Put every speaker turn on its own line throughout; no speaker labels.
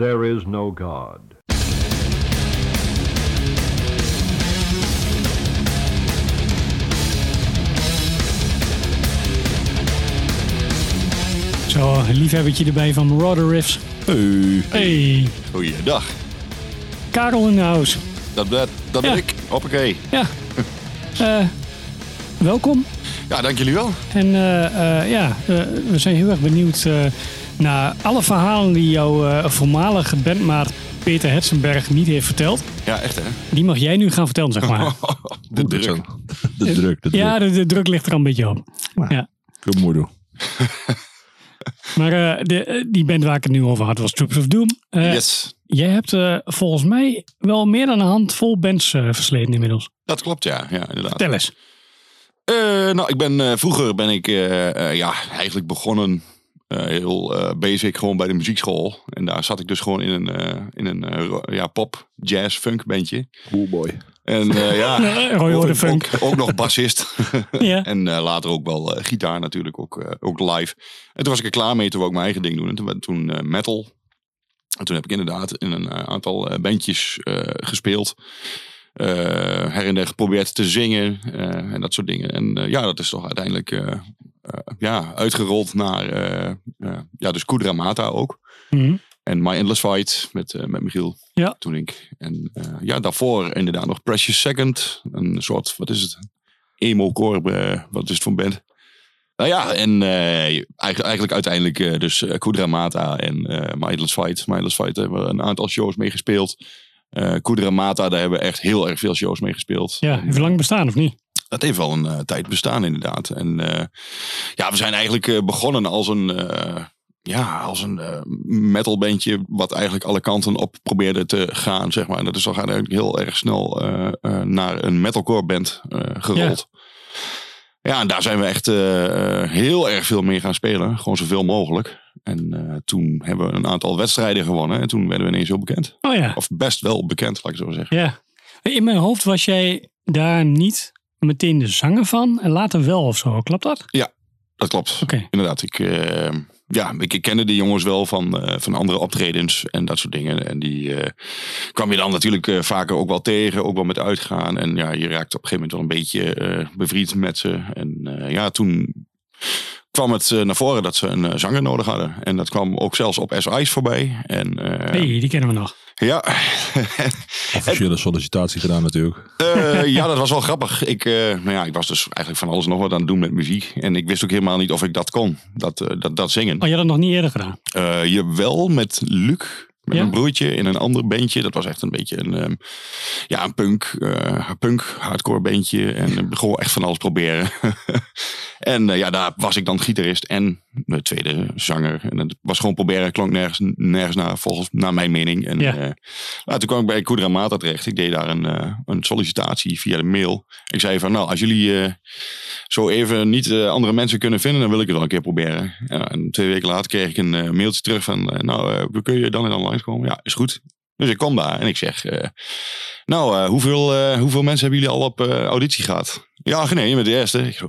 there is no God.
Zo, een liefhebbertje erbij van Marauder Riffs.
Hey.
Hey,
Goeiedag.
Karel in de house.
Dat, dat, dat ben
Ja.
ik. Hoppakee.
Ja. Eh, welkom.
Ja, dank jullie wel.
En eh, eh, ja, we zijn heel erg benieuwd eh, naar alle verhalen die jouw eh, voormalige bandmaat Peter Hetzenberg niet heeft verteld.
Ja, echt hè.
Die mag jij nu gaan vertellen, zeg maar.
De druk.
De druk, de druk.
ja, de, de druk ligt er al een beetje op. Ja.
Goed moeder.
Maar eh, de, eh, die band waar ik het nu over had was Troops of Doom. Eh,
Yes.
Jij hebt eh, volgens mij wel meer dan een handvol bands eh, versleten inmiddels.
Dat klopt, ja. Ja, inderdaad.
Vertel eens.
Eh, nou, ik ben, eh, vroeger ben ik eh, eh, ja, eigenlijk begonnen eh, heel eh, basic gewoon bij de muziekschool. En daar zat ik dus gewoon in een, eh, in een ja, pop, jazz, funk bandje.
Coolboy.
En eh, ja,
Roy Orde
ook,
Funk.
ook, ook nog bassist.
Ja.
En eh, later ook wel eh, gitaar natuurlijk, ook, eh, ook live. En toen was ik er klaar mee, toen wou ik mijn eigen ding doen. En toen werd toen eh, metal. En toen heb ik inderdaad in een aantal bandjes eh, gespeeld. Eh, her en der geprobeerd te zingen eh, en dat soort dingen. En eh, ja, dat is toch uiteindelijk ja, uitgerold naar eh, eh, ja, dus Kudra Mata ook.
Mhm.
En My Endless Fight met, eh, met Michiel
Ja.
toen ik. En eh, ja, daarvoor inderdaad nog Precious Second. Een soort, wat is het? Emo-core, eh, wat is het voor een band? Nou ja, en eh, eigenlijk, eigenlijk uiteindelijk eh, dus eh, Kudra Mata en eh My Endless Fight. My Endless Fight hebben we een aantal shows mee gespeeld. Eh Kudra Mata, daar hebben we echt heel erg veel shows mee gespeeld.
Ja, heeft lang bestaan of niet?
Dat heeft wel een eh, tijd bestaan inderdaad. En eh, ja, we zijn eigenlijk eh, begonnen als een, ja, als een metalbandje wat eigenlijk alle kanten op probeerde te gaan, zeg maar. En dat is toch eigenlijk heel erg snel naar een metalcore band gerold. Ja. en daar zijn we echt heel erg veel mee gaan spelen. Gewoon zoveel mogelijk. En toen hebben we een aantal wedstrijden gewonnen. En toen werden we ineens heel bekend.
Oh ja.
Of best wel bekend, laat ik zo zeggen.
ja. In mijn hoofd was jij daar niet meteen de zanger van en later wel of zo. Klopt dat?
Dat klopt.
Oké.
Inderdaad, ik, eh, ja, ik, ik kende de jongens wel van, eh, van andere optredens en dat soort dingen. En die eh, kwam je dan natuurlijk eh, vaker ook wel tegen, ook wel met uitgaan. En ja, je raakte op een gegeven moment wel een beetje bevriend met ze. En ja, toen kwam het naar voren dat ze een zanger nodig hadden. En dat kwam ook zelfs op S-Ice voorbij. En
hey, die kennen we nog.
Ja,
Officiële sollicitatie gedaan natuurlijk.
Eh, ja, dat was wel grappig. Ik, eh, nou ja, ik was dus eigenlijk van alles nog wat aan het doen met muziek. En ik wist ook helemaal niet of ik dat kon, dat, eh, dat, dat zingen.
Oh, je had dat nog niet eerder gedaan.
Eh jawel, met Luc. Met
Ja?
een broertje in een ander bandje. Dat was echt een beetje een, ehm, ja, een punk, eh, punk hardcore bandje. En ik begon echt van alles proberen. en ja, daar was ik dan gitarist en de tweede zanger. En het was gewoon proberen, klonk nergens, nergens naar, volgens naar mijn mening. En
Ja.
eh, nou, toen kwam ik bij Kudra Mata terecht. Ik deed daar een, eh, een sollicitatie via de mail. Ik zei van, nou, als jullie eh, zo even niet eh, andere mensen kunnen vinden, dan wil ik het wel een keer proberen. Ja, en twee weken later kreeg ik een eh, mailtje terug van, eh, nou, eh, kun je dan en dan langskomen? Ja, is goed. Dus ik kwam daar en ik zeg, eh, nou, eh, hoeveel, eh, hoeveel mensen hebben jullie al op eh, auditie gehad? Ja, nee, je bent de eerste. Ik,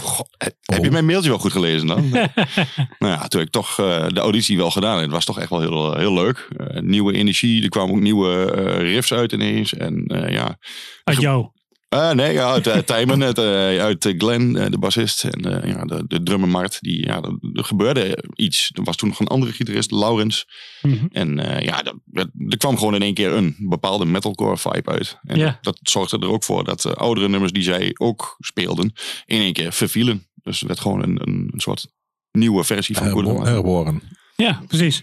God, heb je mijn mailtje wel goed gelezen dan? nou ja, toen heb ik toch eh, de auditie wel gedaan. En het was toch echt wel heel, heel leuk. Nieuwe energie, er kwamen ook nieuwe riffs uit ineens. En eh, ja,
Uit jou.
Eh, nee, ja, uit Tijmen, uit, eh, uit eh, Glenn, de bassist. En ja, de, de drummer Mart. Die, ja, er, er gebeurde iets. Er was toen nog een andere gitarist, Laurens.
Mhm.
En eh, ja, dat, dat- er kwam gewoon in één keer een bepaalde metalcore vibe uit. En
Ja.
dat zorgde er ook voor dat oudere nummers die zij ook speelden, in één keer vervielen. Dus het werd gewoon een, een, een soort nieuwe versie van
Herbo-. Herboren.
Ja, precies.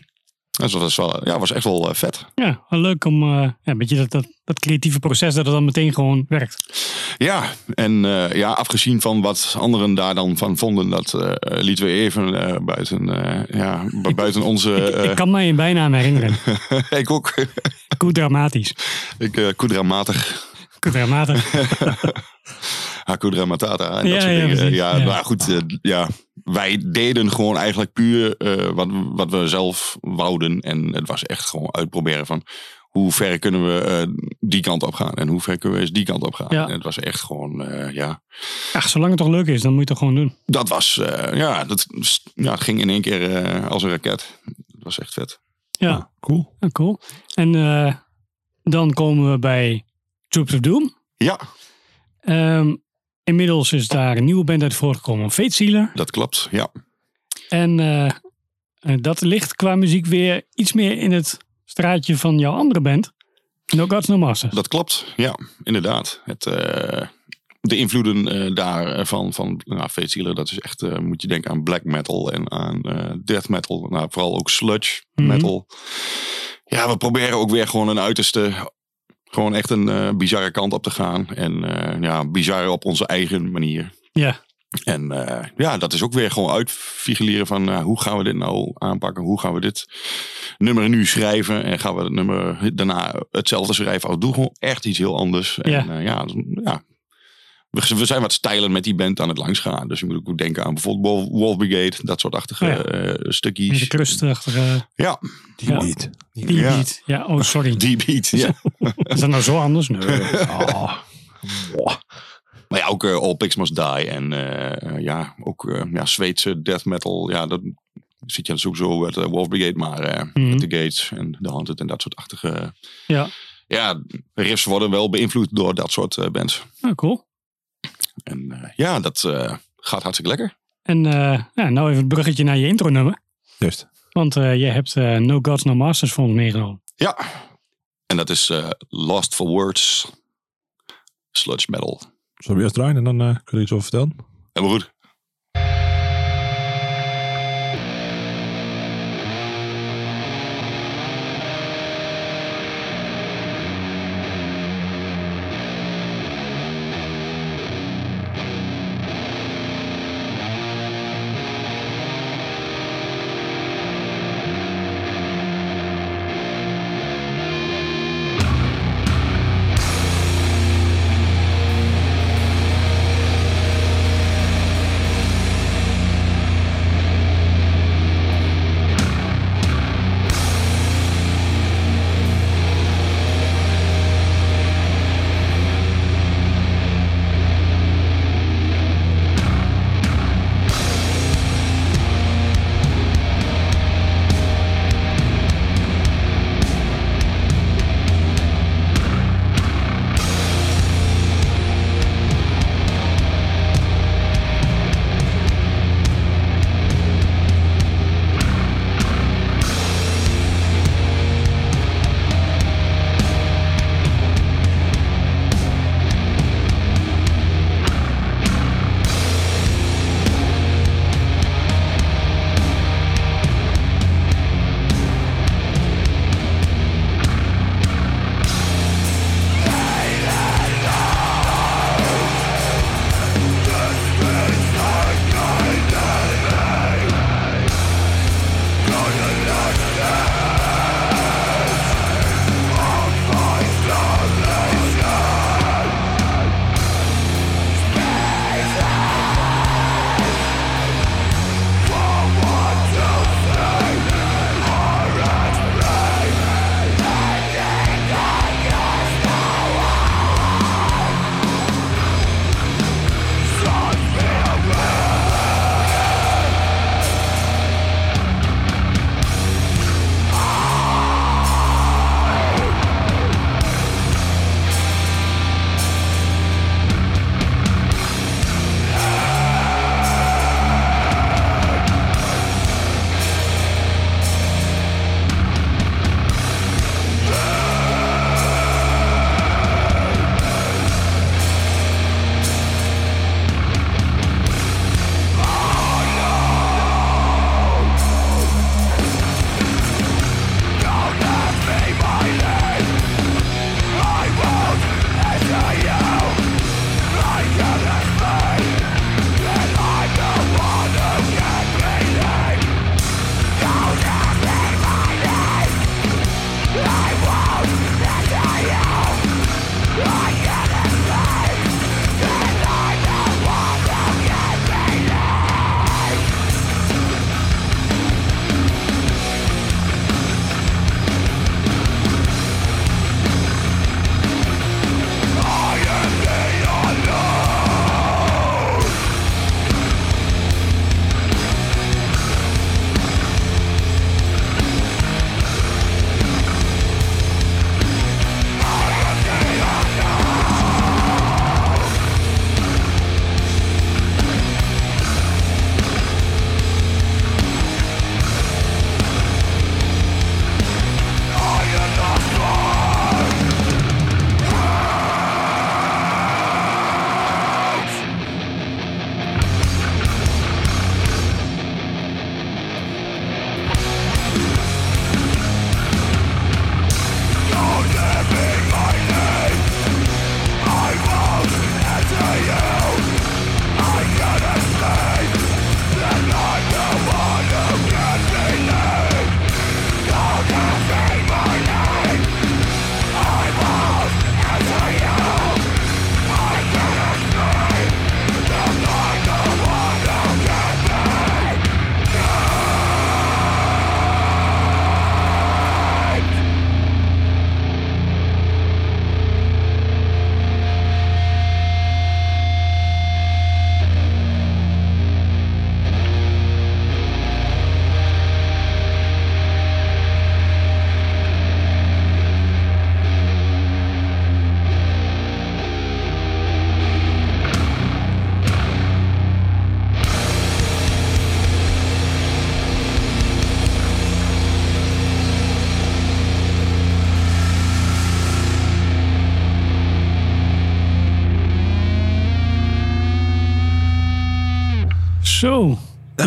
Dus dat was wel, ja, was echt wel eh, vet.
Ja, wel leuk om eh, ja, een beetje dat, dat, dat creatieve proces dat het dan meteen gewoon werkt.
Ja, en eh, ja, afgezien van wat anderen daar dan van vonden, dat eh, lieten we even eh, buiten, eh, ja, bu- buiten onze.
Ik,
eh,
ik kan mij een bijnaam herinneren.
ik ook.
Goed dramatisch.
ik Koedramatig.
Goed dramatisch.
Hakudra Matata en
Ja,
dat soort
ja,
dingen. ja,
ja.
maar goed, eh, ja, wij deden gewoon eigenlijk puur eh, wat, wat we zelf wouden. En het was echt gewoon uitproberen van hoe ver kunnen we eh, die kant op gaan en hoe ver kunnen we eens die kant op gaan.
Ja.
En het was echt gewoon, eh, ja,
Ach, zolang het toch leuk is, dan moet je het toch gewoon doen.
dat was, eh, ja, dat ja, het ging in één keer eh, als een raket. Dat was echt vet.
Ja,
Ah, cool.
cool. En eh, dan komen we bij Troops of Doom.
Ja,
Ehm, inmiddels is daar een nieuwe band uit voortgekomen, Fate Sealer.
dat klopt. Ja,
En eh, eh, dat ligt qua muziek weer iets meer in het straatje van jouw andere band. No Gods No Masters.
dat klopt. Ja, inderdaad. Het, eh, de invloeden eh, daarvan, van nou, dat is echt, moet je denken aan black metal en aan death metal. Nou, vooral ook sludge
Mhm.
metal. Ja, we proberen ook weer gewoon een uiterste, gewoon echt een eh, bizarre kant op te gaan. En eh, ja, bizar op onze eigen manier.
Ja,
En eh, ja, dat is ook weer gewoon uitfigureren van hoe gaan we dit nou aanpakken? Hoe gaan we dit nummer nu schrijven? En gaan we het nummer daarna hetzelfde schrijven? Of doen gewoon echt iets heel anders? En ja, ja. We, we zijn wat stijlen met die band aan het langs gaan. Dus je moet ook denken aan bijvoorbeeld Wolf, Brigade, dat soort achtige
Ja.
eh,
met
stukjes.
de krustachtige
Ja,
Die
Ja.
niet.
die
Ja.
beat. Ja, oh sorry.
die beat. Ja.
Is dat nou zo anders? Nee.
Ah. Wow.
Maar ja, ook eh, All Pigs Must Die. En eh, ja, ook ja, Zweedse death metal. Ja, dat zit je sowieso met uh, Wolf Brigade. Maar met The Gates en The Haunted en dat soort achtige...
Ja,
Ja, riffs worden wel beïnvloed door dat soort bands.
nou, cool.
En eh, ja, dat eh, gaat hartstikke lekker.
En eh, ja, nou even het bruggetje naar je intro nummer.
Juist.
Want eh jij hebt eh, No Gods No Masters voor ons meegenomen.
Ja, en dat is eh, Lost for Words. Sludge metal.
Zullen we eerst draaien en dan eh, kun je iets over vertellen?
Helemaal goed.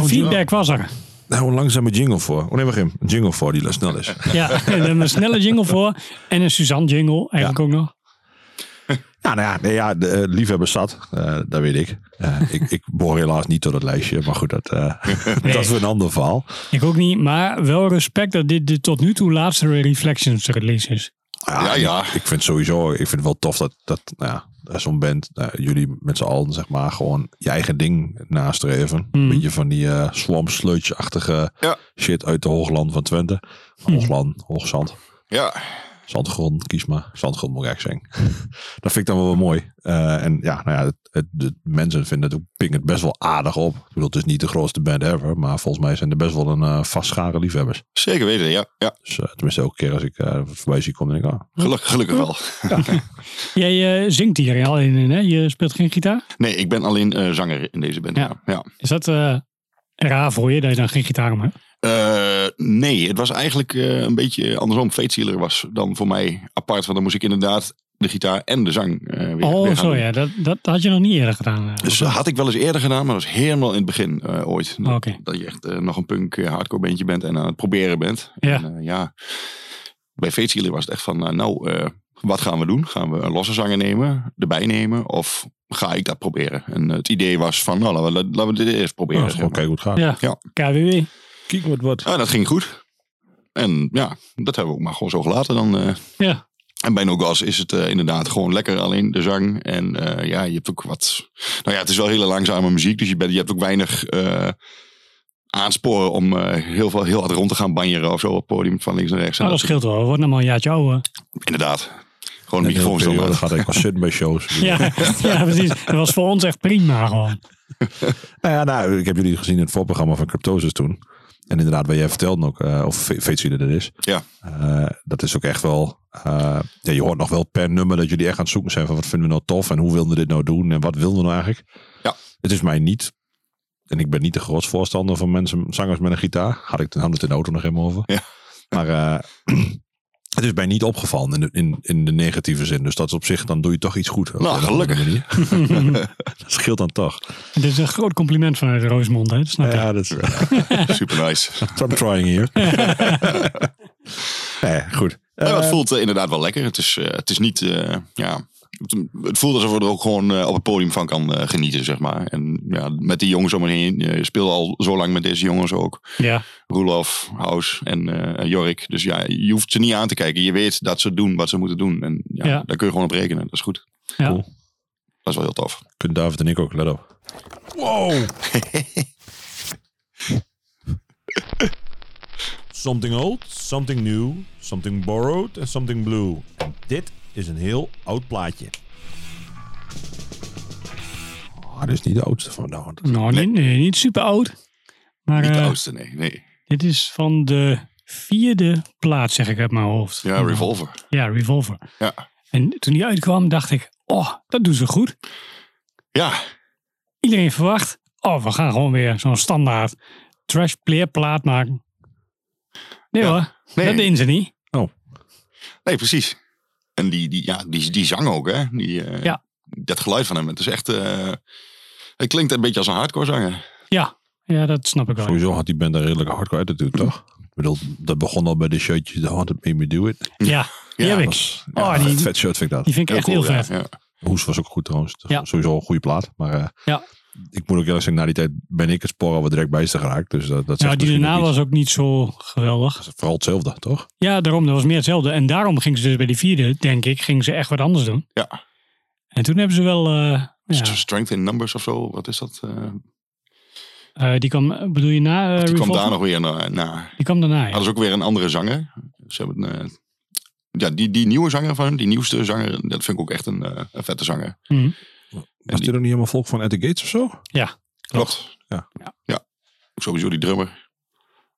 Feedback was er.
Nou, een langzame jingle voor. Oh nee, wacht even. Een jingle voor die snel is.
Ja, een snelle jingle voor. En een Suzanne jingle eigenlijk ook nog.
Ja, nou ja, nee, ja de eh, liefhebbers zat. eh, dat weet ik. Eh, ik. Ik behoor helaas niet tot het lijstje. Maar goed, dat, eh, dat is weer een ander verhaal.
Ik ook niet, maar wel respect dat dit de tot nu toe laatste Reflections release is.
Ja, ja.
Ik vind sowieso, ik vind het wel tof dat, dat nou ja, zo'n band, nou, jullie met z'n allen zeg maar gewoon je eigen ding nastreven. Een beetje van die eh swamp sludge-achtige
Ja.
shit uit de hoogland van Twente. Hoogland, hoogzand.
Ja,
Zandgrond, kies maar. Zandgrond moet ik eigenlijk zeggen. dat vind ik dan wel weer mooi. Eh, en ja, nou ja, het, het- de mensen vinden het ook ping het best wel aardig op. Ik bedoel, het is niet de grootste band ever, maar volgens mij zijn er best wel een eh vast schare liefhebbers.
zeker weten. Ja, ja.
Dus eh, tenminste, elke keer als ik eh voorbij zie komen, denk ik, ah,
Gelukkig, gelukkig wel.
Jij eh, zingt hier al in, hè? Je speelt geen gitaar.
Nee, ik ben alleen eh, zanger in deze band.
Ja. Is dat eh, raar voor je dat je dan geen gitaar meer hebt?
Eh, nee, het was eigenlijk eh, een beetje andersom. Fate Sealer was dan voor mij apart. Want dan moest ik inderdaad de gitaar en de zang eh, weer,
Oh,
weer
zo ja. Dat, dat had je nog niet eerder gedaan.
Dus dat had ik wel eens eerder gedaan, maar dat was helemaal in het begin eh, ooit.
Oh, Oké.
Dat je echt nog een punk hardcore bandje bent en aan het proberen bent.
Ja.
En, ja. Bij Fate Sealer was het echt van, nou, eh, wat gaan we doen? Gaan we een losse zanger nemen, erbij nemen of ga ik dat proberen? En het idee was van, nou, laten we, laten we dit eerst proberen. maar.
kijken hoe het gaat.
ja,
Ja.
KWW.
Kijk wat wat.
Ah, dat ging goed. En ja, dat hebben we ook maar gewoon zo gelaten dan. eh.
Ja.
En bij No Gas is het eh, inderdaad gewoon lekker alleen de zang. En eh, ja, je hebt ook wat... Nou ja, het is wel hele langzame muziek. Dus je, bent, je hebt ook weinig eh, aansporen om eh, heel, veel, heel hard rond te gaan banjeren of zo op het podium van links naar rechts.
Nou, dat
dat-
scheelt wel. We worden nog maar een jaartje ouder.
Inderdaad. Gewoon
En
een microfoon
periode
laten.
gaat ik al zitten bij shows.
Ja, ja, precies. Dat was voor ons echt prima gewoon.
Nou ja, nou, ik heb jullie gezien in het voorprogramma van Cryptosis toen. En inderdaad, wat jij vertelde ook, eh, of Fate dat is.
Ja.
Eh, dat is ook echt wel, eh, ja, je hoort nog wel per nummer dat jullie echt aan het zoeken zijn van wat vinden we nou tof en hoe wilden we dit nou doen en wat wilden we nou eigenlijk.
Ja.
Het is mij niet, en ik ben niet de grootste voorstander van mensen, zangers met een gitaar. Had ik had het in de auto nog helemaal over.
Ja.
Maar het is mij niet opgevallen in de, in, in de negatieve zin. Dus dat is op zich, dan doe je toch iets goed. op
Nou, gelukkig.
manier. dat scheelt dan toch.
Dit is een groot compliment vanuit Roosmond, hè? Dat snap je.
Ja, dat is...
Super nice.
I'm trying here. nee, goed.
Ja, maar
Eh,
het voelt eh, inderdaad wel lekker. Het is, eh, het is niet, eh, ja, het, voelt alsof we er ook gewoon eh, op het podium van kan eh, genieten, zeg maar. En ja, met die jongens om me heen. Je speelt al zo lang met deze jongens ook.
Ja.
Roelof, Haus en eh, Jorik. Dus ja, je hoeft ze niet aan te kijken. Je weet dat ze doen wat ze moeten doen. En ja,
Ja.
daar kun je gewoon op rekenen. Dat is goed.
Ja.
Cool.
Dat is wel heel tof.
Kunnen David en ik ook, let op. Wow. something old, something new, something borrowed en something blue. En dit is een heel oud plaatje. Ah, dit is niet de oudste van de hand.
Nou, niet, nee, niet super oud. Maar
Niet de
eh,
oudste, nee. nee.
dit is van de vierde plaat, zeg ik uit mijn hoofd.
Ja, Revolver.
Ja, Revolver.
Ja.
En toen die uitkwam, dacht ik, oh, dat doen ze goed.
Ja,
Iedereen verwacht, oh, we gaan gewoon weer zo'n standaard trash player plaat maken. Nee
Ja.
hoor,
Nee.
dat deden ze niet.
nee, precies. En die, die, ja, die, die zang ook, hè. Die, eh,
Ja.
Dat geluid van hem. Het is echt... eh het klinkt een beetje als een hardcore zanger.
Ja, ja dat snap ik wel.
Sowieso had die band een redelijke hardcore attitude, toch? Ik bedoel, dat begon al bij de shirtjes The Haunted Made Me Do It.
Ja, die
Ja,
heb ik. Oh, die-
vet, shirt vind ik dat.
Die vind ik echt heel
cool,
vet.
ja.
Hoes was ook goed trouwens.
Ja.
Sowieso een goede plaat. Maar eh,
Ja.
Ik moet ook eerlijk zeggen, na die tijd ben ik het spoor al wat direct bij ze geraakt. Dus dat, dat zegt
Nou, die daarna was ook niet zo geweldig.
Vooral hetzelfde, toch?
Ja, daarom, dat was meer hetzelfde. En daarom gingen ze dus bij die vierde, denk ik, gingen ze echt wat anders doen.
Ja.
En toen hebben ze wel, eh, ja,
Strength in Numbers of zo. Wat is dat? eh,
eh, die kwam, bedoel je na eh,
die kwam daar nog weer na. na.
Die kwam daarna, ja.
Hadden ze ook weer een andere zanger. Ze hebben eh, ja, die, die nieuwe zanger van hem, die nieuwste zanger, dat vind ik ook echt een, eh, een vette zanger.
Mhm.
Was dit ook niet helemaal volk van At The Gates of zo?
Ja,
Klopt.
Ja.
ja. Sowieso die drummer.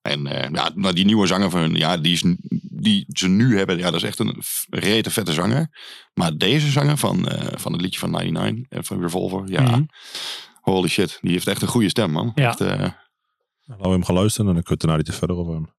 En eh, ja, maar die nieuwe zanger van hun, ja, die, is, die ze nu hebben, ja, dat is echt een rete vette zanger. Maar deze zanger van, eh, van het liedje van 99, eh, van Revolver, ja,
Mhm.
holy shit, die heeft echt een goede stem, man.
Ja.
Echt,
Nou, laten we hem gaan luisteren en dan kunnen we daarna iets verder over hem.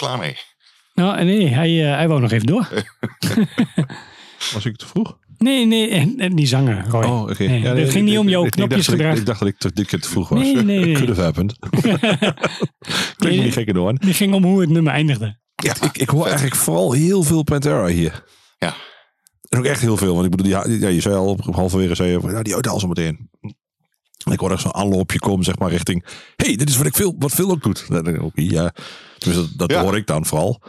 Klaar mee.
Nou, nee, hij, eh, hij wou nog even door.
Was ik te vroeg?
Nee, nee, en, die zanger, Roy.
Oh, oké.
Nee,
Ja,
het ging niet om jouw
ik- ik dacht dat ik-
knopjesgedrag.
Ik dacht dat ik te- dit keer te vroeg was.
Nee, nee, nee.
Could have happened. Klinkt
Nee.
niet gekker door.
Die ging om hoe het nummer eindigde.
Ja,
Ik, ik hoor eigenlijk vooral heel veel Pantera hier.
Ja.
En ook echt heel veel. Want ik bedoel, die, ja, je zei al op halverwege, zei je, van, ja, die uit al zo meteen. En ik hoor echt zo'n aanloopje komen, zeg maar, richting... hey, dit is wat ik veel, wat veel ook doet. Ja. Dus dat, dat
Ja.
hoor ik dan vooral.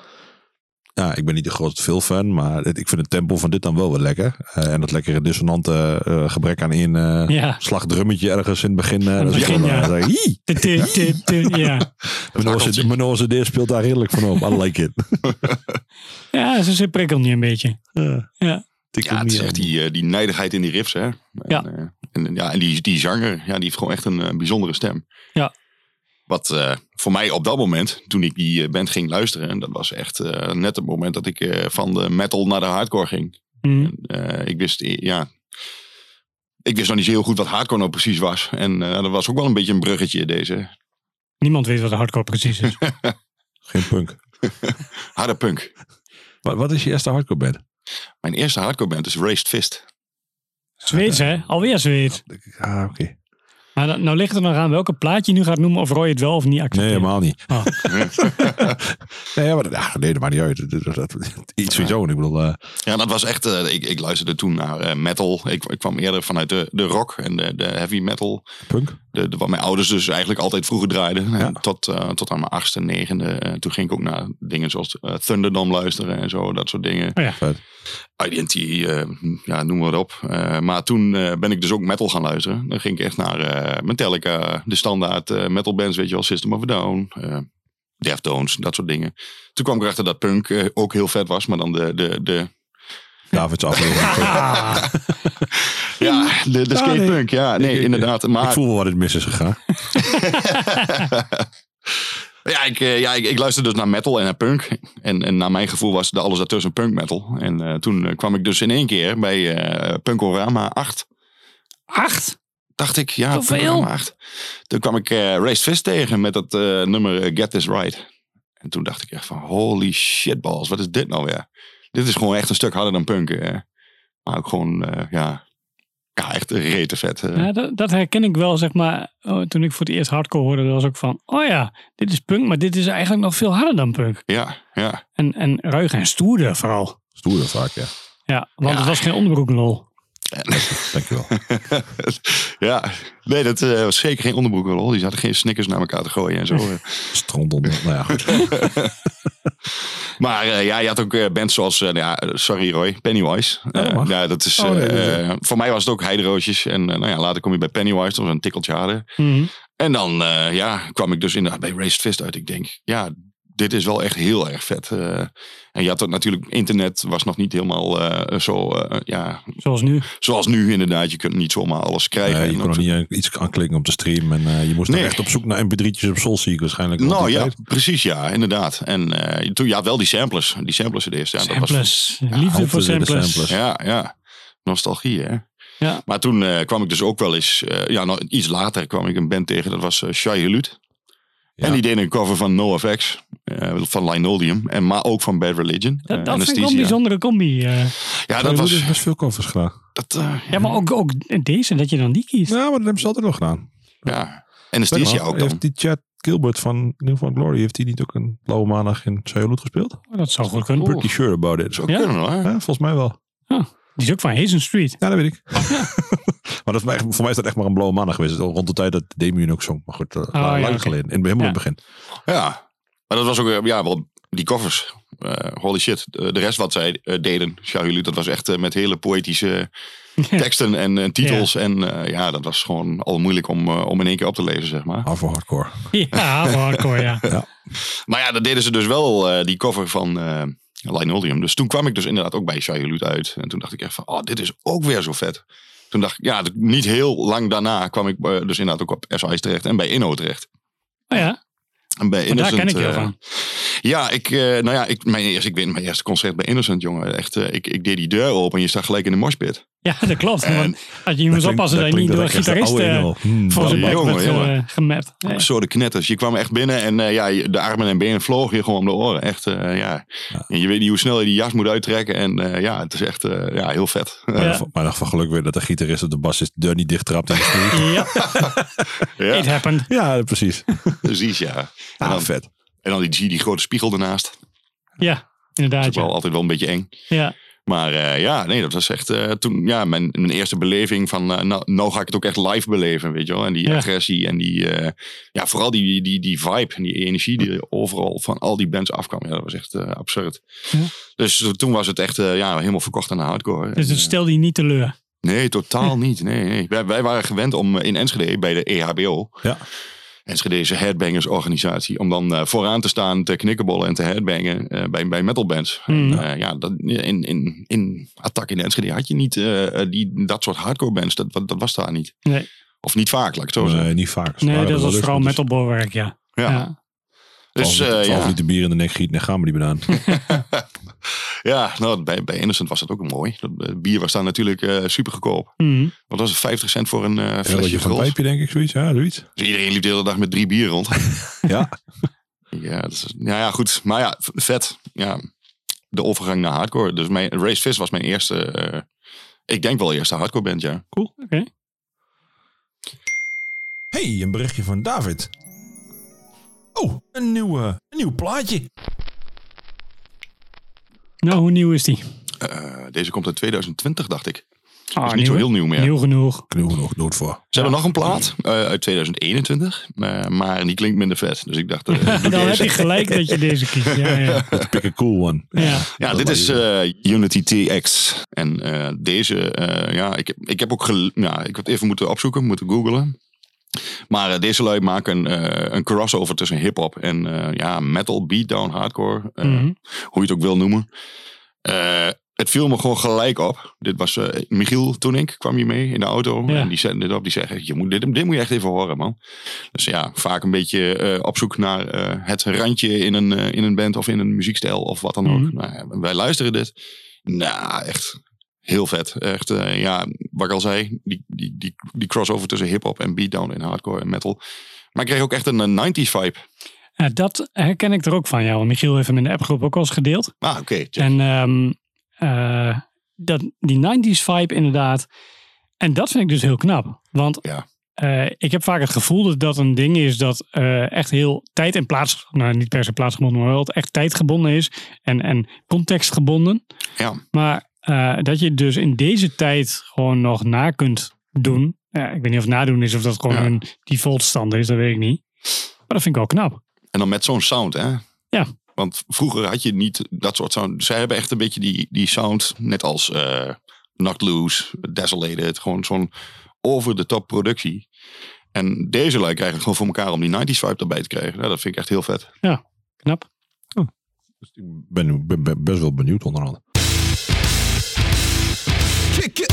Ja, ik ben niet de grootste veel fan, maar ik vind het tempo van dit dan wel weer lekker. Eh, en dat lekkere dissonante eh, gebrek aan één eh
Ja.
slagdrummetje ergens in het begin. eh, dat is
begin,
gewoon,
ja. Ja.
Mijn Noorse- Mijn Noorse D speelt daar heerlijk van op. I like it.
ja, ze zit prikkelt niet een beetje.
Ja.
Ja.
Tik
Ja, het
niet
is
aan.
echt die, eh, die nijdigheid in die riffs, hè. En,
Ja.
eh, en, ja, en die, die zanger, ja, die heeft gewoon echt een bijzondere stem.
Ja.
Wat eh, voor mij op dat moment, toen ik die eh, band ging luisteren, en dat was echt eh, net het moment dat ik eh, van de metal naar de hardcore ging.
Hm.
Eh, ik wist, ja, ik wist nog niet zo heel goed wat hardcore nou precies was. En eh, dat was ook wel een beetje een bruggetje, deze
Niemand weet wat de hardcore precies is.
Geen punk.
harde punk.
Wat, wat is je eerste hardcore band?
Mijn eerste hardcore band is Raised Fist.
Zweeds, hè? Alweer Zweeds.
Ah, oké.
Maar dan- nou ligt er nog aan welke plaat je nu gaat noemen of Roy het wel of niet
Nee,
accepteert.
helemaal niet.
Oh.
nee, ja, maar, ja, nee, dat maakt niet uit. Dat- dat- dat- Iets sowieso. Ik bedoel, eh,
Ja, dat was echt. eh, ik, ik luisterde toen naar eh, metal. Ik, ik kwam eerder vanuit de, de rock en de, de heavy metal.
punk.
De, de, wat mijn ouders dus eigenlijk altijd vroeger draaiden.
Ja.
Tot, eh, tot aan mijn achtste, negende. Toen ging ik ook naar dingen zoals Thunderdome luisteren en zo. Dat soort dingen.
Oh ja.
IDT, eh, ja, noem maar op. Eh, maar toen eh, ben ik dus ook metal gaan luisteren. Dan ging ik echt naar eh, Metallica, de standaard eh, metal bands, weet je wel. System of a Down, eh Deftones, dat soort dingen. Toen kwam ik erachter dat punk ook heel vet was. Maar dan de, de, de,
Davids aflevering.
Ja, de, de
Ah,
skatepunk. Ja, nee, inderdaad. Maar
Ik voel wel wat het mis is gegaan.
Ja, ik, eh, ja ik, ik luisterde dus naar metal en naar punk. En, en naar mijn gevoel was de alles daartussen punk metal. En eh, toen eh, kwam ik dus in één keer bij eh Punkorama 8.
acht?
Dacht ik, ja,
Zoveel?
Punkorama 8. Toen kwam ik Raised Fist tegen met dat nummer Get This Right. En toen dacht ik echt van, holy shitballs, wat is dit nou weer? Dit is gewoon echt een stuk harder dan punk. maar ook gewoon, ja, ja, echt rete vet.
Ja, dat, dat herken ik wel, zeg maar. Oh, toen ik voor het eerst hardcore hoorde, was ook van... Oh ja, dit is punk, maar dit is eigenlijk nog veel harder dan punk.
Ja, ja.
En, en ruig en stoerder vooral.
Stoer vaak, ja.
Ja, want
Ja.
het was geen onderbroeklol.
Dankjewel.
ja, nee, dat eh, was zeker geen onderbroek lol. Die zaten geen snickers naar elkaar te gooien en zo. eh.
Strand onder. Nou ja, goed.
Maar eh, ja, je had ook eh, bands zoals, ja, sorry Roy, Pennywise. ja, dat is,
Oh, nee,
eh,
dat is-
eh, voor mij was het ook heiderootjes. En nou ja, later kom je bij Pennywise, dat was een tikkeltje harder.
Mhm.
En dan ja, kwam ik dus inderdaad bij Raised Fist uit. Ik denk, ja, dit is wel echt heel erg vet. Eh, en je had het natuurlijk, internet was nog niet helemaal eh, zo, eh, ja,
Zoals nu.
zoals nu inderdaad. Je kunt niet zomaar alles krijgen.
Nee, je kon nog niet iets aanklikken op de stream. En eh, je moest
Nee.
echt op zoek naar mp3'tjes op Soulseek waarschijnlijk.
Nou ja,
tijd.
precies ja, inderdaad. En eh, toen, ja, wel die samplers. Die samplers het eerst. Ja, dat was,
Samplers. Liefde voor samplers.
samplers.
ja, ja. Nostalgie hè.
Ja.
Maar toen eh, kwam ik dus ook wel eens, eh, ja, nog iets later kwam ik een band tegen. Dat was uh, Shai.
Ja.
En die deden een cover van NoFX, eh van Linoleum, en maar ook van Bad Religion.
Dat, dat vind ik wel een bijzondere combi. eh.
Ja, dat
Dat
was,
best veel covers gedaan.
dat, eh,
Ja, maar ook, ook deze, dat je dan die kiest.
Ja, maar dat hebben ze altijd nog gedaan.
ja. Anesthesia ook dan.
Heeft die Chad Gilbert van New Found Glory, heeft hij niet ook een blauwe maandag in Sayaloot gespeeld?
Oh, dat zou goed kunnen.
Pretty sure about it.
Zou
Ja?
kunnen hoor.
Ja, volgens mij wel.
Die is ook van Hazen Street.
Ja, dat weet ik. maar dat is, echt- voor mij is dat echt maar een blauwe maandag geweest. Rond de tijd dat Damien ook zong. Maar goed, uh,
ja,
lang geleden. In, helemaal in het begin.
Ja, maar dat was ook, eh, ja, wel die covers. Eh, holy shit. De, de rest wat zij eh, deden, Hulud, dat was echt met hele poëtische teksten en titels. En eh, ja, dat was gewoon al moeilijk om, om in één keer op te lezen, zeg maar.
Hardcore.
Ja, hardcore, ja.
Maar ja, dat deden ze dus wel, eh, die cover van eh Linoleum. Dus toen kwam ik dus inderdaad ook bij Hulud uit. En toen dacht ik echt van, oh, dit is ook weer zo vet. Toen dacht ik, ja, niet heel lang daarna kwam ik eh, dus inderdaad ook op SI's terecht en bij Inno terecht.
Oh ja,
En bij
maar daar
Innocent,
ken ik je
eh,
van.
Ja, ik, eh, nou ja, ik, mijn eerste, ik weet mijn eerste concert bij Innocent, jongen. Echt, ik, ik deed die deur open en je staat gelijk in de moshpit.
Ja, dat klopt.
En-
Want als je moest oppassen dat je niet door een gitarist eh, voor zijn bek
jongen,
werd eh, gemapt. Ja.
Zo de knetters. Je kwam echt binnen en eh, ja, de armen en benen vlogen je gewoon om de oren. Echt, eh, ja. En je weet niet hoe snel je die jas moet uittrekken. En eh, ja, het is echt eh, ja, heel vet.
Ja.
Maar nog van geluk weer dat de gitarist of de bassist de deur niet dicht trapt in de stoel.
Ja,
ja,
it happened.
ja, precies.
precies, ja. En
Ah,
dan,
vet.
en dan die, zie je die grote spiegel ernaast.
Ja,
Dat
inderdaad.
is wel altijd wel een beetje eng.
ja.
Maar eh, ja, nee, dat was echt eh, toen, ja, mijn, mijn eerste beleving van, eh, nou, nou ga ik het ook echt live beleven, weet je wel. En die
Ja.
agressie en die, ja, vooral die, die, die vibe en die energie die er overal van al die bands afkwam. Ja, dat was echt absurd.
Ja.
Dus toen was het echt ja, helemaal verkocht aan de hardcore.
Dus het stelde je niet teleur.
nee, totaal niet. Nee, nee. Wij, wij waren gewend om in Enschede bij de EHBO,
Ja.
Enschedeze Headbangers organisatie, om dan eh, vooraan te staan, te knikkenbollen en te headbangen eh, bij, bij metalbands. En, eh, ja, dat, in, in, in Attack in Enschede had je niet eh, die, dat soort hardcore bands. Dat, dat was daar niet.
Nee,
Of niet vaak, laat ik het zo zeggen.
Nee, niet vaak.
Nee dat was vooral metalbolwerk, ja.
ja.
ja.
Dus eh, ja,
liter bier in de nek gieten en gaan we die banaan.
ja nou, bij, bij Innocent was dat ook mooi. Dat, eh, bier was daar natuurlijk eh super goedkoop.
Mhm.
Wat was het, 50 cent voor een eh
Een
flesje
van pijpje denk ik, zoiets. Ja, zoiets.
Dus iedereen liep de hele dag met drie bier rond.
Ja.
Ja, dat is, ja, ja, goed. Maar ja, vet. Ja, de overgang naar hardcore. Dus mijn Race Fist was mijn eerste, eh, ik denk wel eerste hardcore band, ja.
Oké.
Hey, een berichtje van David. Oh, een nieuw, een nieuw plaatje.
Nou, hoe nieuw is die?
Eh, deze komt uit 2020, dacht ik.
Ah,
is niet zo heel nieuw meer.
Nieuw genoeg.
Genoeg nog dood voor.
Ze hebben nog een plaat eh, uit 2021, eh, maar die klinkt minder vet. Dus ik dacht,
Dan heb je gelijk dat je deze kiest. Ja, ja.
Pick a cool one.
ja.
Ja, dit is eh, Unity TX. En eh, deze, eh, ja, ik, ik heb ook, ja, ik had even moeten opzoeken, moeten googlen. Maar eh, deze lui maken een, eh, een crossover tussen hip-hop en eh, ja, metal, beatdown, hardcore,
Mhm.
hoe je het ook wil noemen. Het viel me gewoon gelijk op. Dit was Michiel toen ik kwam hier mee in de auto.
Ja.
En die zette dit op. Die zei, je moet, dit, dit moet je echt even horen, man. Dus ja, vaak een beetje op zoek naar het randje in een, in een band of in een muziekstijl of wat dan ook.
Mhm.
Nou, wij luisteren dit. Nou, echt heel vet. Echt, eh, ja, wat ik al zei, die, die, die, die crossover tussen hip-hop en beatdown en hardcore en metal. Maar ik kreeg ook echt een, eh, 90s vibe.
Ja, dat herken ik er ook van. Ja, want Michiel heeft hem in de appgroep ook al eens gedeeld.
Ah, oké.
En ehm, eh, dat, die 90s vibe inderdaad. En dat vind ik dus heel knap. Want
Ja.
eh, ik heb vaak het gevoel dat dat een ding is dat echt heel tijd en plaats, nou niet per se plaatsgebonden, maar wel echt tijdgebonden is en, en contextgebonden.
Ja.
Maar eh, dat je dus in deze tijd gewoon nog na kunt doen. Ja, ik weet niet of nadoen is of dat gewoon
Ja.
een default stand is, dat weet ik niet. Maar dat vind ik wel knap.
En dan met zo'n sound, hè?
Ja.
Want vroeger had je niet dat soort sound. Zij hebben echt een beetje die, die sound, net als eh Knocked Loose, Desolated. Gewoon zo'n over-the-top productie. En deze lui krijgen het gewoon voor elkaar om die 90s vibe erbij te krijgen. Ja, dat vind ik echt heel vet.
Knap.
Dus ik ben, ben- ben best wel benieuwd onder andere.
Kick it.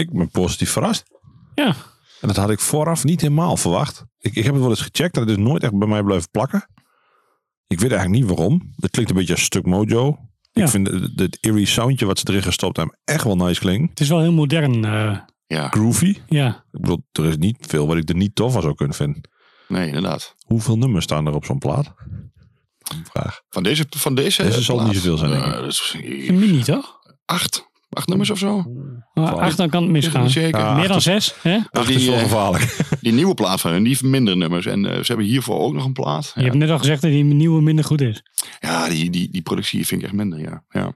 Ik ben positief verrast.
Ja.
En dat had ik vooraf niet helemaal verwacht. Ik, ik heb het wel eens gecheckt en het is nooit echt bij mij blijven plakken. Ik weet eigenlijk niet waarom. Het klinkt een beetje als stuk mojo.
Ja.
Ik vind het, het eerie soundje wat ze erin gestopt hebben echt wel nice klinken.
Het is wel heel modern. eh,
Ja,
Groovy.
ja.
Ik bedoel, er is niet veel wat ik er niet tof van zou kunnen vinden.
nee, inderdaad.
Hoeveel nummers staan er op zo'n plaat? Een vraag.
Van deze, van deze,
Deze zal
plaat?
niet zoveel zijn, denk ik.
Eh, dat is,
Een mini, toch?
acht. Acht nummers of zo?
Acht, dan kan het misgaan.
Zeker.
Ja.
Meer dan zes, hè?
Ach,
die,
het is wel gevaarlijk.
Die nieuwe plaat van hun, die heeft minder nummers. En eh, ze hebben hiervoor ook nog een plaat.
Je
Ja,
hebt net al gezegd dat die nieuwe minder goed is.
ja die, die, die productie vind ik echt minder, ja. ja.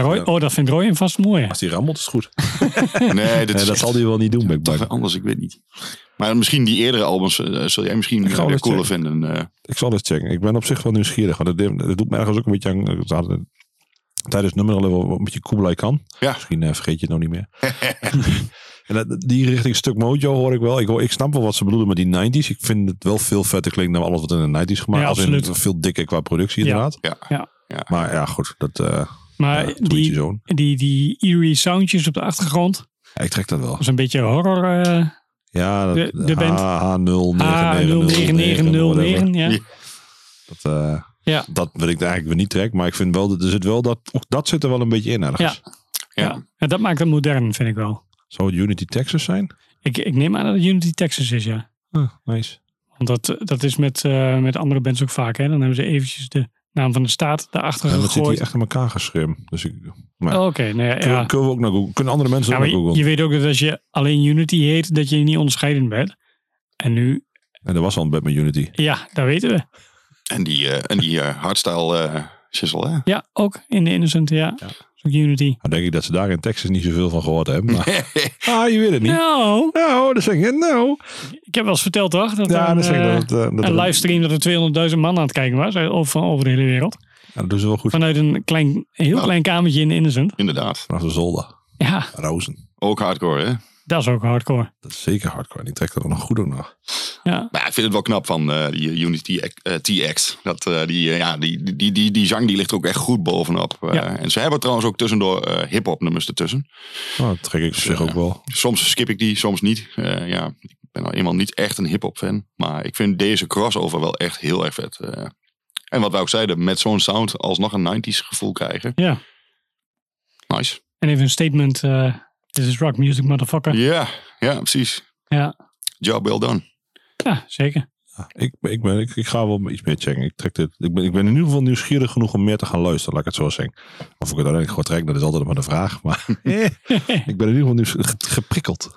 Roy, Oh, dat vindt Roy vast mooi.
Als die rammelt is het goed.
Nee, dat, is
dat zal hij wel niet doen, ben ik
toch
bang.
anders, ik weet niet. Maar misschien die eerdere albums eh, zul jij misschien
Ik
cooler
checken.
vinden. eh.
Ik zal eens checken. Ik ben op zich wel nieuwsgierig. Want het, het doet me ergens ook een beetje aan. Tijdens het nummer al wel een beetje Kublai kan.
Ja.
Misschien eh, vergeet je het nog niet meer. en dat, die richting stuk mojo hoor ik wel. Ik, hoor, ik snap wel wat ze bedoelen met die 90s. Ik vind het wel veel vetter klinken dan alles wat in de 90s gemaakt.
Ja,
Als in
absoluut.
veel dikker qua productie
Ja.
inderdaad.
Ja.
Ja.
Ja.
Maar ja, goed. Dat eh
Maar die,
zo'n.
die, die eerie soundjes op de achtergrond.
Ja, ik trek dat wel.
Dat is een beetje horror. eh
Ja, dat,
De- de band.
H099009.
A0909. Ja.
Ja.
Dat, eh,
Ja.
dat wil ik eigenlijk weer niet trek. Maar ik vind wel, dat er zit wel dat, ook dat zit er wel een beetje in ergens.
Ja.
Ja.
Ja. En dat maakt het modern, vind ik wel.
Zou het Unity Texas zijn?
Ik, ik neem aan dat het Unity Texas is, ja.
Huh, nice.
Want dat, dat is met, eh, met andere bands ook vaak. Hè? Dan hebben ze eventjes de naam van de staat daarachter
En dat zit
gegooid.
hier echt in elkaar geschreven. Dus ik, maar,
Oh, Oké, nee, ja.
kunnen, kunnen we ook naar Google? Kunnen andere mensen
Ja,
ook
maar
naar
je,
Google?
je weet ook dat als je alleen Unity heet, dat je niet onderscheidend bent. En nu
En er was al een bed met Unity.
Ja, dat weten we.
En die, eh, en die eh, hardstyle eh shizzle, hè?
Ja, ook in de Innocent, ja. Ook Unity.
Dan denk ik dat ze daar in Texas niet zoveel van gehoord hebben. Maar, ah, je weet het niet.
Nou,
Nou, dat zeg ik. Nou.
ik heb wel eens verteld toch? Dat
Ja,
een,
dat zeg ik dat. het, dat
een
het-
livestream dat er 200.000 man aan het kijken was. Over, over de hele wereld.
Ja, dat doen ze wel goed.
Vanuit een klein, heel
Nou.
klein kamertje in de Innocent.
Inderdaad.
Vanaf de zolder.
Ja,
Rozen.
Ook hardcore, hè?
Dat is ook hardcore.
Dat is zeker hardcore. En die trekt er ook nog goed ook nog.
Ja,
Maar ik vind het wel knap van eh, die Unity eh, TX. Dat, eh, die, eh, ja, die, die, die, die zang die ligt er ook echt goed bovenop. Eh,
Ja.
En ze hebben trouwens ook tussendoor eh hip-hop nummers ertussen.
Nou, dat trek ik op zich ook wel.
Soms skip ik die, soms niet. Eh, ja, ik ben nou eenmaal niet echt een hip-hop fan. Maar ik vind deze crossover wel echt heel erg vet. eh. en wat wij ook zeiden, met zo'n sound alsnog een 90s gevoel krijgen.
ja.
Nice.
En even een statement. This is rock music, motherfucker.
Ja, ja, precies.
Ja,
Job well done.
ja zeker.
Ja, ik, ik, ben, ik, ik ga wel iets meer checken. Ik, trek dit, ik, ben, ik ben in ieder geval nieuwsgierig genoeg om meer te gaan luisteren. Laat ik het zo zeggen. Of ik het uiteindelijk gewoon trek, dat is altijd maar de vraag. Maar ik ben in ieder geval nieuwsgierig, ge- geprikkeld.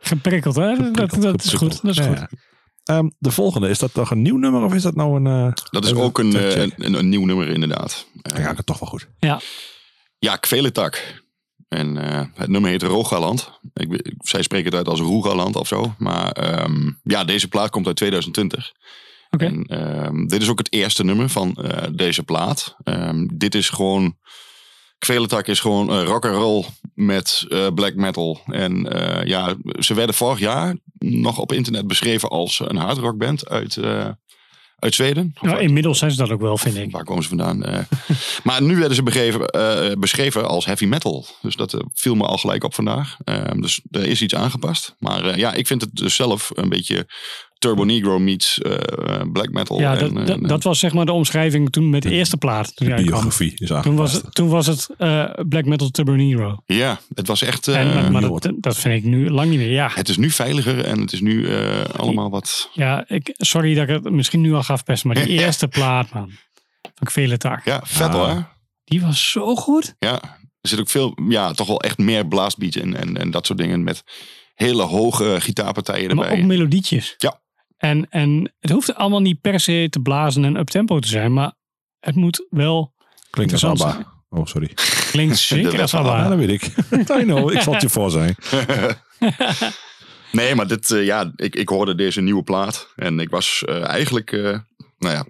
Geprikkeld, hè? Dat, dat, is goed. Dat is
Ja,
goed.
ja. Ehm, de volgende, is dat nog een nieuw nummer of is dat nou een... eh,
Dat is ook een, eh,
check?
een, een nieuw nummer inderdaad.
Ja, dat is toch wel goed.
Ja, Kveletak. En eh, het nummer heet Rogaland. Ik, zij spreken het uit als Rogaland of zo. Maar ehm, ja, deze plaat komt uit 2020.
Oké.
En ehm, dit is ook het eerste nummer van eh, deze plaat. Ehm, dit is gewoon... Kveletak is gewoon uh, rock and roll met eh, black metal. En eh, ja, ze werden vorig jaar nog op internet beschreven als een hardrockband uit, eh, uit Zweden. Of
Nou,
uit-
inmiddels zijn ze dat ook wel, vind ik.
Waar komen ze vandaan? Eh, maar nu werden ze begeven, eh, beschreven als heavy metal. Dus dat eh, viel me al gelijk op vandaag. Ehm, dus er is iets aangepast. Maar ja, ik vind het dus zelf een beetje Turbo Negro meets eh, black metal.
Ja,
en,
dat, dat,
en-
dat was zeg maar de omschrijving toen met de eerste plaat. Toen,
De
kwam.
biografie is
toen,
aangepast.
was het, toen was het eh, Black Metal Turbo Nero.
ja, het was echt... eh,
En, maar maar dat, dat vind ik nu lang niet meer. Ja,
het is nu veiliger en het is nu eh, allemaal wat...
ja ik, sorry dat ik het misschien nu al ga verpesten. Maar die eerste plaat, man. Van Kveletak.
Ja, vet
Ah.
hoor.
Die was zo goed.
Ja, er zit ook veel, ja, toch wel echt meer blastbeats in en, en dat soort dingen met hele hoge gitaarpartijen
Maar
erbij.
ook melodietjes.
Ja.
En, en het hoeft allemaal niet per se te blazen en uptempo te zijn. Maar het moet wel
Klinkt als
interessant
ABBA. Oh, sorry.
klinkt zeker als
van
Ja,
ABBA.
dat weet ik. I know, ik zal het je voor zijn.
Nee, maar dit, eh, ja, ik, ik hoorde deze nieuwe plaat. En ik was eh, eigenlijk, eh, nou ja,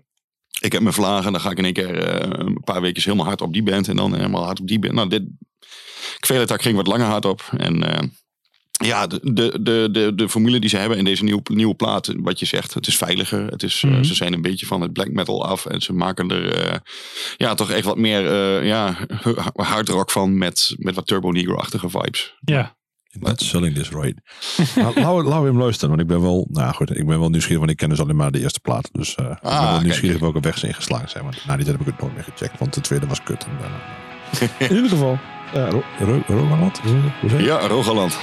ik heb mijn vlagen. Dan ga ik in één keer eh, een paar weken helemaal hard op die band. En dan helemaal hard op die band. Nou, dit, Kveletak ging wat langer hard op. En eh, ja, de, de, de, de, formule die ze hebben in deze nieuwe, nieuwe plaat. Wat je zegt, het is veiliger. Het is, eh,
Mhm.
ze zijn een beetje van het black metal af. En ze maken er eh, ja, toch echt wat meer eh ja, hard rock van. Met, met wat Turbo Negro-achtige vibes.
Ja,
Not selling this right. Nou, Laten we- hem luisteren, want ik ben wel, nou goed, ik ben wel nieuwsgierig, want ik ken dus alleen maar de eerste plaat. Dus eh, ik ben wel
kijk.
nieuwsgierig welke weg ze ingeslagen zijn. Want na die tijd heb ik het nooit meer gecheckt, want de tweede was kut. En in ieder geval, ja, Ro- Ro- Rogaland?
Ja, Rogaland.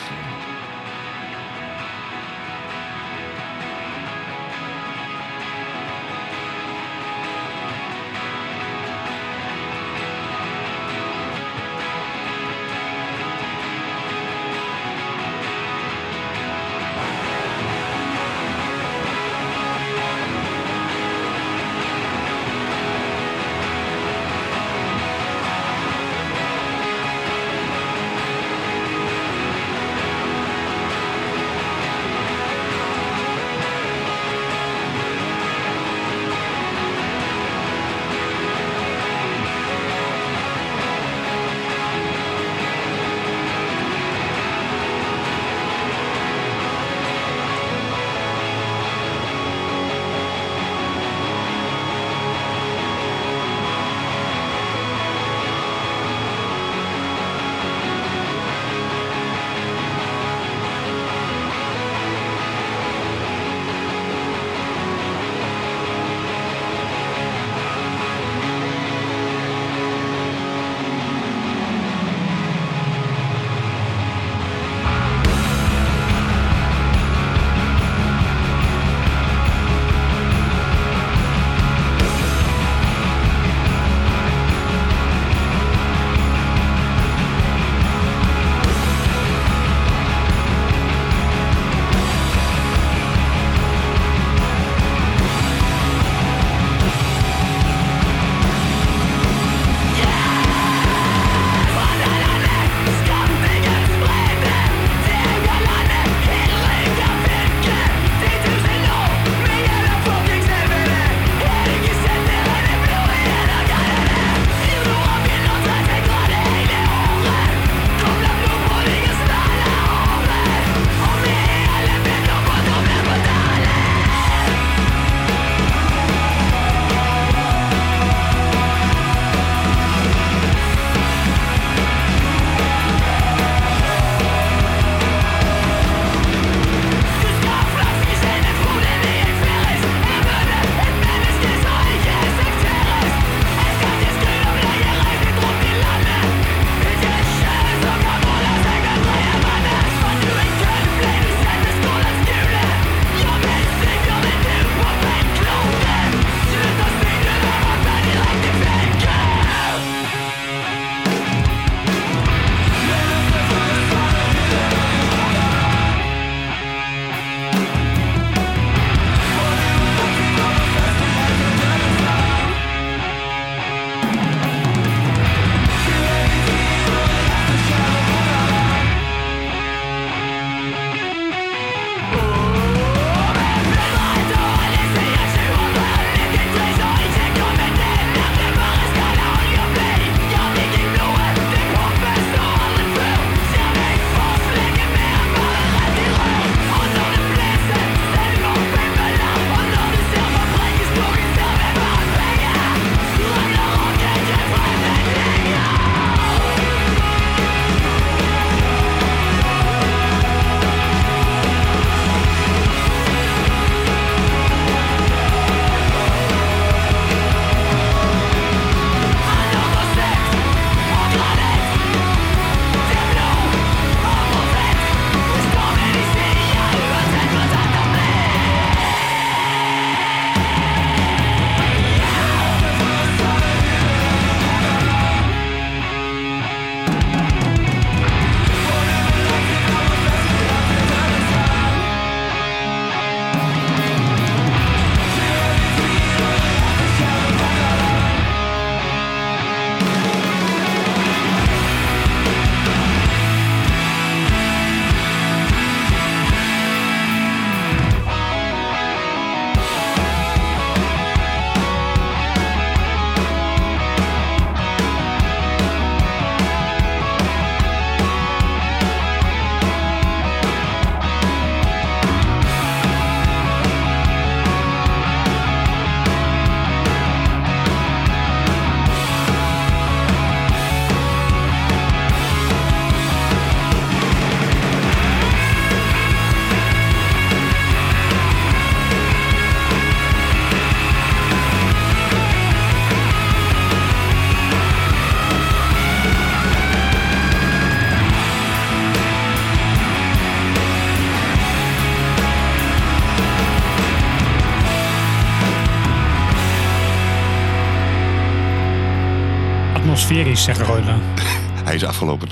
Zeggen Royla.
Hij is afgelopen.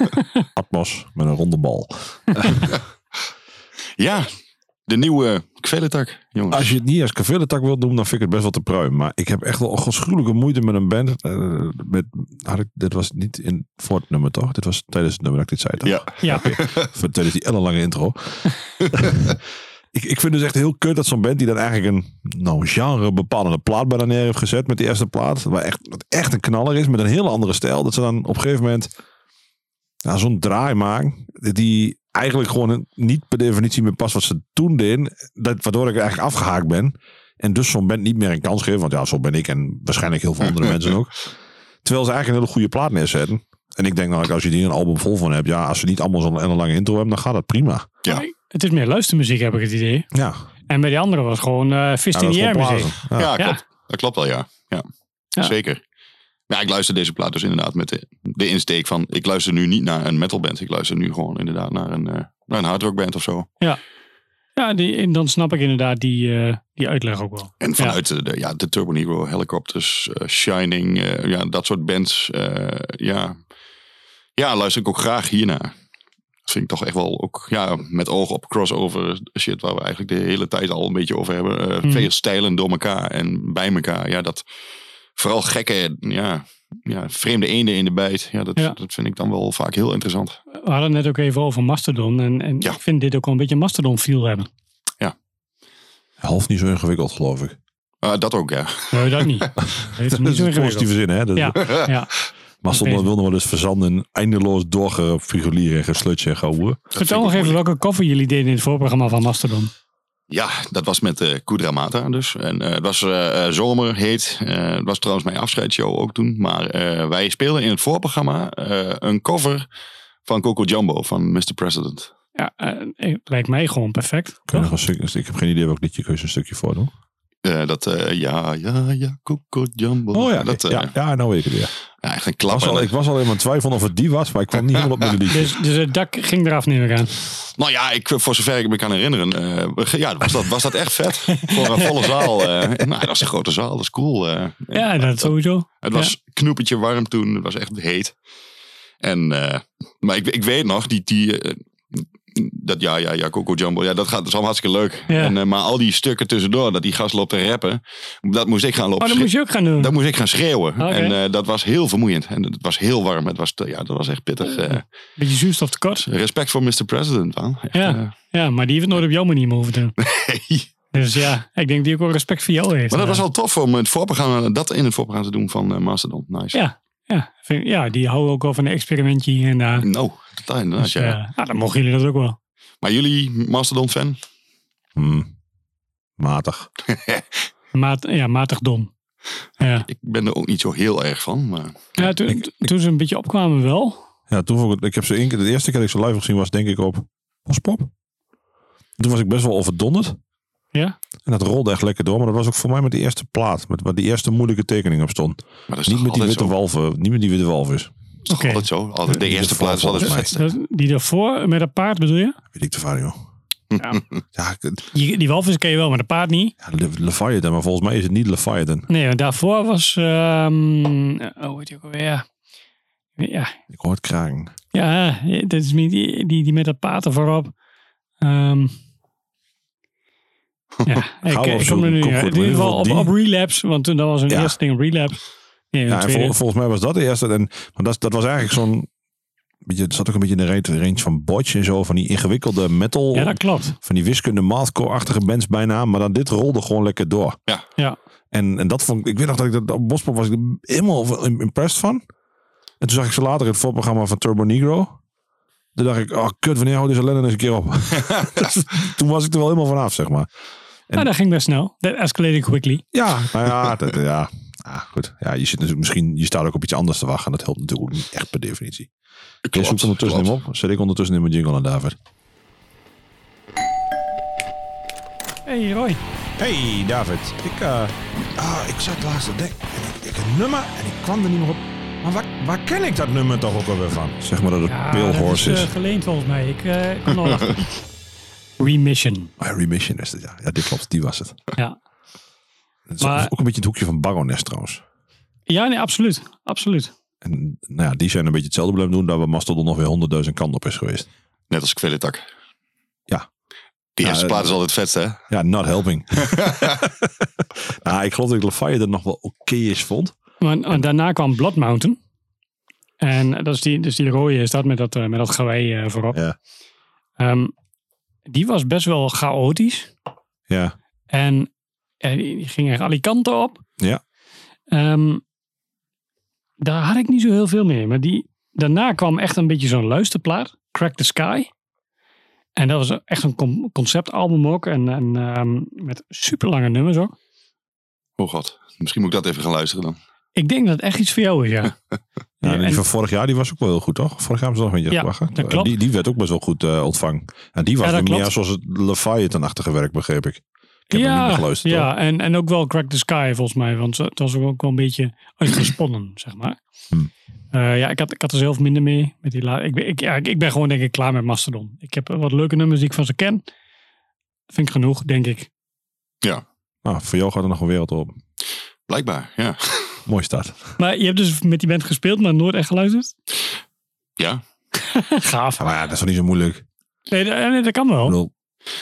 Atmos met een ronde bal.
Ja, de nieuwe Kvelentak, jongens.
Als je het niet als kavelentak wilt doen, dan vind ik het best wel te pruim. Maar ik heb echt wel godschuwelijke moeite met een band. Eh, met, had ik, dit was niet in voor het nummer, toch? Dit was tijdens het nummer dat ik dit zei, toch?
Ja,
Ja,
Voor- Tijdens die ellenlange intro. Ik, ik vind dus echt heel kut dat zo'n band die dan eigenlijk een nou, genre bepalende plaat bij neer heeft gezet met die eerste plaat. Waar echt, wat echt een knaller is met een hele andere stijl. Dat ze dan op een gegeven moment ja, zo'n draai maken. Die eigenlijk gewoon niet per definitie meer past wat ze toen deden. Dat, waardoor ik eigenlijk afgehaakt ben. En dus zo'n band niet meer een kans geven. Want ja, zo ben ik en waarschijnlijk heel veel andere mensen ook. Terwijl ze eigenlijk een hele goede plaat neerzetten. En ik denk nou, als je hier een album vol van hebt. Ja, als ze niet allemaal zo'n lange intro hebben, dan gaat dat prima.
Ja.
Het is meer luistermuziek, heb ik het idee.
Ja,
En bij die andere was gewoon eh fist
ja
in the air
gewoon
muziek.
Ja.
Ja,
Ja.
klopt. Dat klopt wel, ja. ja.
Ja.
Zeker. Ja, ik luister deze plaat dus inderdaad met de, de insteek van... Ik luister nu niet naar een metalband. Ik luister nu gewoon inderdaad naar een, eh naar een hardrockband of zo.
Ja, die, en dan snap ik inderdaad die, eh, die uitleg ook wel.
En vanuit de, de, ja, de Turbo Negro, Helicopters, eh, Shining, ja, dat soort bands. eh, ja. ja, luister ik ook graag hiernaar. Dat vind ik toch echt wel ook, ja, met oog op crossover shit waar we eigenlijk de hele tijd al een beetje over hebben. Eh,
Mhm.
Veel stijlen door elkaar en bij elkaar. Ja, dat vooral gekke, ja, ja vreemde eenden in de bijt. Ja dat,
Ja.
dat vind ik dan wel vaak heel interessant.
We hadden net ook even over Mastodon. En, en
Ja.
ik vind dit ook wel een beetje Mastodon feel hebben.
Half niet zo ingewikkeld, geloof ik.
Ah, dat ook, ja.
Nee, dat niet. Dat heeft
Dat
niet
is
zo
een
ingewikkeld.
positieve zin, hè? Dat,
Ja, ja.
Maar soms wilden we dus verzanden in eindeloos doorgefigulieren en geslutje en gehouden.
Vertel nog even welke cover jullie deden in het voorprogramma van Mastodon.
Ja, dat was met eh Kudra Mata dus. En eh, het was eh, eh, zomer, heet. Eh, het was trouwens mijn afscheidsshow ook toen. Maar eh, wij speelden in het voorprogramma eh, een cover van Coco Jumbo van Mr. President.
Ja, lijkt mij gewoon perfect.
Kun je
toch?
nog een stuk, ik heb geen idee welk liedje kun je een stukje voor doen.
Eh, dat, eh, ja, ja, ja, Coco Jumbo.
Oh ja,
dat, eh,
ja, ja, nou weet ik het weer.
ja, echt een
Ik was,
klapper.
al, ik was al in mijn twijfel of het die was, maar ik kwam niet helemaal op met de.
Dus, dus het dak ging eraf neem ik aan.
Nou ja, ik, voor zover ik me kan herinneren, eh, ja, was dat, was dat echt vet. Voor een volle zaal. eh nou, dat was een grote zaal, dat is cool. eh.
Ja, dat sowieso.
Het was knoepertje warm toen. Het was echt heet. En, eh, maar ik, ik weet nog, die, die, dat ja, ja, ja, Coco Jumbo, ja, dat, gaat, dat is allemaal hartstikke leuk.
Ja.
En, eh, maar al die stukken tussendoor, dat die gast loopt te rappen, dat moest ik gaan lopen
Oh, dat moest je ook gaan doen.
dat moest ik gaan schreeuwen. En eh, dat was heel vermoeiend. En het was heel warm. Het was, te- ja, dat was echt pittig. eh.
Beetje zuurstof tekort.
respect voor Mr. President, man. Echt,
Ja. Ja, maar die heeft het nooit op jouw manier mogen doen. Dus ja, ik denk die ook wel respect voor jou heeft.
Maar dat was wel tof om het voorprogramma, dat in het voorprogramma te doen van Mastodon. Nice.
Ja, ja, vind- ja, die houden ook wel van een experimentje hier en daar.
Nou, totaal inderdaad,
Dus,
ja.
ja. nou, dan mogen jullie dat ook wel.
Maar jullie Mastodon-fan?
Hmm. Matig.
Maat, ja, matig dom. Ja,
Ik ben er ook niet zo heel erg van. Maar
ja toen,
ik-
toen ze een beetje opkwamen wel.
Ja, toen vond ik, ik heb ze één keer, de eerste keer dat ik ze live heb gezien was denk ik op Bospop. Toen was ik best wel overdonderd.
Ja,
En dat rolde echt lekker door. Maar dat was ook voor mij met die eerste plaat. Met waar die eerste moeilijke tekening op stond.
maar dat is
Niet met die witte
zo.
walven. Niet met die witte walvis.
Dat is toch
Oké.
altijd zo. Altijd, de eerste plaats is altijd
die daarvoor met een paard bedoel je?
Weet ik te vaak, joh.
Ja.
Ja,
Die, die walvis ken je wel, maar de paard niet.
ja, Le- Leviathan. Maar volgens mij is het niet Leviathan.
Nee, want daarvoor was... ehm oh, weet je ook alweer? Ja,
Ik hoor het kraken.
ja dat is die, die, die met dat paard er voorop. Ehm ja, ik, kom er nu
Kom
niet
goed,
uit. In ieder geval op, op Relapse, want toen dat was een
Ja.
eerste ding Relapse. Nee,
Ja, en
tweede.
vol- volgens mij was dat de eerste. En, maar dat, dat was eigenlijk zo'n... Beetje, het zat ook een beetje in de range, van Botch en zo. Van die ingewikkelde metal.
ja, dat klopt.
Van die wiskunde mathcore-achtige bands bijna. Maar dan dit rolde gewoon lekker door.
Ja.
En, en dat vond ik... Ik weet nog dat ik dat op Bospop was ik er helemaal impressed van. En toen zag ik ze later in het voorprogramma van Turbo Negro. Toen dacht ik, oh kut, wanneer houdt deze ellende eens een keer op? Toen was ik er wel helemaal vanaf, zeg maar. En-
Ja, dat ging best snel. Dat escalated quickly.
Ja, nou ja, dat, ja. Ah, goed. Ja, je zit natuurlijk misschien, je staat ook op iets anders te wachten. En dat helpt natuurlijk ook niet echt per definitie. Je
Klopt,
zoekt ondertussen
klopt.
hem op. Zet ik ondertussen in mijn jingle aan David.
Hey Roy.
Hey David, ik, eh, ah, ik zat laatst te denken, en ik, ik een nummer en ik kwam er niet meer op. Maar waar, waar ken ik dat nummer toch ook alweer van?
Zeg maar dat het
Ja,
Pale
dat
Horse
is
is.
eh, geleend volgens mij. Ik eh kan al Remission.
Ah, Remission is het, ja. Ja, dit klopt. Die was het.
Ja.
Het is
Maar-
ook een beetje het hoekje van Baroness trouwens.
Ja, nee, absoluut. Absoluut.
En nou ja, die zijn een beetje hetzelfde blijven doen. Dat we Mastodon nog weer honderdduizend kant op is geweest.
Net als Kweletak.
Ja.
Die
Ja,
eerste
eh,
plaat is altijd vetste, hè?
Ja, not helping. nou, ik geloof dat ik Lafayette er nog wel oké is vond.
Maar, maar daarna kwam Blood Mountain. En dat is die, dus die rode is dat met dat, eh, met dat gewei eh, voorop.
Ja.
Ehm, die was best wel chaotisch.
Ja,
En eh, die, ging echt alle kanten op.
Ja.
Ehm, daar had ik niet zo heel veel mee. Maar die, daarna kwam echt een beetje zo'n luisterplaat. Crack the Sky. En dat was echt een con- conceptalbum ook. En, en ehm, met super lange nummers ook.
Oh god. Misschien moet ik dat even gaan luisteren dan.
Ik denk dat het echt iets voor jou is, ja.
ja
Ja,
en die van vorig jaar die was ook wel heel goed, toch? Vorig jaar hebben ze nog een beetje
Ja,
gewacht.
dat klopt.
Die, die werd ook best wel goed eh, ontvangen. En die was
Ja, dat
meer
klopt.
zoals het Leviathan-achtige werk, begreep ik. Ik heb hem niet meer geluisterd. hoor.
ja en, en ook wel Crack the Sky volgens mij. Want het was ook wel een beetje uitgesponnen, zeg maar.
Hmm.
Eh, ja, ik had, ik had er zelf minder mee. Met die la- ik, ben, ik, ja, ik ben gewoon denk ik klaar met Mastodon. Ik heb wat leuke nummers die ik van ze ken. Vind ik genoeg, denk ik.
Nou, voor jou gaat er nog een wereld op.
Blijkbaar, ja.
Mooi start.
Maar je hebt dus met die band gespeeld, maar nooit echt geluisterd?
Ja.
Gaaf.
Maar ja, dat is toch niet zo moeilijk.
Nee, dat, nee, dat kan wel.
Ik bedoel,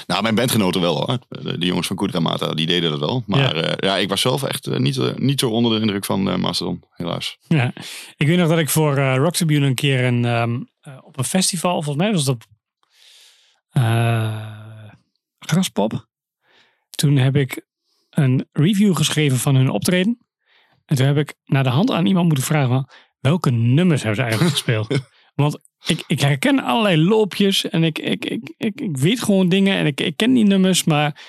Nou, mijn bandgenoten wel hoor. De, de jongens van Kudra Mata, die deden dat wel. Maar ja, ja ik was zelf echt eh, niet, eh, niet zo onder de indruk van eh, Mastodon, helaas.
Ja. Ik weet nog dat ik voor eh Rock Tribune een keer een, ehm, eh, op een festival, volgens mij was dat op eh, Graspop. Toen heb ik een review geschreven van hun optreden. En toen heb ik naar de hand aan iemand moeten vragen van, welke nummers hebben ze eigenlijk gespeeld? Want ik, ik herken allerlei loopjes en ik, ik, ik, ik, ik weet gewoon dingen en ik, ik ken die nummers, maar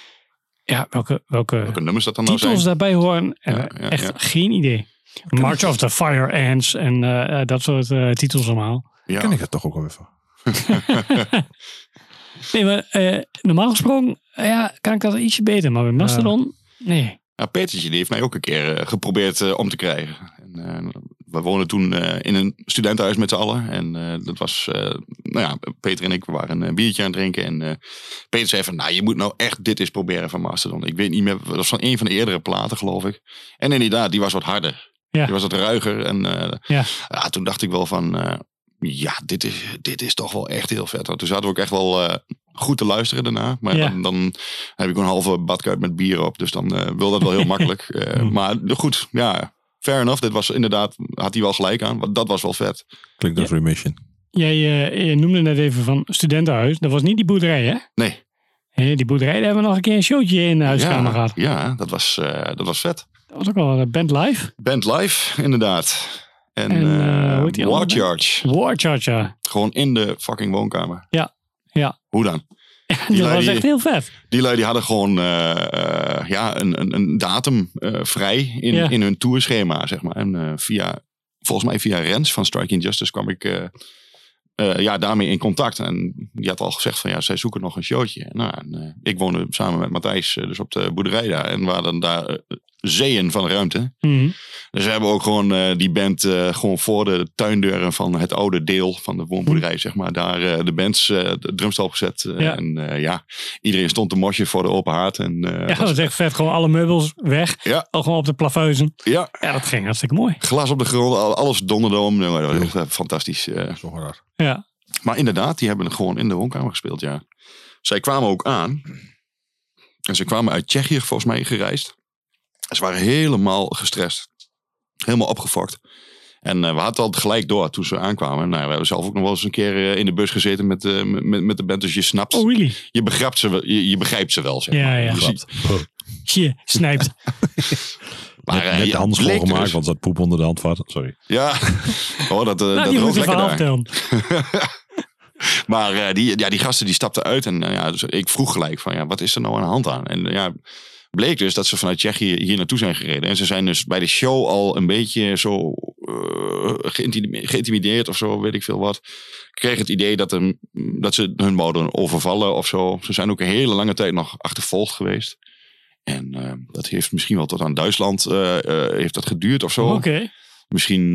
ja, welke, welke,
Welke nummers dat dan nou
titels
zijn?
daarbij horen, eh,
Ja, ja,
echt
ja.
geen idee. March of the Fire Ants en eh, eh, dat soort eh, titels allemaal.
Ja.
ken ik het toch ook wel even.
Nee, maar eh, normaal gesproken ja, kan ik dat ietsje beter. Maar bij Mastodon, nee.
Ja, Petertje die heeft mij ook een keer eh, geprobeerd eh, om te krijgen. En, eh, we woonden toen in een studentenhuis met z'n allen. En dat was, nou ja, Peter en ik we waren een biertje aan het drinken. En Peter zei van, nou je moet nou echt dit eens proberen van Mastodon. Ik weet niet meer, dat was van een van de eerdere platen geloof ik. En inderdaad, die was wat harder.
Ja.
Die was wat ruiger. En
Ja.
toen dacht ik wel van, ja, dit is, dit is toch wel echt heel vet. Want toen zaten we ook echt wel eh, goed te luisteren daarna. Maar
Ja.
dan, dan heb ik een halve badkuip met bier op. Dus dan eh, wil dat wel heel makkelijk. Eh, maar goed, ja, fair enough. Dit was inderdaad, had hij wel gelijk aan. Want dat was wel vet.
Klinkt als Remission.
Jij eh, je noemde net even van studentenhuis. Dat was niet die boerderij, hè?
Nee.
Hé, die boerderij, daar hebben we nog een keer een showtje in de huiskamer
ja,
gehad.
ja dat, was, eh, dat was vet.
Dat was ook wel een band live.
Band live, inderdaad. En,
En, eh,
eh,
die
War? Charge.
War Charger.
Gewoon in de fucking woonkamer.
Ja, ja.
Hoe dan?
dat
lui
was
die-
echt heel vet.
Die lui die hadden gewoon eh, ja, een, een, een datum vrij in,
Ja.
in hun tourschema, zeg maar. En via, volgens mij via Rens van Striking Justice kwam ik eh, ja, daarmee in contact. En die had al gezegd van ja, zij zoeken nog een showtje. Nou, en, eh, ik woonde samen met Matthijs eh, dus op de boerderij daar. En we hadden daar zeeën van ruimte.
Mhm.
Dus we hebben ook gewoon eh, die band eh, gewoon voor de tuindeuren van het oude deel van de woonboerderij, zeg maar. Daar eh, de bands, eh, de drumstel eh,
Ja.
En eh, ja, iedereen stond te mosje voor de open haard. En, eh,
Ja, dat was echt vet. Gewoon alle meubels weg.
Ja.
Al gewoon op de plafuizen.
ja,
Ja, dat ging hartstikke mooi.
glas op de grond, al- alles donderde om. Nou, dat was echt fantastisch.
Zo raar.
Ja.
Maar inderdaad, die hebben het gewoon in de woonkamer gespeeld, ja. Zij kwamen ook aan. En ze kwamen uit Tsjechië volgens mij gereisd. Ze waren helemaal gestrest. Helemaal opgefokt. En eh, we hadden het al gelijk door toen ze aankwamen. Nou, we hebben zelf ook nog wel eens een keer eh, in de bus gezeten met, eh, met, met de band. Dus je snapt,
Oh, really?
je, begrijpt ze, wel- je, je begrijpt ze wel, zeg
Ja,
maar.
ja.
Je ziet-
Je snijpt.
maar,
Net,
eh,
net de schoongemaakt,
dus-
want zat poep onder de handvat. Sorry.
Ja, oh, dat, eh,
Nou,
dat
die moet
lekker
verhaal vertellen.
Maar eh, die, ja, die gasten die stapten uit en ja, dus ik vroeg gelijk van ja, wat is er nou aan de hand aan? En ja, bleek dus dat ze vanuit Tsjechië hier naartoe zijn gereden. En ze zijn dus bij de show al een beetje zo geïntimideerd, of zo, weet ik veel wat. Ik kreeg het idee dat, er, dat ze hun wouden overvallen of zo. Ze zijn ook een hele lange tijd nog achtervolgd geweest. En eh, dat heeft misschien wel tot aan Duitsland eh, eh, heeft dat geduurd of zo. Misschien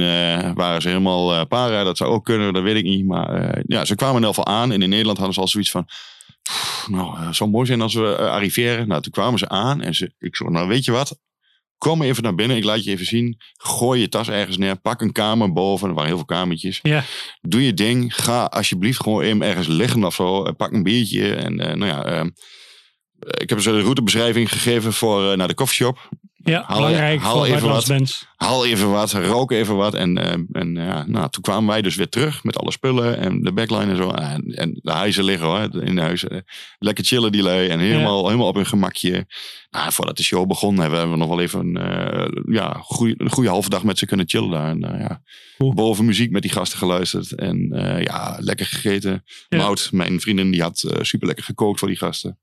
waren ze helemaal para, dat zou ook kunnen, dat weet ik niet. Maar ja, ze kwamen in ieder geval aan en in Nederland hadden ze al zoiets van... "Pff, Nou, het zou mooi zijn als we arriveren. Nou, toen kwamen ze aan en ze, ik zei, nou weet je wat? kom even naar binnen, ik laat je even zien. Gooi je tas ergens neer, pak een kamer boven. Er waren heel veel kamertjes.
Ja,
Doe je ding, ga alsjeblieft gewoon even ergens liggen of zo. Pak een biertje en nou ja... eh, ik heb ze de routebeschrijving gegeven voor eh, naar de koffieshop.
ja
Haal-
belangrijk
haal even wat.
bands.
Haal even wat, rook even wat. En, eh, en ja, nou, toen kwamen wij dus weer terug met alle spullen en de backline en zo. En, en de huizen liggen hoor, in huis. Eh, Lekker chillen die lui en helemaal, helemaal op hun gemakje. Nou, voordat de show begon hebben we nog wel even eh, ja, goeie, een goede halve dag met ze kunnen chillen daar. En, ja,
Cool.
Boven muziek met die gasten geluisterd. En ja, lekker gegeten.
Ja.
Mout, mijn vriendin, die had super lekker gekookt voor die gasten.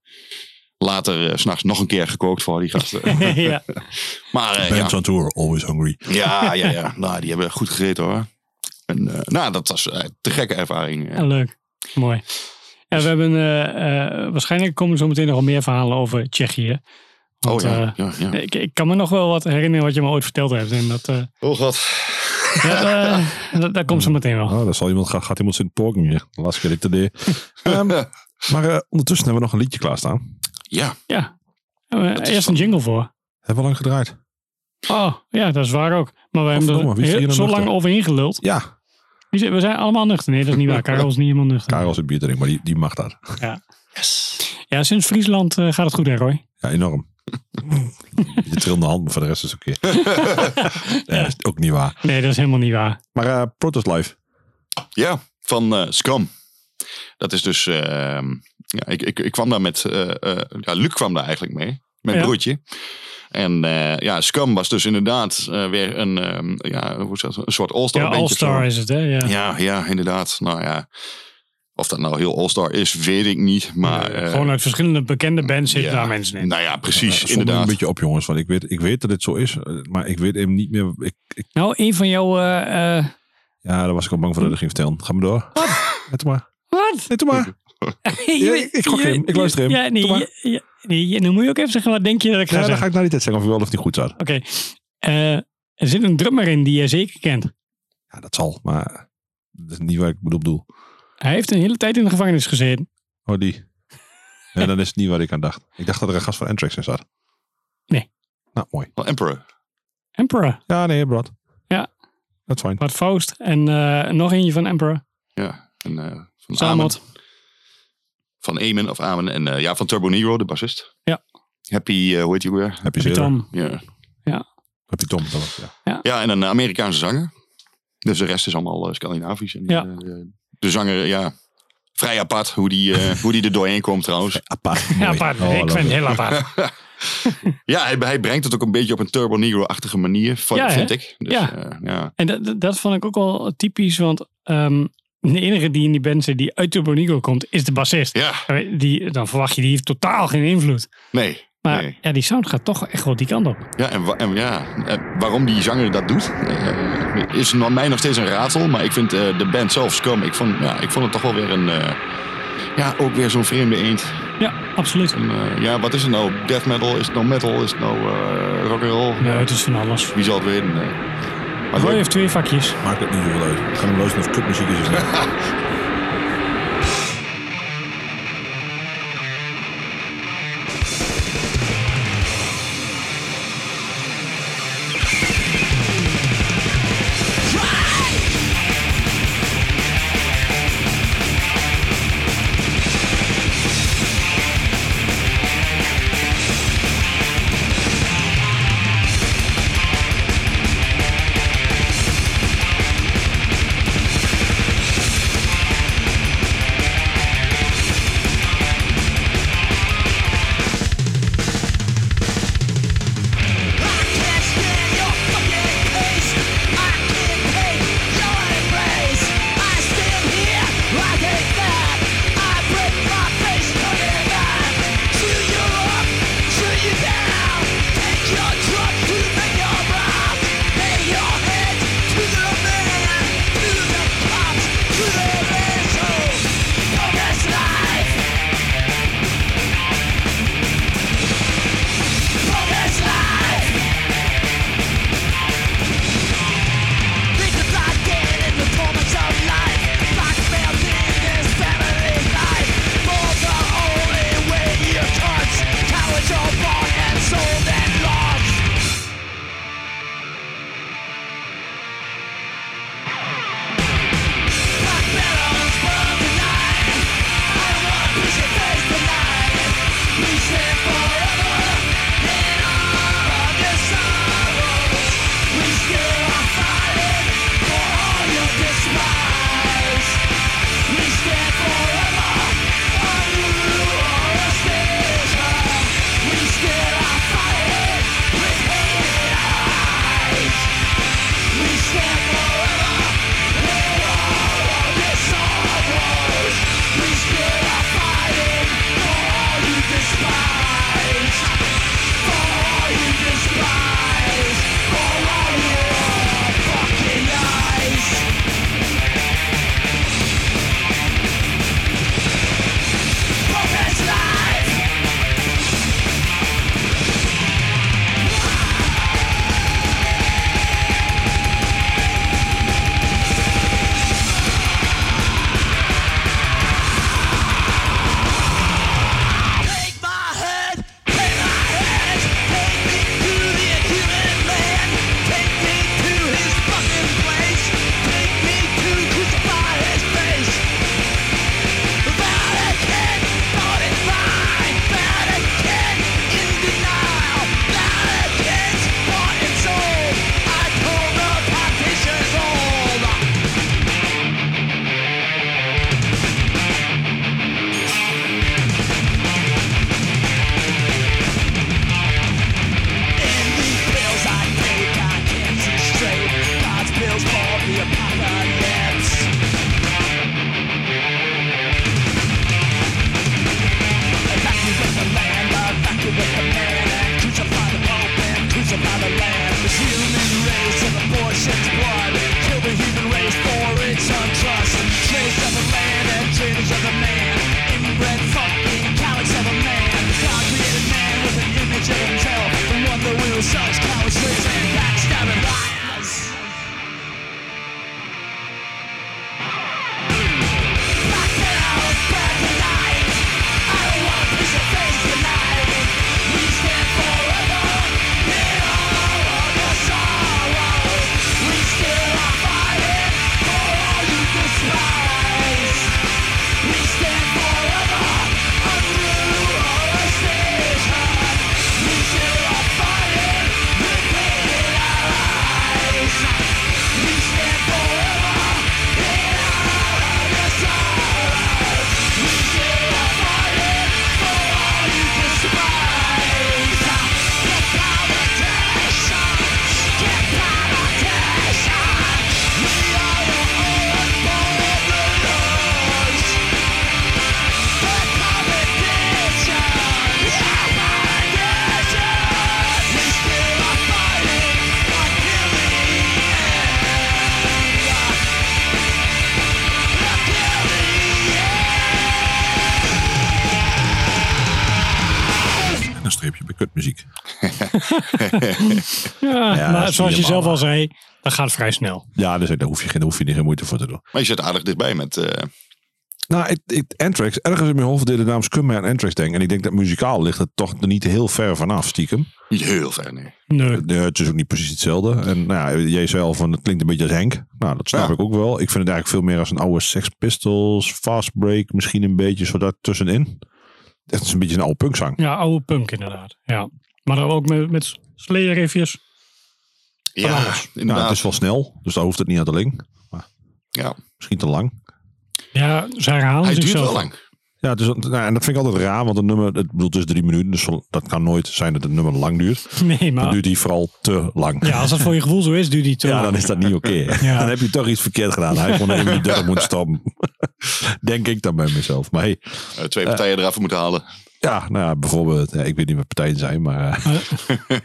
Later s s'nachts nog een keer gekookt voor die gasten.
ja.
maar eh, ja.
On tour, always hungry.
Ja, ja, ja. Nou, die hebben goed gegeten hoor. En, eh, nou, dat was te gekke ervaring.
Ja, leuk. Mooi. Ja, we hebben eh, eh, waarschijnlijk komen zo meteen nog wel meer verhalen over Tsjechië. Want,
oh ja, ja, ja.
ik, ik kan me nog wel wat herinneren wat je me ooit verteld hebt. En dat, eh,
Oh god.
ja, eh, dat, dat komt zo meteen wel.
Oh, dat zal iemand, gaat, gaat iemand zitten talking hier. De laatste keer dat ik dat deed. Ehm, maar ondertussen hebben we nog een liedje klaarstaan.
Ja,
Ja. Eh,
is
eerst een jingle voor.
Hebben we lang gedraaid?
Oh, ja, dat is waar ook. Maar we hebben
verdomme,
er heel-
nou
zo
nuchter?
lang overheen geluld.
Ja,
Wie zijn- We zijn allemaal nuchter. Nee, dat is niet waar. Karel is niet helemaal nuchter.
Karel is het bier drinken, maar die, die mag dat.
Ja, sinds Friesland eh, gaat het goed, hè, Roy?
Ja, enorm. Je trillende hand, maar voor de rest is het oké. ja, dat is ook niet waar.
Nee, dat is helemaal niet waar.
Maar eh Protest Live.
ja van eh, Scrum. Dat is dus... ja, ik, ik, ik kwam daar met... eh, eh, ja, Luc kwam daar eigenlijk mee. Mijn
Ja.
broertje. En eh, ja, Scrum was dus inderdaad eh, weer een, ehm, ja, hoe zeg je dat, een soort all-star
Ja. All-Star is het, hè? Ja.
Ja, ja, inderdaad. Nou ja, of dat nou heel all-star is, weet ik niet. Maar eh,
Gewoon uit verschillende bekende bands zitten
ja.
daar mensen in.
nou ja, precies,
me een
inderdaad.
beetje op, jongens. Want ik weet, ik weet dat dit zo is. Maar ik weet even niet meer. Ik, ik,
Nou, een van jouw... eh, eh,
ja, daar was ik al bang voor dat ik ging vertellen. Ga maar door. Wat? Maar.
wat?
Maar. Ja, ik- ik gok hem. Ik luister hem.
Ja, nee, ja, ja, dan moet je ook even zeggen, wat denk je dat ik ga
Ja, dan
zeggen?
ga ik nou niet eens zeggen of je wel of niet goed zat.
Oké. Eh, er zit een drummer in die jij zeker kent.
Ja, dat zal. Maar dat is niet waar ik bedoel. bedoel.
Hij heeft een hele tijd in de gevangenis gezeten.
Oh, die. Ja, dan is het niet waar ik aan dacht. Ik dacht dat er een gast van Anthrax in zat.
Nee.
Nou, mooi.
Wel Emperor.
Emperor.
Ja, nee, Brad.
Ja.
Dat is fijn.
Bart Faust. En eh, nog eentje van Emperor.
Ja. En, eh, van
Samot.
Van Amen of Amen. En eh, ja, van Turbo Negro, de bassist.
Ja.
Happy, eh, hoe heet je ook weer?
Heb je
Happy
zin?
Tom.
Ja.
Heb je Tom? dan ook, Ja.
ja, en een Amerikaanse zanger. Dus de rest is allemaal eh, Scandinavisch. En,
Ja.
eh, de zanger, ja, vrij apart hoe die, eh, hoe die er doorheen komt trouwens.
Apart.
Ja, apart.
Oh,
ik vind het heel apart.
Ja, hij, hij brengt het ook een beetje op een Turbo Negro-achtige manier, van,
Ja,
vind ik. Dus,
Ja.
eh, ja.
En dat, dat- dat vond ik ook wel typisch, want ehm, de enige die in die band zit die uit Turbo Negro komt, is de bassist.
ja,
Die, dan verwacht je, die heeft totaal geen invloed.
nee.
Maar
nee.
ja, die sound gaat toch echt wel die kant op.
Ja, en, wa- en ja, waarom die zanger dat doet, eh, is nog- mij nog steeds een raadsel. Maar ik vind eh, de band zelf, Scum, ik vond, ja, ik vond het toch wel weer een... eh, ja, ook weer zo'n vreemde eend.
Ja, absoluut.
En, ja, wat is het nou? Death metal? Is het nou metal? Is het nou rock and roll?
Nee, het is van alles.
Wie zal het weten? Nee. Maar
Roy
leuk.
heeft twee vakjes.
Maakt het niet zoveel uit. Ik ga hem luisteren of kutmuziek is.
zoals je zelf al zei, dat gaat vrij snel.
Ja, dus daar hoef je, geen, daar hoef je niet geen moeite voor te doen.
Maar je zit aardig dichtbij met... eh,
Nou, ik, ik, ergens in mijn hoofd deed de naam mij aan Anthrax denken. En ik denk dat muzikaal ligt het toch niet heel ver vanaf, stiekem.
niet heel ver, nee.
Nee.
Nee, het is ook niet precies hetzelfde. En nou ja, jij zei al van het klinkt een beetje als Henk. Nou, dat snap
Ja.
ik ook wel. Ik vind het eigenlijk veel meer als een oude Sex Pistols, Fast Break, misschien een beetje zo daar tussenin. Het is een beetje een oude punkzang.
Ja, oude punk inderdaad. Ja. Maar dan ook met, met sleerriffjes.
Ja,
Nou,
inderdaad.
het is wel snel, dus daar hoeft het niet aan te ling.
ja.
Misschien te lang.
Ja, ze herhalen
Hij duurt wel lang.
Ja, het is, nou, en dat vind ik altijd raar, want een nummer, het, bedoel, het is drie minuten, dus dat kan nooit zijn dat het nummer lang duurt.
Nee,
Dan
maar
duurt die vooral te lang.
ja, als dat voor je gevoel zo is, duurt die te
Ja,
lang.
dan is dat niet oké.
Ja.
Dan heb je toch iets verkeerd gedaan. Hij gewoon even die 30 moeten stoppen. Denk ik dan bij mezelf. Maar hey,
Eh, twee partijen eraf moeten halen.
ja, nou ja, bijvoorbeeld, ja, ik weet niet wat partijen zijn, maar eh,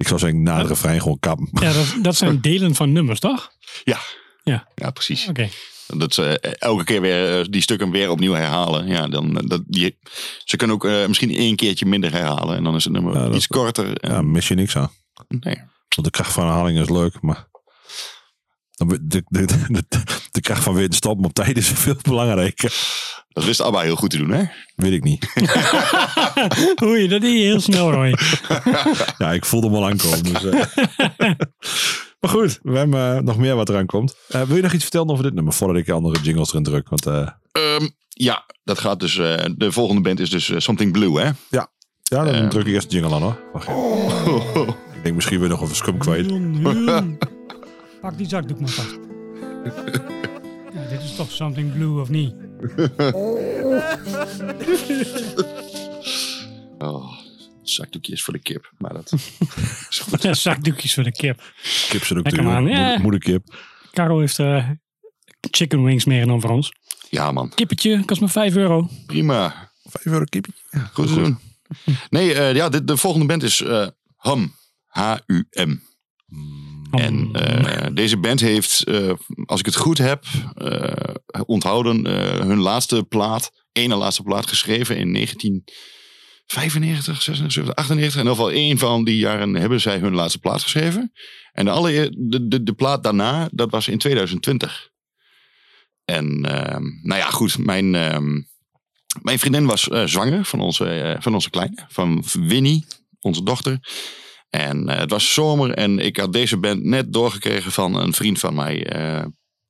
ik zou zeggen, na het refrein gewoon kappen.
Ja, dat, dat zijn delen van nummers, toch?
Ja.
Ja.
Ja, precies.
Oké.
Dat ze eh, elke keer weer eh, die stukken weer opnieuw herhalen. Ja, dan, eh, dat, die, ze kunnen ook misschien één keertje minder herhalen. En dan is het nummer
Ja, dat-
iets korter. En,
Ja, mis je niks aan.
nee.
Want de kracht van herhaling is leuk, maar de, de, de, de kracht van weer te stoppen op tijd is veel belangrijker.
Dat wist ABBA heel goed te doen, hè?
Weet ik niet.
Oei, dat deed je heel snel, Roy.
Ja, ik voelde hem al aankomen. Dus, eh. maar goed, we hebben eh, nog meer wat eraan komt. Eh, wil je nog iets vertellen over dit nummer voordat ik andere jingles erin druk? Want eh,
Ehm, ja, dat gaat dus. eh, de volgende band is dus Something Blue, hè?
ja, dan
Eh.
druk ik eerst de jingle aan hoor. Wacht even. Ik denk misschien weer nog over scum kwijt.
Pak die zakdoek maar vast. Ja, dit is toch something blue of niet?
Oh, zakdoekjes voor de kip. Maar dat is goed.
Ja, zakdoekjes voor de kip.
Kip zit ook
Lekker,
duur.
man. Ja.
Moeder- Moederkip.
Karel heeft eh, chicken wings meegenomen voor ons.
Ja, man.
Kippetje, kost maar 5 euro.
Prima.
Vijf euro kipje.
Goed te doen. Nee, eh, ja, de, de volgende band is eh, Hum. H-U-M. En eh, deze band heeft, eh, als ik het goed heb, eh, onthouden hun laatste plaat, ene laatste plaat geschreven in 1995, 76, 98. In ieder geval één van die jaren hebben zij hun laatste plaat geschreven. En de, alle, de, de, de plaat daarna, dat was in 2020. En ehm, nou ja, goed, mijn, ehm, mijn vriendin was zwanger van onze, van onze kleine, van Winnie, onze dochter. En eh, het was zomer en ik had deze band net doorgekregen van een vriend van mij, eh,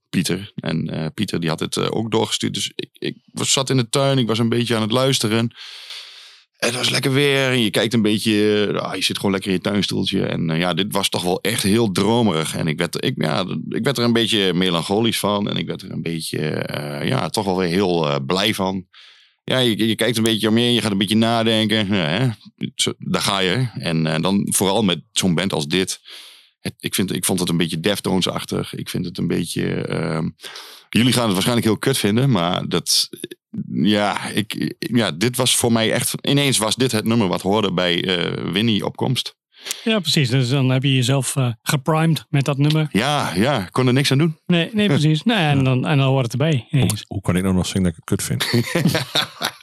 Pieter. En eh, Pieter die had het ook doorgestuurd. Dus ik, ik was, zat in de tuin, ik was een beetje aan het luisteren. Het was lekker weer en je kijkt een beetje, ah, je zit gewoon lekker in je tuinstoeltje. En ja, dit was toch wel echt heel dromerig. En ik werd, ik, ja, ik werd er een beetje melancholisch van. En ik werd er een beetje, ja, toch wel weer heel blij van. Ja, je, kijkt een beetje om je heen, je gaat een beetje nadenken. Hè? Daar ga je. En eh, dan vooral met zo'n band als dit. Het, ik, vind, ik vond het een beetje Deftones-achtig. Ik vind het een beetje... ehm, jullie gaan het waarschijnlijk heel kut vinden, maar dat... Ja, ik, ja, dit was voor mij echt... Ineens was dit het nummer wat hoorde bij eh Winnie opkomst.
Ja, precies. Dus dan heb je jezelf eh, geprimed met dat nummer.
Ja, ja, ik kon er niks aan doen.
Nee, nee precies. Nee, en, dan, en dan hoort het erbij.
Hoe, kan ik nou nog zeggen dat ik het kut vind?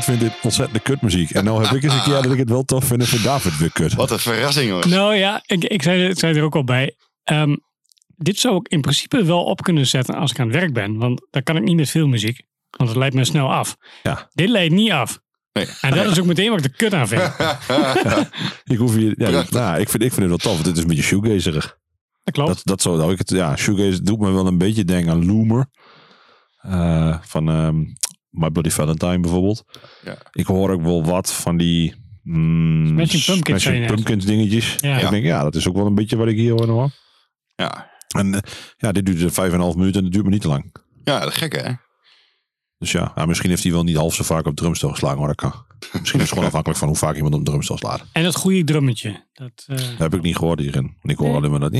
David vindt dit ontzettende kutmuziek. En nou heb ik eens een keer dat ik het wel tof vind en vind David weer kut.
Wat een verrassing, jongens.
Nou ja, ik, ik zei, ik zei er ook al bij. Ehm, dit zou ik in principe wel op kunnen zetten als ik aan het werk ben. Want dan kan ik niet met veel muziek. Want het leidt me snel af.
Ja.
Dit leidt niet af.
Nee.
En dat is ook meteen wat ik de kut aan vind.
Ik, hoef hier, ja, nou, ik, vind, ik vind het wel tof. want Dit is een beetje shoegazerig.
Dat klopt.
Dat, dat zo, nou, ik het, ja, shoegaze doet me wel een beetje denken aan Loomer. Eh, van ehm, My Bloody Valentine bijvoorbeeld.
Ja.
Ik hoor ook wel wat van die... mm,
Smashing Pumpkins net.
Pumpkins dingetjes.
Ja.
Ik denk, ja, dat is ook wel een beetje wat ik hier hoor. hoor.
Ja,
En eh, ja, dit duurt vijf en een half minuten en dat duurt me niet te lang.
ja dat is gek, hè?
Dus ja, ja, misschien heeft hij wel niet half zo vaak op drumstel geslagen, maar dat kan. Misschien is het gewoon afhankelijk van hoe vaak iemand op drumstel slaat.
En dat goede drummetje. Dat, eh,
Dat heb ik niet gehoord hierin. Ik hoor
Nee.
alleen maar dat...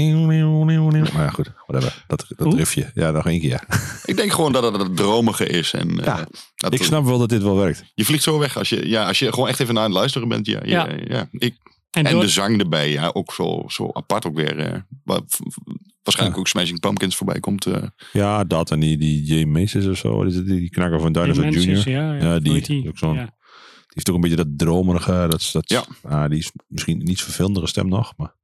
Maar ja, goed. Whatever. Dat, dat
Hoe?
riffje. Ja, nog één keer.
Ik denk gewoon dat het het dromige is. En, eh,
Ja,
dat
Ik snap wel dat dit wel werkt.
Je vliegt zo weg als je, ja, als je gewoon echt even naar het luisteren bent. Ja,
Ja.
ja. ja. Ik,
en
en
door-
de zang erbij, ja, ook zo, zo apart ook weer. eh, waarschijnlijk ook Smashing Pumpkins voorbij komt. eh.
Ja, dat en die, die Jay Maces of zo. Wat is het? Die, die knakker van Dinosaur Jr.
Ja, ja,
Ja, die. Ook zo'n-
Ja.
Die heeft ook een beetje dat dromerige. Dat, dat,
Ja.
ah, die is misschien een iets vervelendere stem nog. Maar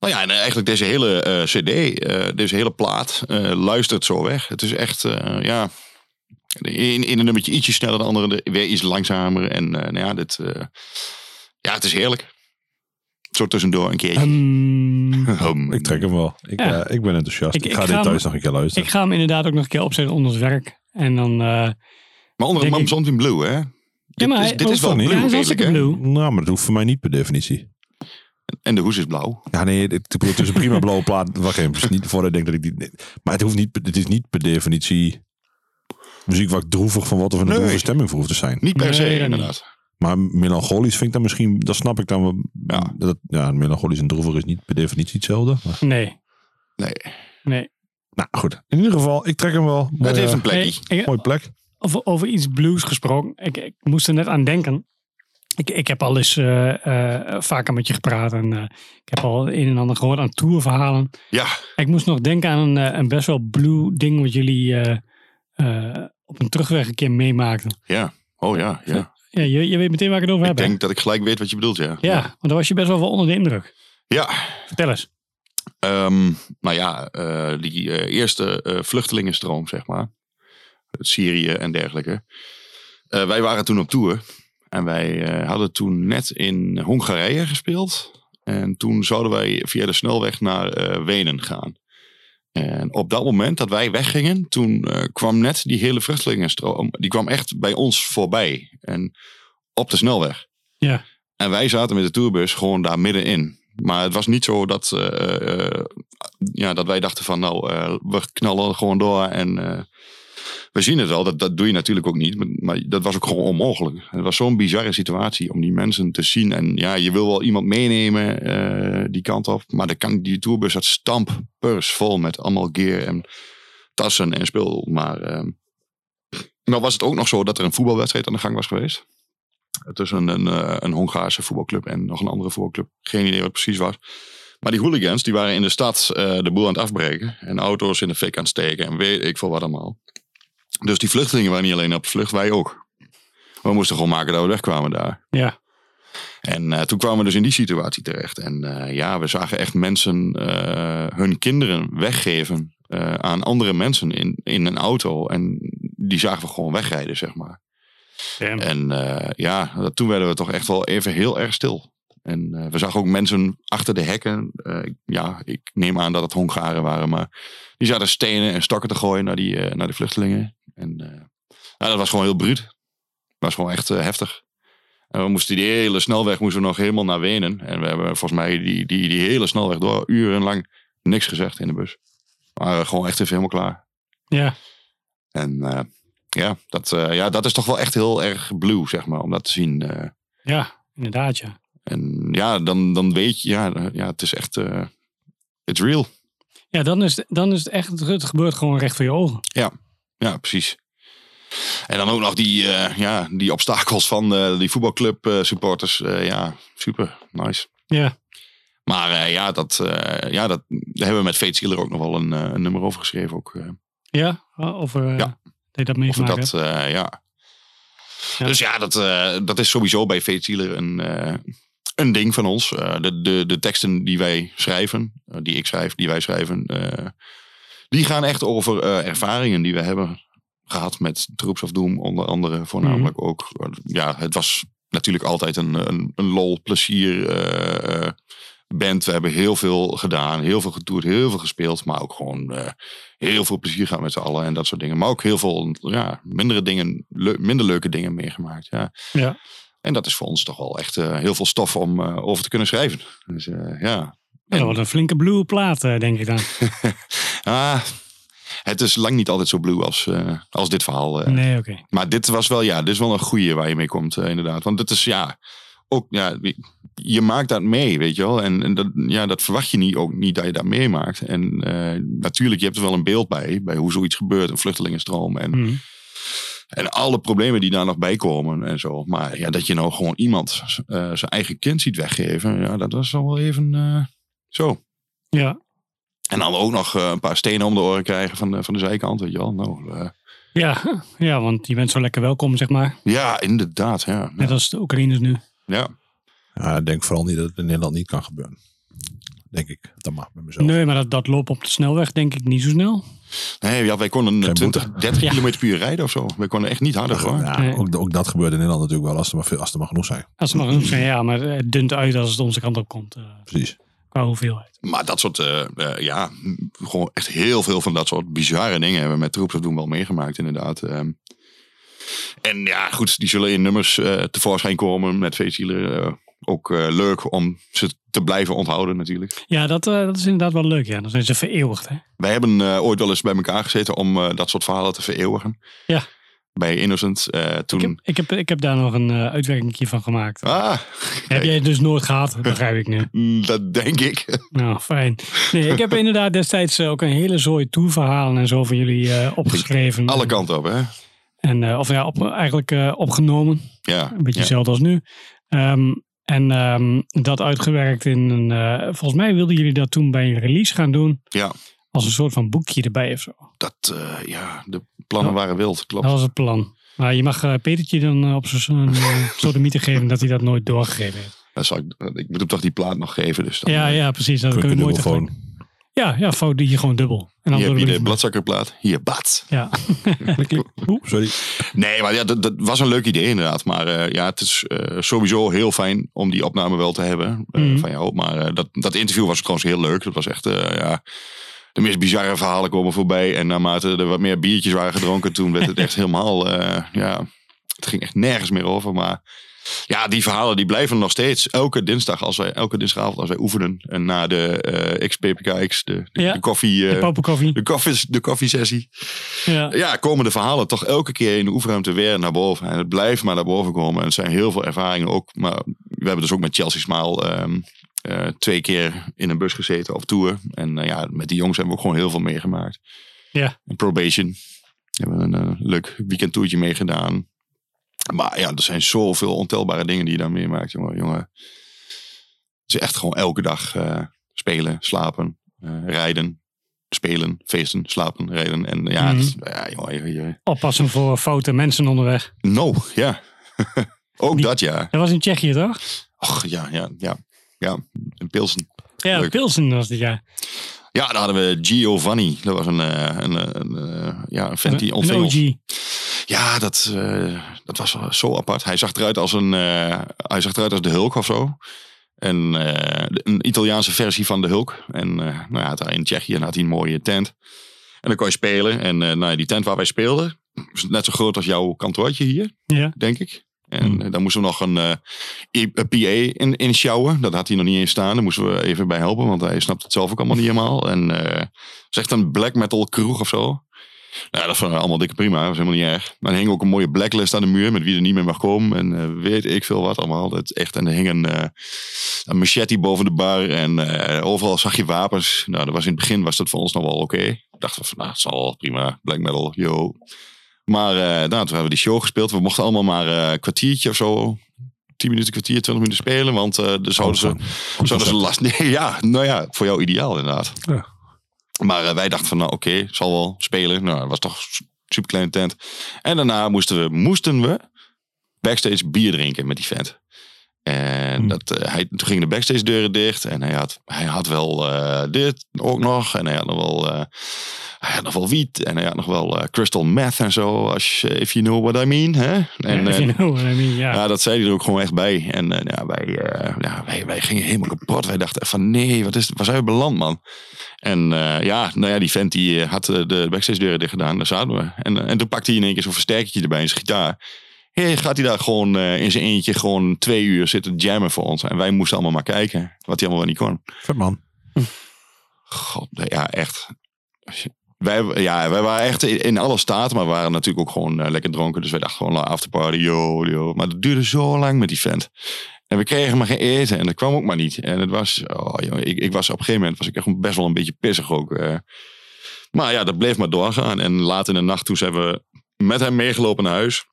Nou ja, en eigenlijk deze hele eh, cd, eh, deze hele plaat, eh, luistert zo weg. Het is echt, eh, ja, in, in een nummertje ietsje sneller, de andere de- weer iets langzamer. En eh, nou ja, dit, eh, ja, het is heerlijk. Zo tussendoor een keertje.
Ehm,
ik trek hem wel. Ik,
Ja.
eh, ik ben enthousiast.
Ik-
Ik,
ik
ga
ga
dit
hem-
thuis nog een keer luisteren.
ik ga hem inderdaad ook nog een keer opzetten onder het werk. En dan... eh,
Maar onder een
ik-
Something Blue, hè? Dit,
maar
is, dit is wel
oh,
blue,
niet.
ja, is blue.
Nou, maar dat hoeft voor mij niet per definitie.
En de hoes is blauw.
Ja, nee, het, is een prima blauwe plaat. Wacht even, niet voordat ik denk dat ik die... nee. Maar het, hoeft niet, het is niet per definitie muziek waar ik droevig van wat of in een
Nee.
droeve stemming voor hoeft te zijn.
Niet per
Nee,
se, inderdaad.
Maar melancholisch vind ik dan misschien, dat snap ik dan wel.
Ja.
Dat, ja, melancholisch en droevig is niet per definitie hetzelfde. Maar,
nee,
Nee,
nee.
nou goed, in ieder geval, ik trek hem wel.
het
Mooie,
heeft een
Hey,
plekje.
ik-
mooie plek.
over, over iets blues gesproken. Ik, ik moest er net aan denken. Ik, ik heb al eens eh, eh, vaker met je gepraat. En eh, ik heb al een en ander gehoord aan tourverhalen.
Ja,
Ik moest nog denken aan een, eh, een best wel blue ding wat jullie eh, eh, op een terugweg een keer meemaakten.
ja. Oh ja, ja.
Ja, je, je weet meteen waar ik het over
Ik
heb. hè?
denk dat ik gelijk weet wat je bedoelt, ja.
Ja, want daar was je best wel van onder de indruk.
Ja,
Vertel eens.
Ehm, nou ja, eh, die eh, eerste eh, vluchtelingenstroom, zeg maar. Syrië en dergelijke. Wij waren toen op tour. En wij hadden toen net in Hongarije gespeeld. En toen zouden wij via de snelweg naar Wenen gaan. En op dat moment dat wij weggingen, toen eh, kwam net die hele vluchtelingenstroom. Die kwam echt bij ons voorbij. En op de snelweg.
Ja.
En wij zaten met de tourbus gewoon daar middenin. Maar het was niet zo dat, eh, eh, ja, dat wij dachten van nou, we knallen gewoon door en we zien het wel. Dat, dat doe je natuurlijk ook niet. Maar, dat was ook gewoon onmogelijk. Het was zo'n bizarre situatie om die mensen te zien. En ja, je wil wel iemand meenemen eh, die kant op. Maar kan die tourbus had stampers vol met allemaal gear en tassen en spul. Maar eh, nou was het ook nog zo dat er een voetbalwedstrijd aan de gang was geweest. Tussen een, eh, een Hongaarse voetbalclub en nog een andere voetbalclub. Geen idee wat precies was. Maar die hooligans die waren in de stad eh, de boel aan het afbreken. En auto's in de fik aan het steken. En weet ik veel wat allemaal. Dus die vluchtelingen waren niet alleen op de vlucht, wij ook. We moesten gewoon maken dat we wegkwamen daar.
Ja.
En eh, toen kwamen we dus in die situatie terecht. En eh, ja, we zagen echt mensen eh, hun kinderen weggeven aan andere mensen in, in een auto. En die zagen we gewoon wegrijden, zeg maar.
Damn.
En ja, dat- toen werden we toch echt wel even heel erg stil. En we zagen ook mensen achter de hekken. Ja, ik neem aan dat het Hongaren waren, maar die zaten stenen en stokken te gooien naar die, naar de vluchtelingen. En eh, nou, dat was gewoon heel bruut. Dat was gewoon echt eh, heftig. En we moesten die hele snelweg moesten we nog helemaal naar Wenen. En we hebben volgens mij die, die, die hele snelweg door urenlang niks gezegd in de bus. We waren gewoon echt even helemaal klaar.
Ja.
En eh, ja, dat, eh, ja, dat is toch wel echt heel erg blue, zeg maar, om dat te zien. eh.
ja, inderdaad ja.
en ja, dan, dan weet je, ja, eh, ja het is echt, eh it's real.
Ja, dan is, het- dan is het echt, het gebeurt gewoon recht voor je ogen.
Ja, precies. En dan ook nog die, eh, ja, die obstakels van eh, die voetbalclub eh, supporters. Ja, super, nice.
Ja.
Maar ja, dat, eh, ja, dat daar hebben we met Fate Sealer ook nog wel een, een nummer over geschreven. Ook,
Ja, over
Ja.
dat je dat
over
meegemaakt
dat, ja.
Ja.
Dus ja, dat, dat is sowieso bij Fate Sealer een, een ding van ons. De, de, de teksten die wij schrijven, die ik schrijf, die wij schrijven, die gaan echt over eh, ervaringen die we hebben gehad met Troops of Doom, onder andere voornamelijk ook. Ja, het was natuurlijk altijd een, een, een lol, plezier eh, eh, band. We hebben heel veel gedaan, heel veel getoerd, heel veel gespeeld, maar ook gewoon eh, heel veel plezier gehad met z'n allen en dat soort dingen. Maar ook heel veel ja, mindere dingen, minder leuke dingen meegemaakt. Ja.
Ja.
En dat is voor ons toch wel echt eh, heel veel stof om eh, over te kunnen schrijven. Dus eh, ja.
Ja, dat wordt een flinke blue plaat, eh, denk ik dan.
Ah, het is lang niet altijd zo blue als, eh, als dit verhaal. eh.
Nee, oké.
Maar dit was wel, ja, dit is wel een goeie waar je mee komt, eh, inderdaad. Want dit is, ja, ook, ja, je maakt dat mee, weet je wel. En, en dat, ja, dat verwacht je niet, ook niet dat je dat meemaakt. En natuurlijk, je hebt er wel een beeld bij, bij hoe zoiets gebeurt, een vluchtelingenstroom. En,
Mhm.
en alle problemen die daar nog bij komen en zo. Maar ja, dat je nou gewoon iemand zijn eigen kind ziet weggeven, ja, dat was wel even zo.
Ja.
En dan ook nog eh, een paar stenen om de oren krijgen van de, van de zijkant, weet je wel. Nou, eh,
Ja. ja, want je bent zo lekker welkom, zeg maar.
ja, inderdaad, ja.
Net als de Oekraïners nu.
ja.
Ja, ik denk vooral niet dat het in Nederland niet kan gebeuren. Denk ik. Dat mag met mezelf.
Nee, maar dat, dat loopt op de snelweg denk ik niet zo snel.
Nee, ja, wij konden
Geen
20, 30
Ja.
kilometer per uur rijden of zo. Wij konden echt niet harder hoor.
Ja,
Nee.
ook, ook dat gebeurt in Nederland natuurlijk wel als er maar, veel, als er maar genoeg zijn.
Als het maar genoeg zijn, ja. Maar het dunt uit als het onze kant op komt. eh,
Precies.
Qua hoeveelheid.
Maar dat soort, eh, eh, ja, gewoon echt heel veel van dat soort bizarre dingen hebben we met Troops of Doom wel meegemaakt inderdaad. Ehm, en ja, goed, die zullen in nummers eh, tevoorschijn komen met feestzielen. eh ook leuk om ze te blijven onthouden natuurlijk.
Ja, dat, dat is inderdaad wel leuk. Ja. Dan zijn ze vereeuwigd. Hè?
Wij hebben ooit wel eens bij elkaar gezeten om dat soort verhalen te vereeuwigen.
Ja.
Bij Innocent. eh, toen...
Ik, heb, ik, heb, ik heb daar nog een uh, uitwerking van gemaakt.
Ah,
Heb jij het dus nooit gehad, begrijp ik nu.
mm, dat denk ik.
Nou, fijn. Nee, ik heb inderdaad destijds eh, ook een hele zooi tourverhalen en zo voor jullie opgeschreven.
Alle kanten op, hè?
En, of ja, op, eigenlijk opgenomen.
Ja.
Een beetje
ja.
hetzelfde als nu. Ehm, en ehm, dat uitgewerkt in een... volgens mij wilden jullie dat toen bij een release gaan doen.
Ja.
Als een soort van boekje erbij of zo.
Dat, eh, ja, de plannen waren wild, klopt.
Dat was het plan. Maar je mag eh, Petertje dan eh, op zo'n uh, sodomieter geven dat hij dat nooit doorgegeven heeft.
Dan zal ik, ik moet hem toch die plaat nog geven. Dus dan,
Ja, ja, precies. Dat kunnen we nooit
gewoon.
Ja, ja, fout die je gewoon dubbel. En dan
Hier heb je de bladzakkerplaat. Hier, bad.
Ja.
Sorry.
Nee, maar ja, dat, dat was een leuk idee inderdaad. Maar eh, ja, het is sowieso heel fijn om die opname wel te hebben eh,
Mhm.
van jou. Maar eh, dat, dat interview was trouwens heel leuk. Dat was echt, eh, ja... De meest bizarre verhalen komen voorbij. En naarmate er wat meer biertjes waren gedronken, toen werd het echt helemaal, eh, ja... Het ging echt nergens meer over, maar... Ja, die verhalen die blijven nog steeds. Elke dinsdag, als wij, elke dinsdagavond als wij oefenen. En na de eh XPPKX, de, de,
Ja,
de koffie...
De
eh, de koffie, de koffiesessie.
Ja.
Ja, komen de verhalen toch elke keer in de oefenruimte weer naar boven. En het blijft maar naar boven komen. En het zijn heel veel ervaringen ook. Maar we hebben dus ook met Chelsea Smile ehm, eh, twee keer in een bus gezeten op tour. En eh, ja, met die jongens hebben we ook gewoon heel veel meegemaakt.
Ja.
En probation. We hebben een eh, leuk weekendtoertje meegedaan. Maar ja, er zijn zoveel ontelbare dingen die je daar meemaakt, jongen. jongen. Het is echt gewoon elke dag spelen, slapen, rijden, spelen, feesten, slapen, rijden. En ja,
Mhm.
het ja jongen, je- je-
Oppassen voor foute mensen onderweg.
no, ja. Ook
Die-
dat, ja.
Dat was in Tsjechië, toch?
Och, ja, ja, ja. Ja, in Pilsen.
Ja,
Leuk.
Pilsen was dit jaar.
Ja, daar hadden we Giovanni. Dat was een, eh, een, een, een, eh, ja, een vent die
Een
ontving. Ja, dat, eh, dat was zo apart. Hij zag eruit als een, eh, hij zag eruit als de Hulk of zo. En eh, een Italiaanse versie van de Hulk. En eh, nou ja, daar in Tsjechië had hij een mooie tent. En dan kon je spelen. En eh, nou ja, die tent waar wij speelden, was net zo groot als jouw kantoortje hier,
Ja.
denk ik. En
Hmm.
eh, daar moesten we nog een, eh, een PA in, in sjouwen. Dat had hij nog niet eens staan. Daar moesten we even bij helpen, want hij snapt het zelf ook allemaal niet helemaal. En eh, het is echt een black metal kroeg of zo. Ja, dat was allemaal dikke prima. Dat was helemaal niet erg. Maar er hing ook een mooie blacklist aan de muur met wie er niet meer mag komen. En weet ik veel wat allemaal. Dat echt, en er hing een, eh, een machete boven de bar. En overal zag je wapens. Nou, dat was in het begin was dat voor ons nog wel oké. Dachten we van, nou, het zal prima. Black metal, yo. Maar eh, nou, toen hebben we die show gespeeld. We mochten allemaal maar eh, een kwartiertje of zo. 10 minuten, kwartier, 20 minuten spelen. Want eh er zouden ze, zouden ze last... Nee, ja, nou ja, voor jou ideaal inderdaad.
Ja.
Maar eh, wij dachten van, nou oké, zal wel spelen. Nou, dat was toch een super kleine tent. En daarna moesten we, moesten we backstage bier drinken met die vent. En
Hm.
dat, eh, hij, toen gingen de backstage deuren dicht. En hij had, hij had wel eh, dit ook nog. En hij had nog wel, eh, hij had nog wel wiet. En hij had nog wel crystal meth en zo. Als if you know what I mean. Hè? En,
Ja,
eh,
you know what I mean, ja.
ja, dat zei hij er ook gewoon echt bij. En ja, wij, ja, wij, wij gingen helemaal kapot. Wij dachten echt van nee, wat is, waar zijn we beland, man? En ja, nou ja, die vent die had de backstage deuren dicht gedaan. Daar zaten we. En, en toen pakte hij in één keer zo'n versterkertje erbij in zijn gitaar. Hey, gaat hij daar gewoon eh, in zijn eentje gewoon twee uur zitten jammen voor ons. En wij moesten allemaal maar kijken wat hij allemaal wel niet kon.
Vet man.
God, ja, echt. Wij, ja, wij waren echt in, alle staten, maar we waren natuurlijk ook gewoon eh, lekker dronken. Dus wij dachten gewoon nou, afterparty, yo, yo. Maar dat duurde zo lang met die vent. En we kregen maar geen eten en dat kwam ook maar niet. En het was, oh, jongen, ik, ik was op een gegeven moment was ik echt best wel een beetje pissig ook. eh. Maar ja, dat bleef maar doorgaan. En laat in de nacht toen zijn we met hem meegelopen naar huis.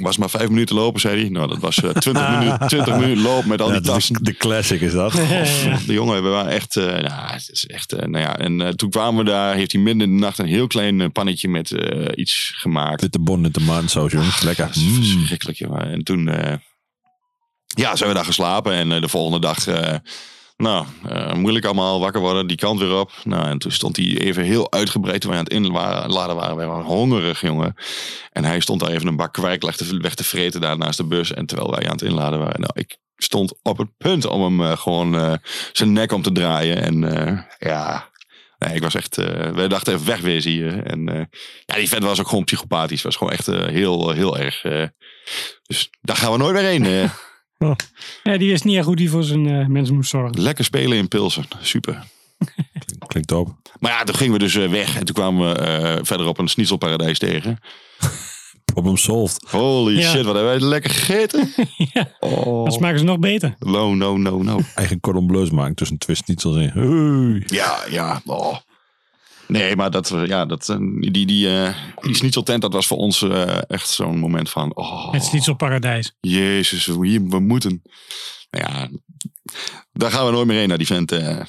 Was maar vijf minuten lopen, zei hij. Nou, dat was eh, twintig minuten, 20 minuten lopen met al die
Ja,
tassen.
de, de classic is dat.
De jongen, we waren echt, eh nou, het is echt, eh, nou ja. En toen kwamen we daar, heeft hij midden in de nacht een heel klein pannetje met eh, iets gemaakt.
Witte bon in de maandsaus, jongens. Lekker.
Dat is
Mm.
verschrikkelijk, jongen. En toen, eh, ja, zijn we daar geslapen. En de volgende dag, eh, nou, eh, moeilijk allemaal wakker worden. Die kant weer op. Nou, en toen stond hij even heel uitgebreid. Toen wij aan het inladen waren, wij waren hongerig, jongen. En hij stond daar even een bak kwijt weg te, vreten daar naast de bus. En terwijl wij aan het inladen waren. Nou, ik stond op het punt om hem eh, gewoon eh, zijn nek om te draaien. En ja... Nee, ik was echt. wij dachten even wegwezen hier. En ja, die vent was ook gewoon psychopathisch. Was gewoon echt heel, heel erg. dus daar gaan we nooit meer heen. eh.
Ja, die is niet echt goed die voor zijn eh, mensen moest zorgen.
lekker spelen in Pilsen. Super.
Klinkt top.
Maar ja, toen gingen we dus eh, weg. En toen kwamen we eh, verder op een schnitzelparadijs tegen.
Problem solved.
Holy
Ja.
shit, wat hebben wij lekker gegeten.
ja,
Oh.
dat smaken ze nog beter.
No, no, no, no.
Eigen cordon bleus maken tussen twist niet in. Hey.
Ja, ja. Oh. Nee, maar dat, eh, ja, dat, eh, die, die, eh die schnitzeltent, dat was voor ons echt zo'n moment van... Oh,
Het is niet zo paradijs.
Jezus, we, hier, we moeten. Nou ja, daar gaan we nooit meer heen naar die vent. eh.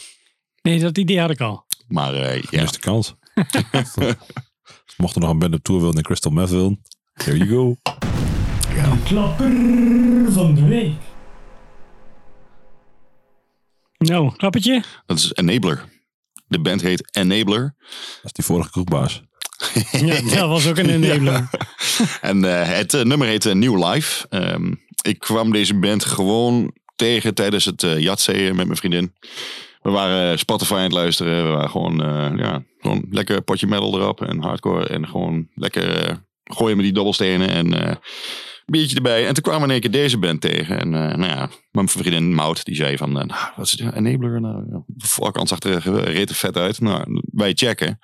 Nee, dat idee had ik al.
maar eh, ja,
Eerste kans. Mocht er nog een band op tour willen en Crystal Meth willen. There you go.
Klapper van de week. Nou, klappertje.
dat is Enabler. De band heet Enabler.
Dat is die vorige kroegbaas.
Ja, dat was ook een enabler.
En eh, het eh, nummer heet eh, New Life. Ehm, ik kwam deze band gewoon tegen tijdens het uh, jatzeeën met mijn vriendin. We waren Spotify aan het luisteren. We waren gewoon, eh, ja, gewoon lekker potje metal erop en hardcore. En gewoon lekker gooien met die dobbelstenen en eh biertje erbij. En toen kwamen in één keer deze band tegen. En eh, nou ja, mijn vriendin Mout, die zei van, eh, nou, wat is het, Enabler? Nou, ja, voorkant zag er rete vet uit. Nou, wij checken.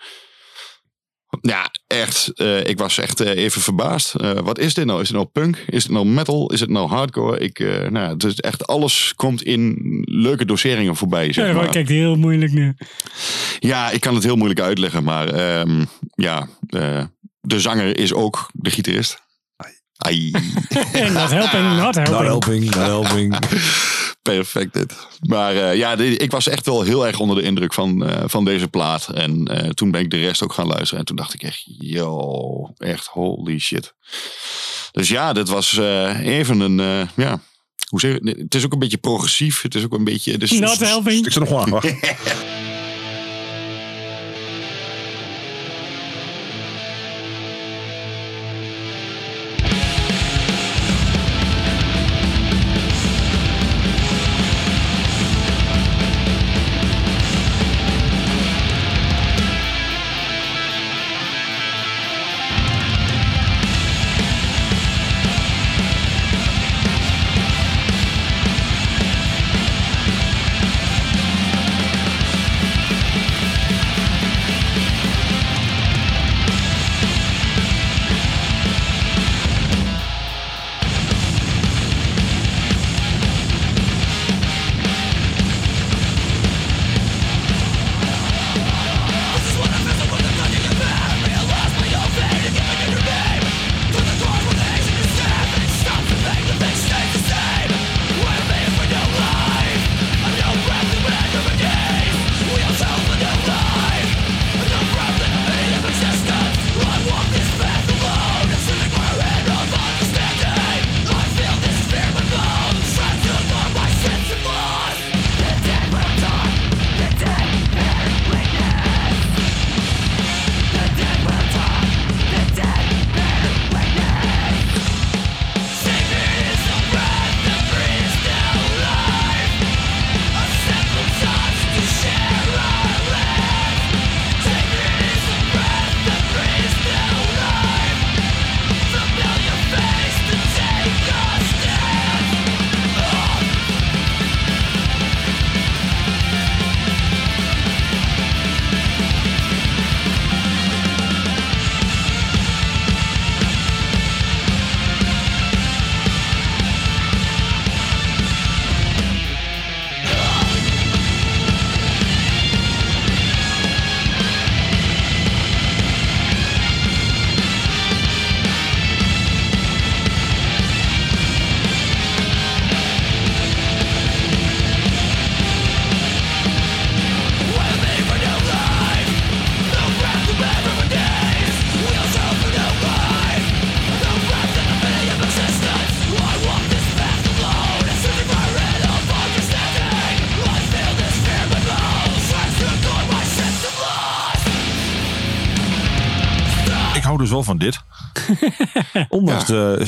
Ja, echt. eh, ik was echt even verbaasd. Wat is dit nou? Is het nou punk? Is het nou metal? Is het nou hardcore? Ik, nou, ja, het is echt alles komt in leuke doseringen voorbij. Zeg
Ja,
maar.
maar kijkt heel moeilijk nu.
Ja, ik kan het heel moeilijk uitleggen, maar ehm, ja, de zanger is ook de gitarist. Ai.
Not helping, not helping.
Not helping, not helping.
Perfect dit. Maar eh, ja, ik was echt wel heel erg onder de indruk van, eh, van deze plaat. En eh, toen ben ik de rest ook gaan luisteren. En toen dacht ik echt, yo, echt holy shit. Dus ja, dit was eh, even een, eh, ja, hoe zeg je, het is ook een beetje progressief. Het is ook een beetje... Dus,
Not helping.
Ik zit nog wel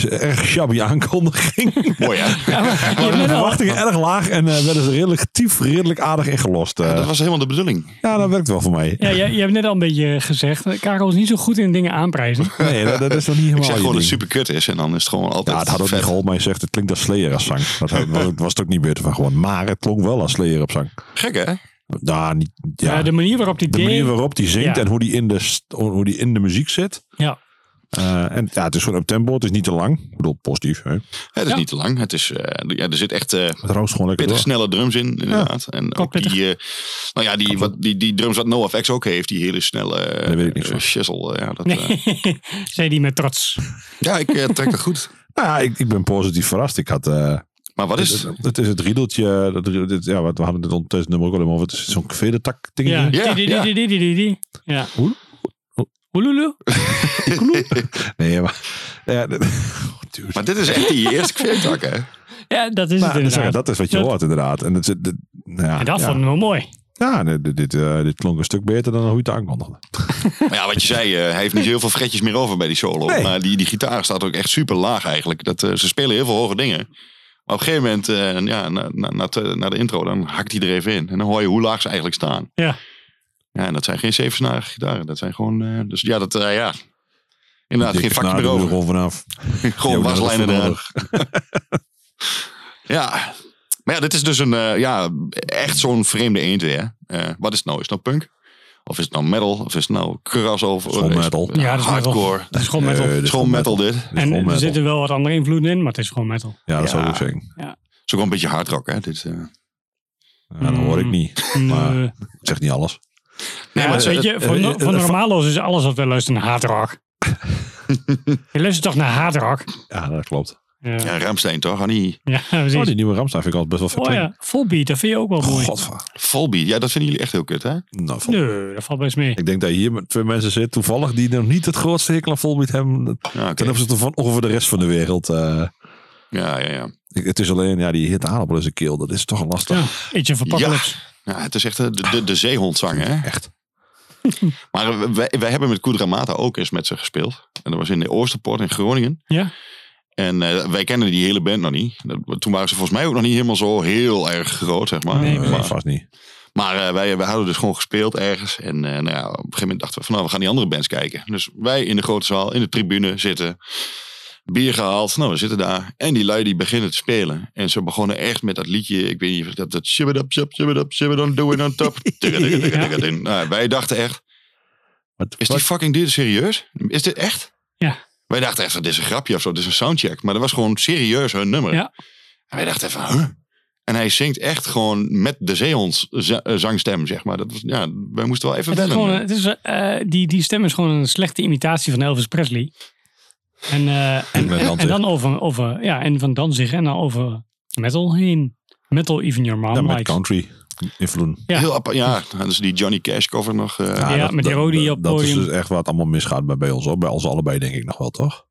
erg shabby aankondiging.
Mooi hè?
de verwachtingen erg laag en eh, werden ze redelijk tief, redelijk aardig ingelost. eh.
Dat was helemaal de bedoeling.
ja, dat werkt wel voor mij.
Ja, je, je hebt net al een beetje gezegd. Karel is niet zo goed in dingen aanprijzen.
Nee, dat, dat is nog niet helemaal
Ik zeg gewoon dat het super kut is en dan is het gewoon altijd
Ja, het had ook
vet.
niet geholpen, maar je zegt het klinkt als Slayer als zang. Dat was, was het ook niet beter van gewoon. Maar het klonk wel als Slayer op zang.
Gek hè?
Nou, niet, ja,
Ja, de manier waarop die
de manier waarop die zingt
Ja.
en hoe die in de, hoe die in de muziek zit.
Ja.
Eh, en ja, het is gewoon op tempo, het is niet te lang. Ik bedoel, positief. Hè? Het
Het is
Ja.
niet te lang. Het is, eh, ja, er zit echt eh
lekker
pittig
door.
snelle drums in, inderdaad. En ook
pittig.
die, eh, nou ja, die, wat, die, die drums wat NoFX ook heeft, die hele snelle
Daar weet ik niks
eh,
van.
shizzle. ja, dat,
Zei die met trots.
ja, ik trek het goed.
Nou ja, ik, ik ben positief verrast. Ik had... eh,
Maar wat is
het,
het?
het is het riedeltje. Dat, dit, ja, wat- we hadden het ondertussen nummer ook al helemaal over. Het is zo'n vedertak dingetje.
Ja.
Ja,
Die, die,
ja.
die, die, die, die, die. Ja.
Hoe?
Oelulu.
Nee, maar... Ja, dat- Dude.
Maar dit is echt die eerste kveertak, hè?
Ja, dat is
Nou,
het
dat is-
inderdaad.
dat is wat je
Dat-
hoort inderdaad. En, het, nou ja,
En dat
ja.
vonden we mooi.
Ja, dit, dit, eh, dit klonk een stuk beter dan hoe je het aankondigde.
Maar ja, wat je zei, eh, hij heeft niet heel veel fretjes meer over bij die solo.
Nee.
Maar die, die gitaar staat ook echt super laag eigenlijk. Dat, eh, ze spelen heel veel hoge dingen. Maar op een gegeven moment, ja, na, na, na, na de intro, dan hakt hij er even in. En dan hoor je hoe laag ze eigenlijk staan.
Ja.
Ja, en dat zijn geen zevensnarige gitaren. Dat zijn gewoon, eh, dus ja, dat, eh, ja. Inderdaad, geen vakje meer over.
er Gewoon vanaf.
Gewoon
Ja,
waslijnen
nodig.
Ja. Maar ja, dit is dus een, eh, ja, echt zo'n vreemde eend weer. Eh, wat is het nou? Is het nou punk? Of is het nou metal? Of is het nou crossover?
Gewoon
Is het,
metal.
eh,
Ja, dat is metal.
hardcore.
Het is gewoon metal.
Het
dit
is gewoon metal dit.
Dit is
en er zitten wel wat andere invloeden in, maar het is gewoon metal.
Ja, dat zou
Ja.
ik zeggen.
Het is ook wel een beetje hardrock, hè? Dit, eh.
Ja, dat hoor ik niet. Maar
Nee.
ik zeg niet alles.
Nee,
Ja,
maar
weet je, voor, no- voor normalo's is alles wat we luisteren naar je luistert toch naar hardrock?
Ja, dat klopt.
Ja, ja.
Ja, Ramstein toch? Annie.
precies.
Oh, die nieuwe Ramstein vind ik altijd best wel vet.
Oh ja, Volbeat, dat vind je ook wel mooi.
Godver.
Volbeat. Ja, dat vinden jullie echt heel kut, hè?
Nou, vol-
Nee, dat valt best mee.
Ik denk dat hier met twee mensen zit, toevallig, die nog niet het grootste hekel aan Volbeat hebben.
Ja, oké.
Ten opzichte van ongeveer de rest van de wereld. eh.
ja, ja, ja.
Ik- het is alleen, ja, die hit aardappel in zijn keel. Dat is toch een lastig.
Ja, of Apocalypse.
Ja, het is echt eh, de, de, de zeehondzang, hè?
Echt.
Maar wij, wij hebben met Koedramata ook eens met ze gespeeld. En dat was in de Oosterpoort in Groningen.
Ja.
En eh, wij kennen die hele band nog niet. Dat- Toen waren ze volgens mij ook nog niet helemaal zo heel erg groot, zeg maar.
Nee,
maar
vast niet.
maar eh, wij, wij hadden dus gewoon gespeeld ergens. En eh, nou ja, op een gegeven moment dachten we van nou, we gaan die andere bands kijken. Dus wij in de grote zaal, in de tribune zitten. Bier gehaald. Nou, we zitten daar. En die lui die beginnen te spelen. En ze begonnen echt met dat liedje. Ik weet niet of dat... dat up, shib, shibba up, do it on top. Nou, wij dachten echt, is die
fuck?
fucking dit serieus? Is dit echt?
Ja.
Wij dachten echt, dit is een grapje of zo. Dit is een soundcheck. Maar dat was gewoon serieus hun nummer.
Ja.
En wij dachten even, huh? En hij zingt echt gewoon met de zeehonds eh, zangstem, zeg maar. Dat was, ja, wij moesten wel even
Het is
wennen.
gewoon, het is, eh, die, die stem is gewoon een slechte imitatie van Elvis Presley. En, eh, en, en, dan over, over, ja, en van Danzig en dan over metal heen. Metal Even Your Mom
Ja, met country invloeden.
Ja.
Heel apart, ja. Dat is die Johnny Cash cover nog. eh,
Ja,
dat-
met die Rodi op
Dat is dus echt het allemaal misgaat bij, bij ons. Hoor. Bij ons allebei denk ik nog wel, toch?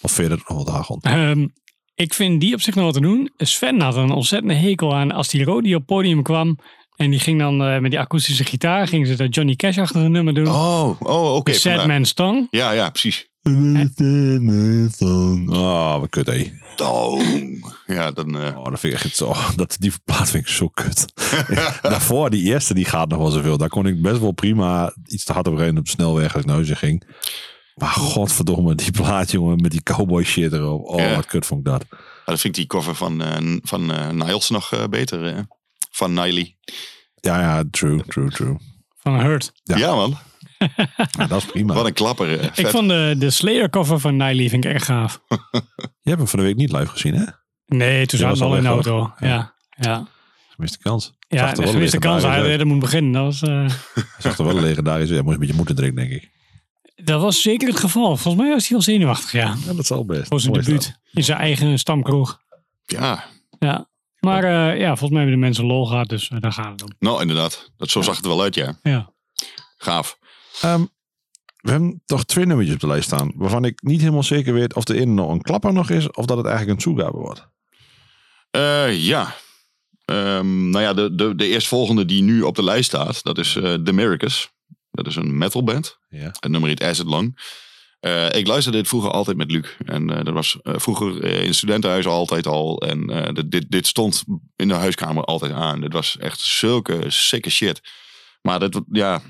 Of verder nog wat Hagon.
Ehm, ik vind die op zich nog wat te doen. Sven had een ontzettende hekel aan als die Rodi op podium kwam. En die ging dan eh, met die akoestische gitaar, ging ze dat Johnny Cash-achtige nummer doen.
Oh, oh oké.
Sad. Man's Tongue.
Ja, ja, precies.
Oh, wat kut, hé.
Ja, dan... eh,
Oh, dat vind ik echt zo. Dat, die plaat vind ik zo kut. Daarvoor, die eerste, die gaat nog wel zoveel. Daar kon ik best wel prima iets te hard op rijden op de snelweg als ik naar huis ging. Maar godverdomme, die plaat, jongen, met die cowboy shit erop. Oh,
Ja.
wat kut vond ik dat.
maar dan vind ik die cover van, eh, van eh, Niles nog eh, beter. eh. Van Niley.
Ja, ja, true, true, true.
Van Hurt.
Ja.
Ja, man.
Dat is prima.
Wat een klapper. eh,
Ik
vet.
vond de, de Slayer cover van Niley vind ik erg gaaf.
Je hebt hem van de week niet live gezien, hè?
Nee, toen zaten
was
we al in de
al
auto. Ja, ja.
Gemiste kans.
Ja, de gemiste kans hij er moet beginnen. Dat was, eh,
Zag er wel legendarisch uit. Hij moest een beetje moeten drinken, denk ik.
dat was zeker het geval. Volgens mij was hij wel zenuwachtig, ja.
Ja, dat zal best.
Voor zijn
Mooi is dat.
debuut. In zijn eigen stamkroeg.
Ja,
Ja. Maar eh, ja, volgens mij hebben de mensen lol gehad, dus daar gaat het om.
nou inderdaad. Dat, zo zag het er wel uit, ja.
Ja.
Gaaf.
Ehm, we hebben toch twee nummertjes op de lijst staan. Waarvan ik niet helemaal zeker weet of er in nog een klapper nog is. Of dat het eigenlijk een toegabe wordt.
Eh, ja. Ehm, nou ja, de, de, de eerstvolgende die nu op de lijst staat, dat is eh The Miracles. Dat is een metalband.
Ja.
Het nummer heet Acid Lung. Eh, ik luisterde dit vroeger altijd met Luc. En dat was vroeger in studentenhuis altijd al. En dit- dit, dit stond in de huiskamer altijd aan. Dit was echt zulke sikke shit. Maar dat, ja,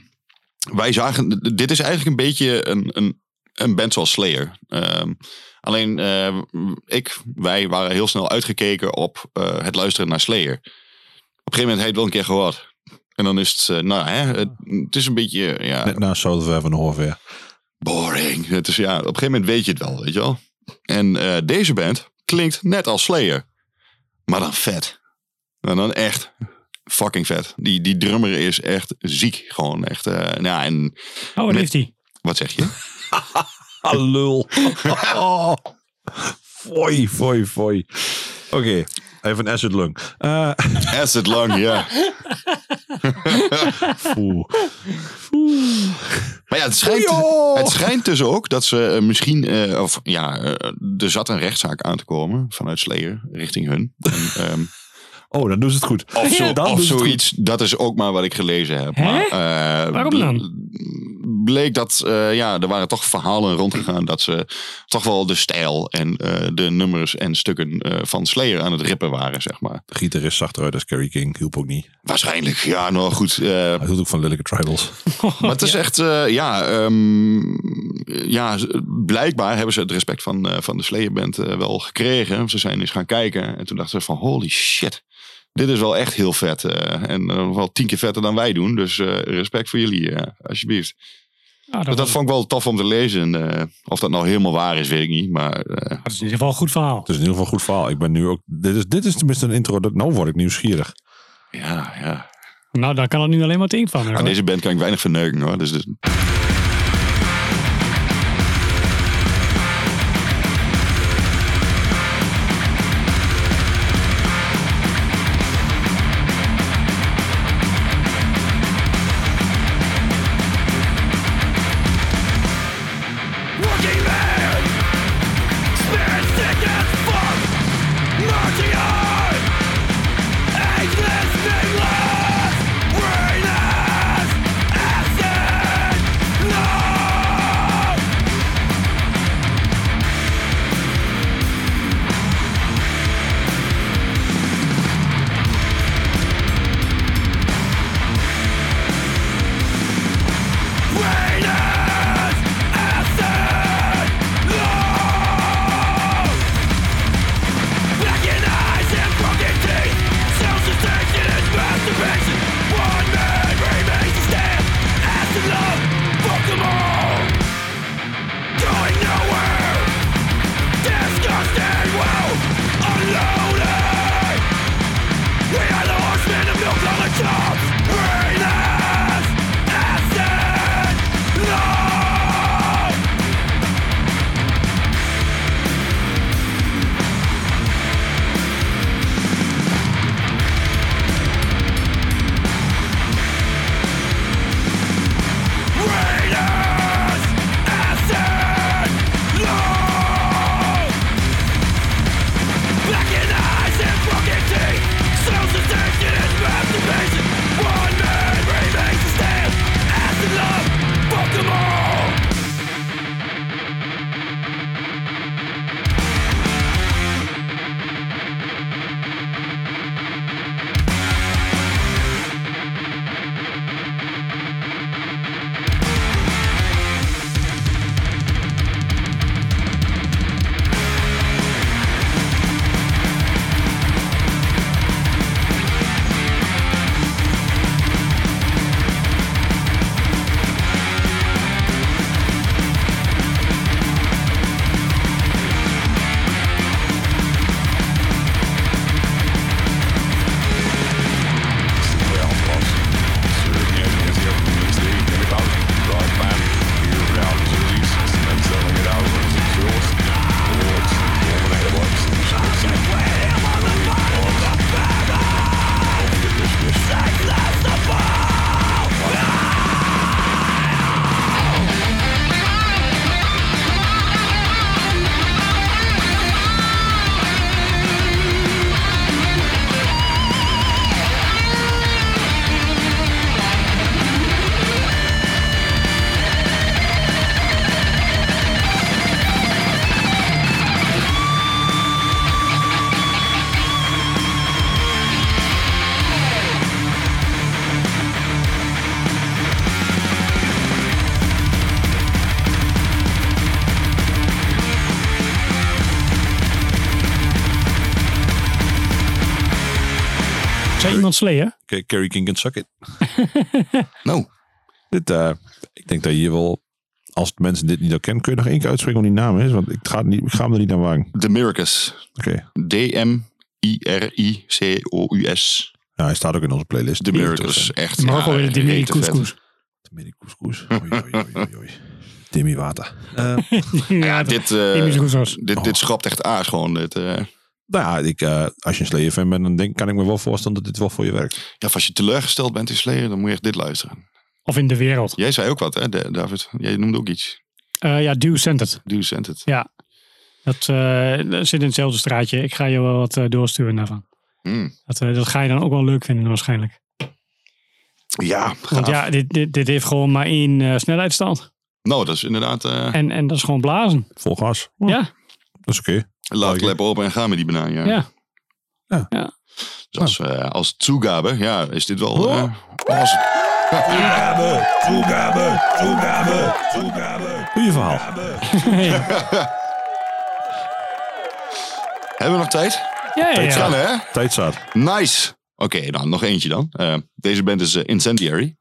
wij zagen, dit is eigenlijk een beetje een, een, een band zoals Slayer. Ehm, alleen eh, ik, wij waren heel snel uitgekeken op eh, het luisteren naar Slayer. Op een gegeven moment het wel een keer gehoord. En dan is het, eh, nou hè, het, het is een beetje, ja,
Net na Heaven ongeveer.
boring. Het is, ja, op een gegeven moment weet je het wel, weet je wel. En deze band klinkt net als Slayer. Maar dan vet. En dan echt fucking vet. Die, die drummer is echt ziek. Gewoon echt. eh nou, en
Oh, wat heeft hij?
wat zeg je?
Ah, lul. Foei, foei, foei. Oké, even een acid lung. Eh,
Acid Lung, ja. Maar ja, het schijnt, het schijnt dus ook dat ze eh, misschien, eh, of ja, eh, er zat een rechtszaak aan te komen vanuit Slayer richting hun. En, ehm,
Oh, dan doen ze het goed.
of zo,
Dan
of zoiets. Dat is ook maar wat ik gelezen heb.
Hè?
Maar, eh,
Waarom dan?
Bleek dat, eh, ja, er waren toch verhalen rondgegaan dat ze toch wel de stijl en eh, de nummers en stukken eh, van Slayer aan het rippen waren, zeg maar.
De gitarist zag eruit als Kerry King. Hielp ook niet.
Waarschijnlijk, ja, nou goed. eh,
Hij hield ook van Lilleke Tribals.
Maar het is echt, eh, ja, ehm, ja, blijkbaar hebben ze het respect van, eh, van de Slayer-band eh, wel gekregen. Ze zijn eens gaan kijken en toen dachten ze van holy shit, dit is wel echt heel vet. eh, en eh, wel tien keer vetter dan wij doen, dus eh, respect voor jullie, eh, alsjeblieft.
Ah, dat,
Dus dat vond ik wel tof om te lezen. eh, of dat nou helemaal waar is, weet ik niet. Maar eh,
dat is in ieder geval een goed verhaal.
Het is in ieder geval een goed verhaal. Ik ben nu ook... Dit is, dit is tenminste een intro. Dat, nou word ik nieuwsgierig.
ja, ja.
Nou, daar kan het nu alleen maar het van.
Aan
hoor.
deze band kan ik weinig verneuken hoor. Dus, dus
Iemand Slayer?
Carrie King can suck it.
Nou,
Dit, eh, ik denk dat je hier wel, als mensen dit niet al kennen, kun je nog één keer uitspreken wat die naam is. Want ik ga, niet, ik ga hem er niet aan wagen.
The Miracus.
Oké.
D-M-I-R-I-C-O-U-S.
Ja, hij staat ook in onze playlist.
The Miracus. Echt.
Maar ook
ja,
alweer de
vet.
Couscous.
Timmy Couscous. Timmy Water. Eh,
Ja, dit, eh,
Couscous.
dit, dit schrapt echt aas gewoon. Dit, eh.
Nou ja, ik, eh, als je een Slayer fan bent, dan denk, kan ik me wel voorstellen dat dit wel voor je werkt.
ja, of als je teleurgesteld bent in Slayer, dan moet je echt dit luisteren.
Of in de wereld.
Jij zei ook wat, hè, Da- David? Jij noemde ook iets.
Eh, ja, Dew Centered.
Sent it.
Ja. Dat, eh, dat zit in hetzelfde straatje. Ik ga je wel wat eh, doorsturen daarvan.
Hmm.
Dat, dat ga je dan ook wel leuk vinden waarschijnlijk.
Ja,
Want
gaaf.
ja, dit, dit, dit heeft gewoon maar één eh, snelheidsstand.
Nou, dat is inderdaad... eh
En, en dat is gewoon blazen.
Vol gas. Oh,
Ja,
Dat is oké.
laat de klep open en gaan met die banaan. Ja.
ja.
Dus als, eh, als toegabe, ja, is dit wel... eh, als-
Toegabe, toegabe, toegabe, toegabe.
Goeie verhaal.
Hebben we nog tijd?
Ja, ja,
Gaan,
ja.
hè?
Tijd staat.
Nice. Oké, dan nog eentje dan. Eh, deze band is Incendiary.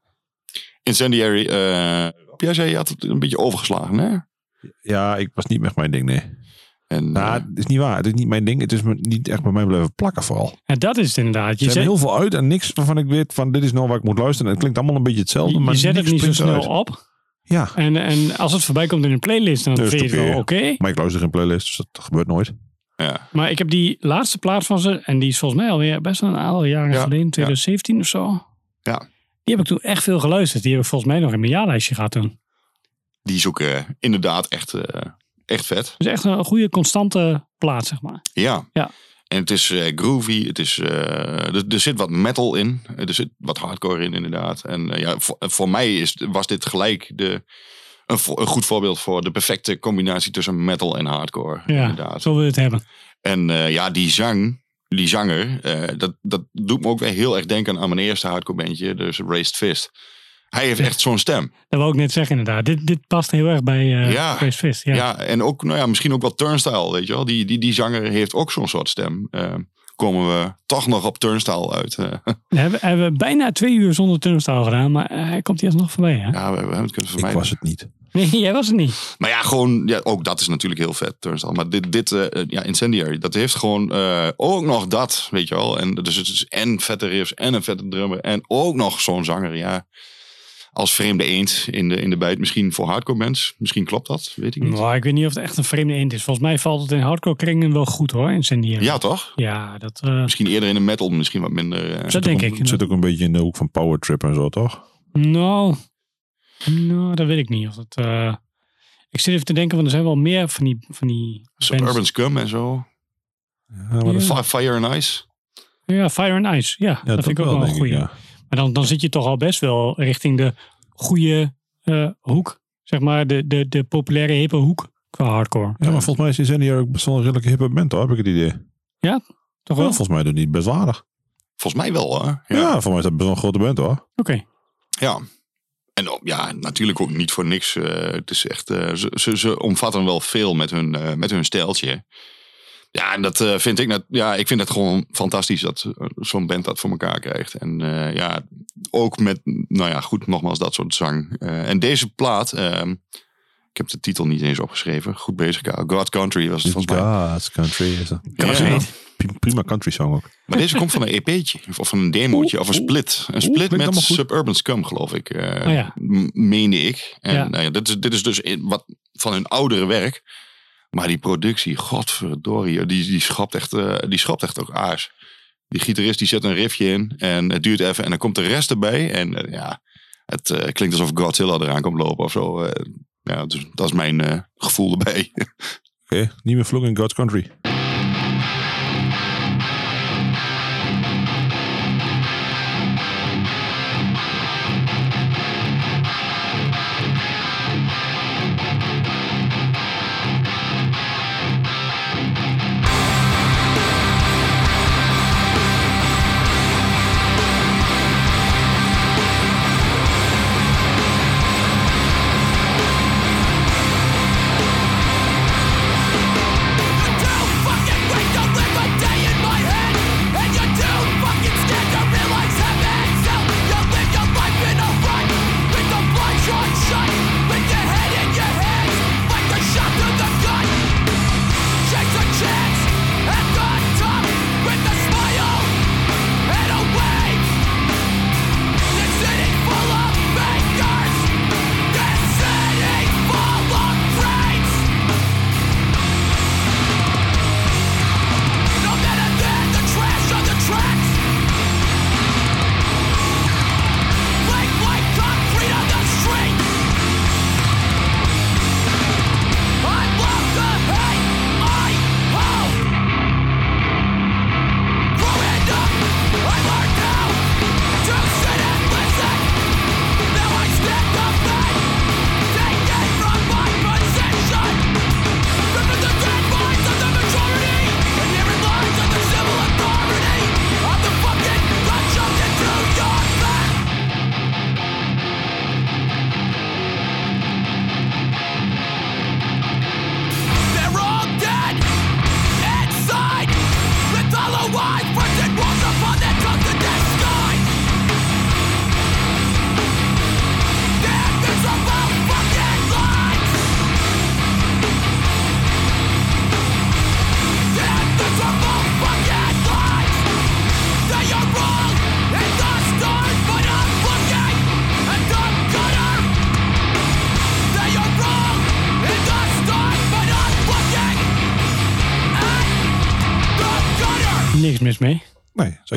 Incendiary, eh, jij zei je had het een beetje overgeslagen, hè?
Ja, ik was niet echt mijn ding, nee.
En,
Nou,
eh,
het is niet waar. Het is niet mijn ding. Het is me niet echt bij mij blijven plakken vooral.
Ja, dat is het inderdaad.
Je
zet,
heel veel uit en niks waarvan ik weet van dit is nou waar ik moet luisteren. En het klinkt allemaal een beetje hetzelfde,
je,
maar
je zet het niet zo snel op.
Ja,
En, en als het voorbij komt in een playlist, dan
Dus
vind je het
oké.
wel oké.
maar ik luister geen playlist, dus dat gebeurt nooit.
ja.
Maar ik heb die laatste plaat van ze, en die is volgens mij alweer best wel een aantal jaren
Ja,
geleden, 2017 of zo.
Ja.
Die heb ik toen echt veel geluisterd. Die heb ik volgens mij nog in mijn jaarlijstje gehad toen.
Die zoeken inderdaad echt, eh, echt vet.
Dus echt een goede, constante plaat, zeg maar.
Ja.
Ja.
En het is eh, groovy, het is, eh, er, er zit wat metal in, er zit wat hardcore in inderdaad. En eh, ja, voor, voor mij is, was dit gelijk de, een, goed voorbeeld voor de perfecte combinatie tussen metal en hardcore.
Ja,
inderdaad.
zo wil je het hebben.
En ja, die zang, die zanger, dat, dat doet me ook weer heel erg denken aan mijn eerste hardcore bandje, dus Raised Fist. Hij heeft echt zo'n stem.
Dat wou ik net zeggen inderdaad. Dit, dit past heel erg bij eh
Ja.
Grace Fist. Ja.
Ja. en ook, nou ja, misschien ook wel Turnstile, weet je wel. Die, die, die zanger heeft ook zo'n soort stem. Eh, komen we toch nog op Turnstile uit. eh.
We hebben, hebben bijna twee uur zonder turnstile gedaan, maar hij komt hier alsnog voorbij. Hè?
ja, we, we hebben het kunnen
Ik
vermijden.
was het niet.
Nee, jij was het niet.
Maar ja, gewoon, ja, ook dat is natuurlijk heel vet, Turnstile. Maar dit, dit eh, ja, Incendiary, dat heeft gewoon eh, ook nog dat, weet je wel. En dus het is en vette riffs en een vette drummer. En ook nog zo'n zanger, ja. Als vreemde eend in de, in de bijt. Misschien voor hardcore bands. Misschien klopt dat, weet ik niet.
Nou, ik weet niet of het echt een vreemde eend is. Volgens mij valt het in hardcore kringen wel goed hoor, Incendiary.
Ja, toch?
Ja, dat... eh,
Misschien eerder in de metal, misschien wat minder. eh,
dat denk ik.
Het zit ook een beetje in de hoek van power trip en zo, toch?
Nou, nou, dat weet ik niet. Of dat, eh, ik zit even te denken, want er zijn wel meer van die, van die
Suburban
bands.
Scum en zo.
Ja, maar
Ja.
Fi- Fire and Ice.
Ja, Fire and Ice. Ja,
ja,
dat vind ik ook wel een
ja.
Maar dan, dan zit je toch al best wel richting de goede eh, hoek. Zeg maar, de, de, de populaire hippe hoek qua hardcore.
Ja, maar volgens mij is Incendiary ook best wel een redelijke hippe band, hoor, heb ik het idee.
Toch
Ja,
wel?
volgens mij doet hij het best.
Volgens mij wel, hè?
Ja,
Ja.
volgens mij is dat best wel een grote band, hoor.
Oké.
ja. En ja, natuurlijk ook niet voor niks. eh, het is echt, eh, ze, ze, ze omvatten wel veel met hun, eh, met hun stijltje. Ja, en dat eh, vind ik, net, ja, ik vind het gewoon fantastisch dat eh, zo'n band dat voor elkaar krijgt. En eh, ja, ook met, nou ja, goed, nogmaals dat soort zang. Eh, en deze plaat, ehm, ik heb de titel niet eens opgeschreven. Goed bezig, Karel. God Country was het volgens mij.
God's Country is dat.
Ja.
Ja. Prima country song ook.
Maar deze komt van een EP'tje. Of van een demootje. Of een split. Een split met. Suburban Scum, geloof ik. eh
Oh ja.
Meende ik. En
Ja.
nou ja, dit, is, dit is dus in- wat van hun oudere werk. Maar die productie, godverdorie. Die, die, schrapt echt, eh, die schrapt echt ook aars. Die gitarist die zet een riffje in. En het duurt even. En dan komt de rest erbij. En eh, ja, het eh, klinkt alsof Godzilla eraan komt lopen of zo. Ja, dus, dat is mijn gevoel erbij.
Oké, niet meer vloek in God's Country.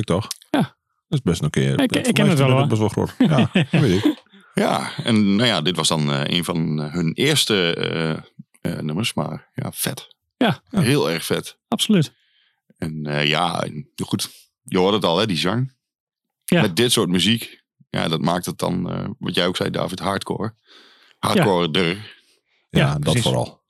Ik toch?
Ja.
Dat is best een keer.
Ik- ik ken het wel, hoor.
best wel groot. Ja, dat weet ik.
Ja, en nou ja, dit was dan eh, een van hun eerste eh, eh, nummers, maar ja, vet.
Ja.
Heel erg vet.
Absoluut.
En eh, ja, goed, je hoort het al, hè, die zang.
Ja.
Met dit soort muziek, ja, dat maakt het dan, eh, wat jij ook zei, David, hardcore. Hardcore.
Ja,
Ja,
dat
precies.
vooral.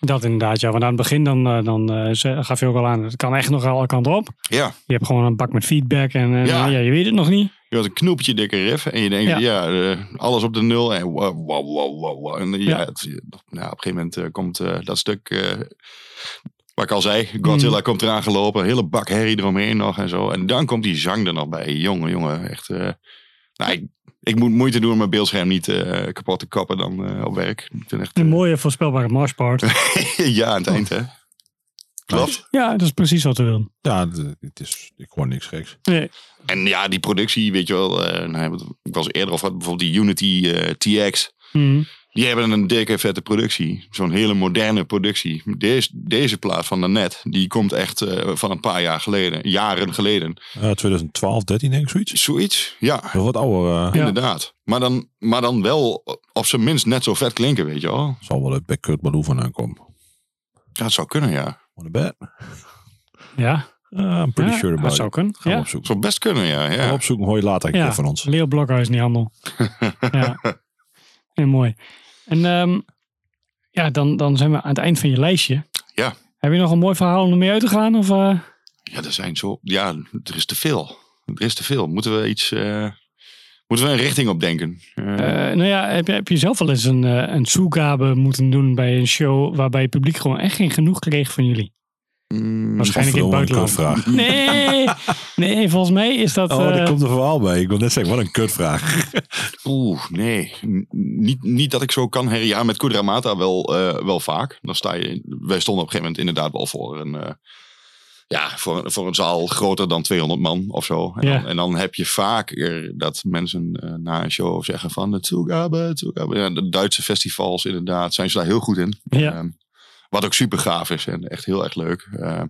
Dat inderdaad, ja. Want aan het begin dan, eh, dan ze- gaf je ook al aan, het kan echt nog alle kanten op.
Ja,
Je hebt gewoon een bak met feedback en eh,
Ja.
ja. je weet het nog niet.
je had een knoepje dikke riff en je denkt,
Ja.
ja, eh, alles op de nul en wow, wow, wow, wow. En ja, het- nou, op een gegeven moment komt dat stuk, wat ik al zei, Godzilla
Mm.
komt eraan gelopen, hele bak herrie eromheen nog en zo. En dan komt die zang er nog bij. Jongen, jongen, echt. nou, ik, ik moet moeite doen om mijn beeldscherm niet eh, kapot te kappen dan eh, op werk. Ik vind echt,
Een
eh,
mooie voorspelbare marshpart.
ja, aan het eind, hè. Klopt.
ja, dat is precies wat we willen.
Ja, het is, ik hoor niks geks.
Nee.
En ja, die productie, weet je wel. eh, nou, ik was eerder over bijvoorbeeld die Unity eh, TX.
Mhm.
Die hebben een dikke vette productie. Zo'n hele moderne productie. Deze, deze plaat van daarnet, die komt echt eh, van een paar jaar geleden. Jaren geleden.
Eh 2012, 13 denk ik zoiets.
Zoiets, ja.
Wel wat ouder. eh,
Ja.
Inderdaad. Maar dan, maar dan wel op zijn minst net zo vet klinken, weet je wel.
Zal wel uit bij Kurt Ballou vandaan komen.
Ja, het zou kunnen, ja.
On the bed.
Ja,
Uh, I'm pretty
ja,
sure about
dat
it.
zou kunnen.
Gaan
Ja.
Opzoeken.
zou best kunnen, ja.
Gaan
ja.
opzoeken, hoor je later een
Ja.
keer van ons.
Leo Blokhuis in die handel. ja. Heel mooi. En ehm, ja, dan, dan zijn we aan het eind van je lijstje.
Ja.
Heb je nog een mooi verhaal om ermee uit te gaan? Of, eh?
Ja, er zijn zo... Ja, er is te veel. Er is te veel. Moeten we iets... eh, moeten we een richting op denken? Eh,
nou ja, heb je, heb je zelf wel eens een, een toegabe moeten doen bij een show waarbij het publiek gewoon echt geen genoeg kreeg van jullie?
Mm,
Waarschijnlijk in het buitenland.
kutvraag.
Nee, nee, volgens mij is dat...
Oh,
eh,
daar komt een verhaal bij. Ik wil net zeggen, wat een kutvraag.
Oeh, nee. N- Niet, niet dat ik zo kan. Ja, met Kudramata wel, eh, wel vaak. Dan sta je... Wij stonden op een gegeven moment inderdaad wel voor een... eh, ja, voor, voor een zaal groter dan 200 man of zo. En,
Ja.
dan, en dan heb je vaker dat mensen eh, na een show zeggen van... De toegabe, toegabe. Ja, de Duitse festivals inderdaad zijn ze daar heel goed in.
Ja.
Ehm, wat ook super gaaf is en echt heel erg leuk. Ehm,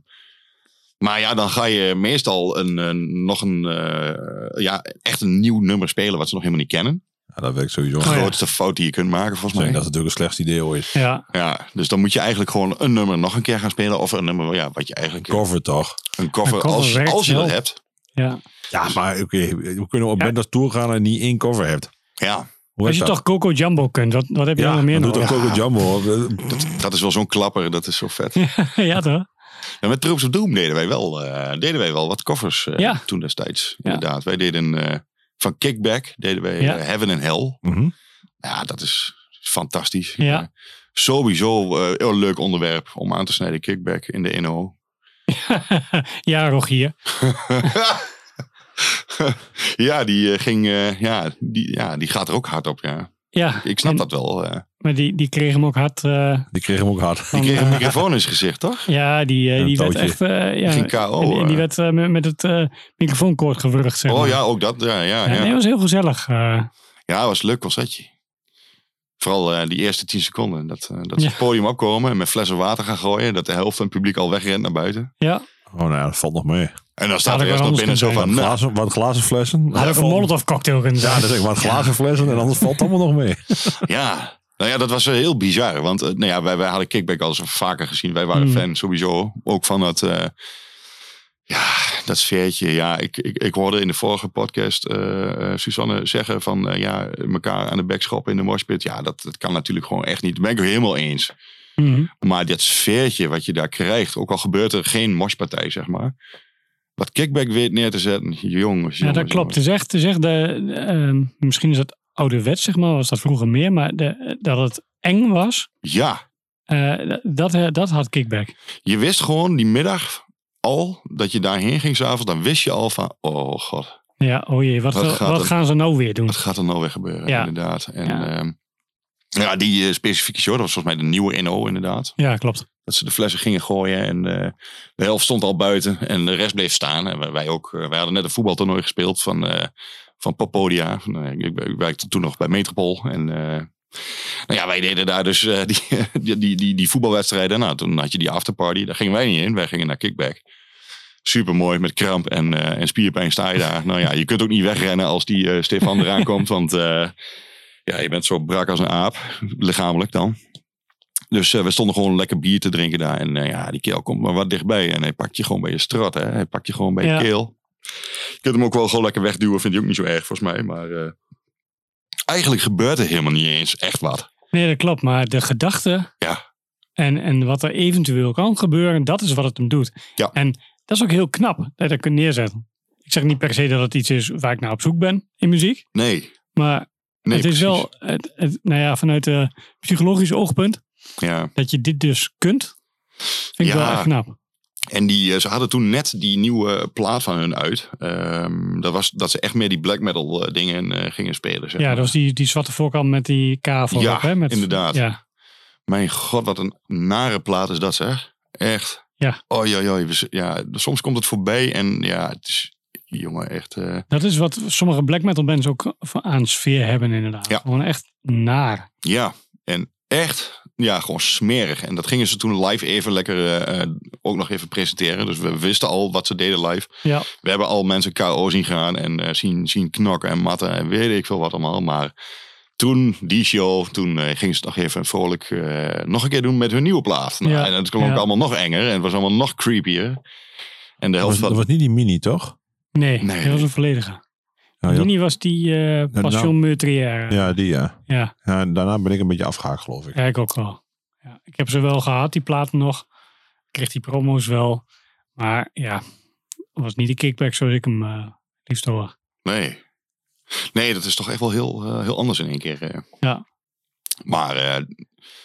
maar ja, dan ga je meestal een, een- nog een, eh, ja, echt een nieuw nummer spelen wat ze nog helemaal niet kennen.
Ja, dat werkt sowieso.
Oh,
De
ja.
grootste fout die je kunt maken, volgens mij.
dat is natuurlijk een slecht idee ooit.
ja,
Ja, dus dan moet je eigenlijk gewoon een nummer nog een keer gaan spelen. Of een nummer ja, wat je eigenlijk...
Cover toch?
Een cover,
Een cover
als,
werkt
als je dat hebt.
ja.
Ja, maar oké. we kunnen op
Ja.
bed naar tour gaan en niet één cover hebt.
Ja,
Als je toch Coco Jumbo kunt, wat, wat heb je
Ja,
dan nog meer
dan doet
nodig?
ook Coco Jumbo.
Dat, dat is wel zo'n klapper. Dat is zo vet.
ja, toch?
En met Troops of Doom deden wij wel, eh, deden wij wel wat covers eh,
Ja.
toen destijds.
Ja.
Inderdaad. Wij deden eh, van Kickback deden wij
Ja.
Heaven and Hell.
mhm.
Ja, dat is fantastisch.
Ja.
Sowieso heel leuk onderwerp om aan te snijden. Kickback in de NO.
ja, Rogier.
ja, die eh, ging, eh, ja, die, ja, die gaat er ook hard op. Ja.
Ja,
Ik snap
en-
dat wel. eh.
Maar die, die kreeg hem ook hard. eh,
Die kregen hem ook hard.
die kreeg een microfoon in zijn gezicht, toch?
Ja, die, eh,
Een
die werd echt. eh, ja,
Ging KO,
die, die werd met, met het eh, microfoonkoord gewurgd. Zeg
Oh ja, ook dat. Ja, ja,
Ja,
ja.
Nee, dat was heel gezellig. eh.
Ja, het was leuk concertje. Vooral eh, die eerste tien seconden. Dat, dat ze
Ja.
het podium opkomen en met flessen water gaan gooien. Dat de helft van het publiek al wegrent naar buiten.
ja,
Oh, nou ja, dat valt nog mee.
En dan staat er
ik
eerst
wel
nog binnen zo van...
Wat
Nou,
glazen, wat glazen flessen.
had ook een Molotov cocktail kunnen
Ja,
zijn.
dat is echt wat glazen flessen en anders valt het allemaal nog mee.
ja, nou ja, dat was heel bizar. Want eh, nou ja, wij, wij hadden Kickback al eens vaker gezien. Wij waren
Mm.
fan sowieso. Ook van het... eh, ja, dat sfeertje. Ja, ik, ik, ik hoorde in de vorige podcast eh, eh, Suzanne zeggen van... eh, ja, elkaar aan de bek schoppen in de moshpit. Ja, dat, dat kan natuurlijk gewoon echt niet. Daar ben ik helemaal eens.
Mhm.
Maar dat sfeertje wat je daar krijgt, ook al gebeurt er geen moshpartij, zeg maar. Wat kickback weet neer te zetten, jongens.
Ja, dat klopt. Het is echt, het is echt de, ehm, misschien is het ouderwets, zeg maar, was dat vroeger meer, maar de, dat het eng was.
Ja,
eh, dat, eh, dat had kickback.
je wist gewoon die middag al dat je daarheen ging s'avonds. Dan wist je al van, oh god,
Ja, oh jee, wat,
Wat er-
gaan ze nou weer doen?
wat gaat er nou weer gebeuren?
Ja.
Inderdaad. En
Ja.
ja, ja die eh, specifieke show, dat was volgens mij de nieuwe NO inderdaad.
Ja, klopt.
Dat ze de flessen gingen gooien en eh, de helft stond al buiten en de rest bleef staan. En wij- ook, eh, wij hadden net een voetbaltoernooi gespeeld van, eh van Popodia. Eh, ik, ik werkte toen nog bij Metropol en... nou ja, wij deden daar dus die, die, die, die, die voetbalwedstrijden. Nou, toen had je die afterparty. Daar gingen wij niet in. Wij gingen naar Kickback. Super mooi met kramp en, en spierpijn sta je daar. nou ja, je kunt ook niet wegrennen als die Stefan eraan komt. Want ja, je bent zo brak als een aap. Lichamelijk dan. Dus eh, we stonden gewoon lekker bier te drinken daar. En eh, ja, die keel komt maar wat dichtbij. En hij pakt je gewoon bij je strot. Hè? Hij pakt je gewoon bij je keel. Je kunt hem ook wel gewoon lekker wegduwen. Vind je ook niet zo erg volgens mij. Maar eh, eigenlijk gebeurt er helemaal niet eens echt wat.
Nee, dat klopt. Maar de gedachte
Ja.
en, en wat er eventueel kan gebeuren, dat is wat het hem doet.
Ja.
En dat is ook heel knap dat je dat kunt neerzetten. Ik zeg niet per se dat het iets is waar ik naar op zoek ben in muziek.
Nee.
Maar
nee
het is
precies.
wel, het, het, nou ja, vanuit een psychologisch oogpunt,
Ja.
dat je dit dus kunt, vind ik
Ja.
wel echt knap.
En die, eh, ze hadden toen net die nieuwe plaat van hun uit. Ehm, dat was dat ze echt meer die black metal eh, dingen eh, gingen spelen. Zeg
Ja,
maar.
dat was die, die zwarte voorkant met die K voorop.
Ja,
hè? Met,
inderdaad.
Ja,
Mijn god, wat een nare plaat is dat zeg. Echt.
Ja.
Oh ja, we- ja. Soms komt het voorbij en ja, het is, jongen, echt. eh,
dat is wat sommige black metal bands ook van- aan sfeer hebben inderdaad.
Ja.
Gewoon echt naar.
ja, en echt, ja, gewoon smerig. En dat gingen ze toen live even lekker eh, eh, ook nog even presenteren. Dus we wisten al wat ze deden live.
Ja,
We hebben al mensen KO zien gaan en eh, zien, zien knokken en matten en weet ik veel wat allemaal. Maar toen, die show, toen eh, gingen ze het nog even vrolijk eh, nog een keer doen met hun nieuwe plaat. Nou,
Ja,
En het klonk
ja.
allemaal nog enger en het was allemaal nog creepier. En de
Dat
helft
was,
van...
dat was niet die mini, toch?
Nee,
Nee.
dat was een volledige. Mini was die eh Passion Meurtrière.
ja, die ja.
Ja.
Daarna ben ik een beetje afgehaakt, geloof ik.
Ja, ik ook wel. Ja, ik heb ze wel gehad, die platen nog. Ik kreeg die promo's wel. Maar ja, was niet de kickback zoals ik hem eh liefst hoor.
Nee. Nee, dat is toch echt wel heel, eh, heel anders in één keer.
Ja.
Maar eh,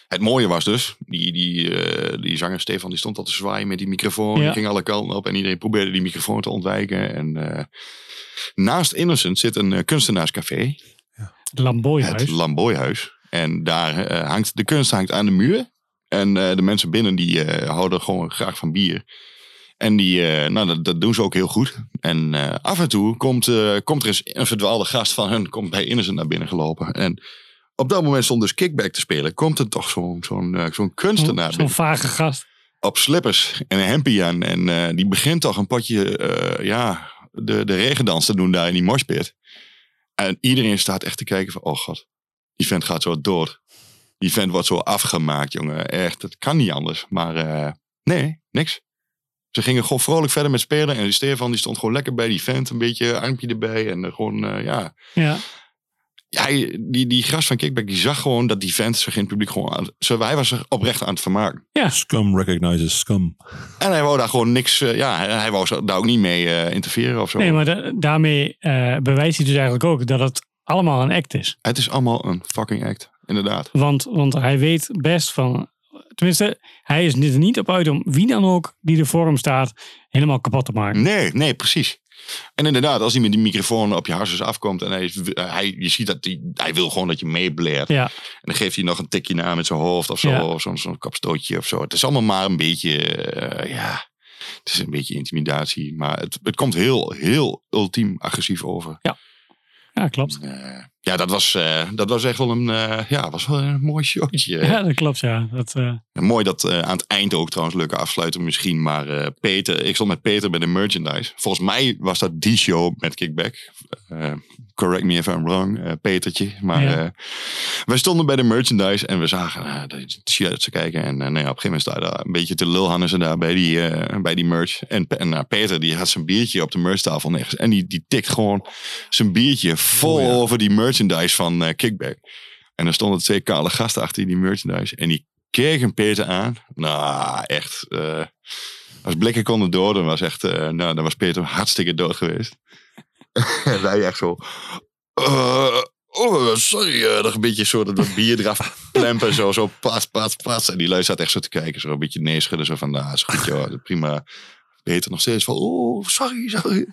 het mooie was dus, die, die, eh, die zanger Stefan die stond al te zwaaien met die microfoon.
Ja.
Die ging alle kanten op en iedereen probeerde die microfoon te ontwijken. En eh, naast Innocent zit een kunstenaarscafé,
Het Lamboyhuis.
het Lamboyhuis. En daar hangt, de kunst hangt aan de muur. En eh, de mensen binnen die eh, houden gewoon graag van bier. En die, eh, nou, dat, dat doen ze ook heel goed. En eh, af en toe komt, eh, komt er eens een verdwaalde gast van hun komt bij Innocent naar binnen gelopen. En op dat moment stond dus kickback te spelen. Komt er toch zo'n zo'n eh, zo'n kunstenaar
Zo'n vage gast.
op slippers en een hempie aan. En eh, die begint toch een potje, eh, ja, de, de regendans te doen daar in die moshpit. En iedereen staat echt te kijken van, oh god, die vent gaat zo dood. Die vent wordt zo afgemaakt, jongen. Echt, het kan niet anders. Maar nee, niks. Ze gingen gewoon vrolijk verder met spelen. En die Stefan die stond gewoon lekker bij die vent. Een beetje armpje erbij. En gewoon. Ja,
ja
hij- die, die gast van Kickback, die zag gewoon dat die vent zich in het publiek gewoon aan... Zo, hij was er oprecht aan het vermaken.
Scum recognizes scum.
En hij wou daar gewoon niks... eh, ja, hij- hij wou daar ook niet mee eh, interfereren of zo.
nee, maar da- daarmee eh, bewijst hij dus eigenlijk ook dat het allemaal een act is.
Het is allemaal een fucking act. Inderdaad.
Want, want hij weet best van. Tenminste, hij is er niet op uit om wie dan ook die er voor hem staat helemaal kapot te maken.
Nee, nee, precies. En inderdaad, als hij met die microfoon op je harses afkomt en hij, je ziet dat hij, hij wil gewoon dat je meebleert.
Ja,
En dan geeft hij nog een tikje na met zijn hoofd of zo,
Ja.
of zo'n kapstootje of zo. Het is allemaal maar een beetje, eh, ja, het is een beetje intimidatie. Maar het, het komt heel, heel ultiem agressief over.
ja klopt.
Eh, ja, dat was, eh, dat was echt wel een, eh, ja, was wel een mooi showtje.
Ja, dat klopt, ja. Dat, eh,
Mooi dat aan het eind ook trouwens, leuke afsluiten misschien. Maar Peter, ik stond met Peter bij de merchandise. Volgens mij was dat die show met Kickback. Correct me if I'm wrong, Petertje. Maar
Ja.
wij stonden bij de merchandise en we zagen de shirts kijken. En nou ja, op een gegeven moment daar een beetje te lulhannes en daar bij die, bij die merch. En, en nou, Peter die had zijn biertje op de merchtafel neergezet. En die, die tikt gewoon zijn biertje vol
Oh ja.
over die merchandise van eh, Kickback. En er stonden twee kale gasten achter die merchandise. En die keken Peter aan. Nou, echt. eh, als blikken konden doden, was echt. eh, nou, dan was Peter hartstikke dood geweest. en wij echt zo. oh, sorry. nog een beetje zo dat, bier eraf plempen. Zo, zo pas, pas, pas. En die lui zat echt zo te kijken. Zo een beetje neerschudden. Zo van, nou, is goed joh. Prima. Peter nog steeds van, oh, sorry, sorry.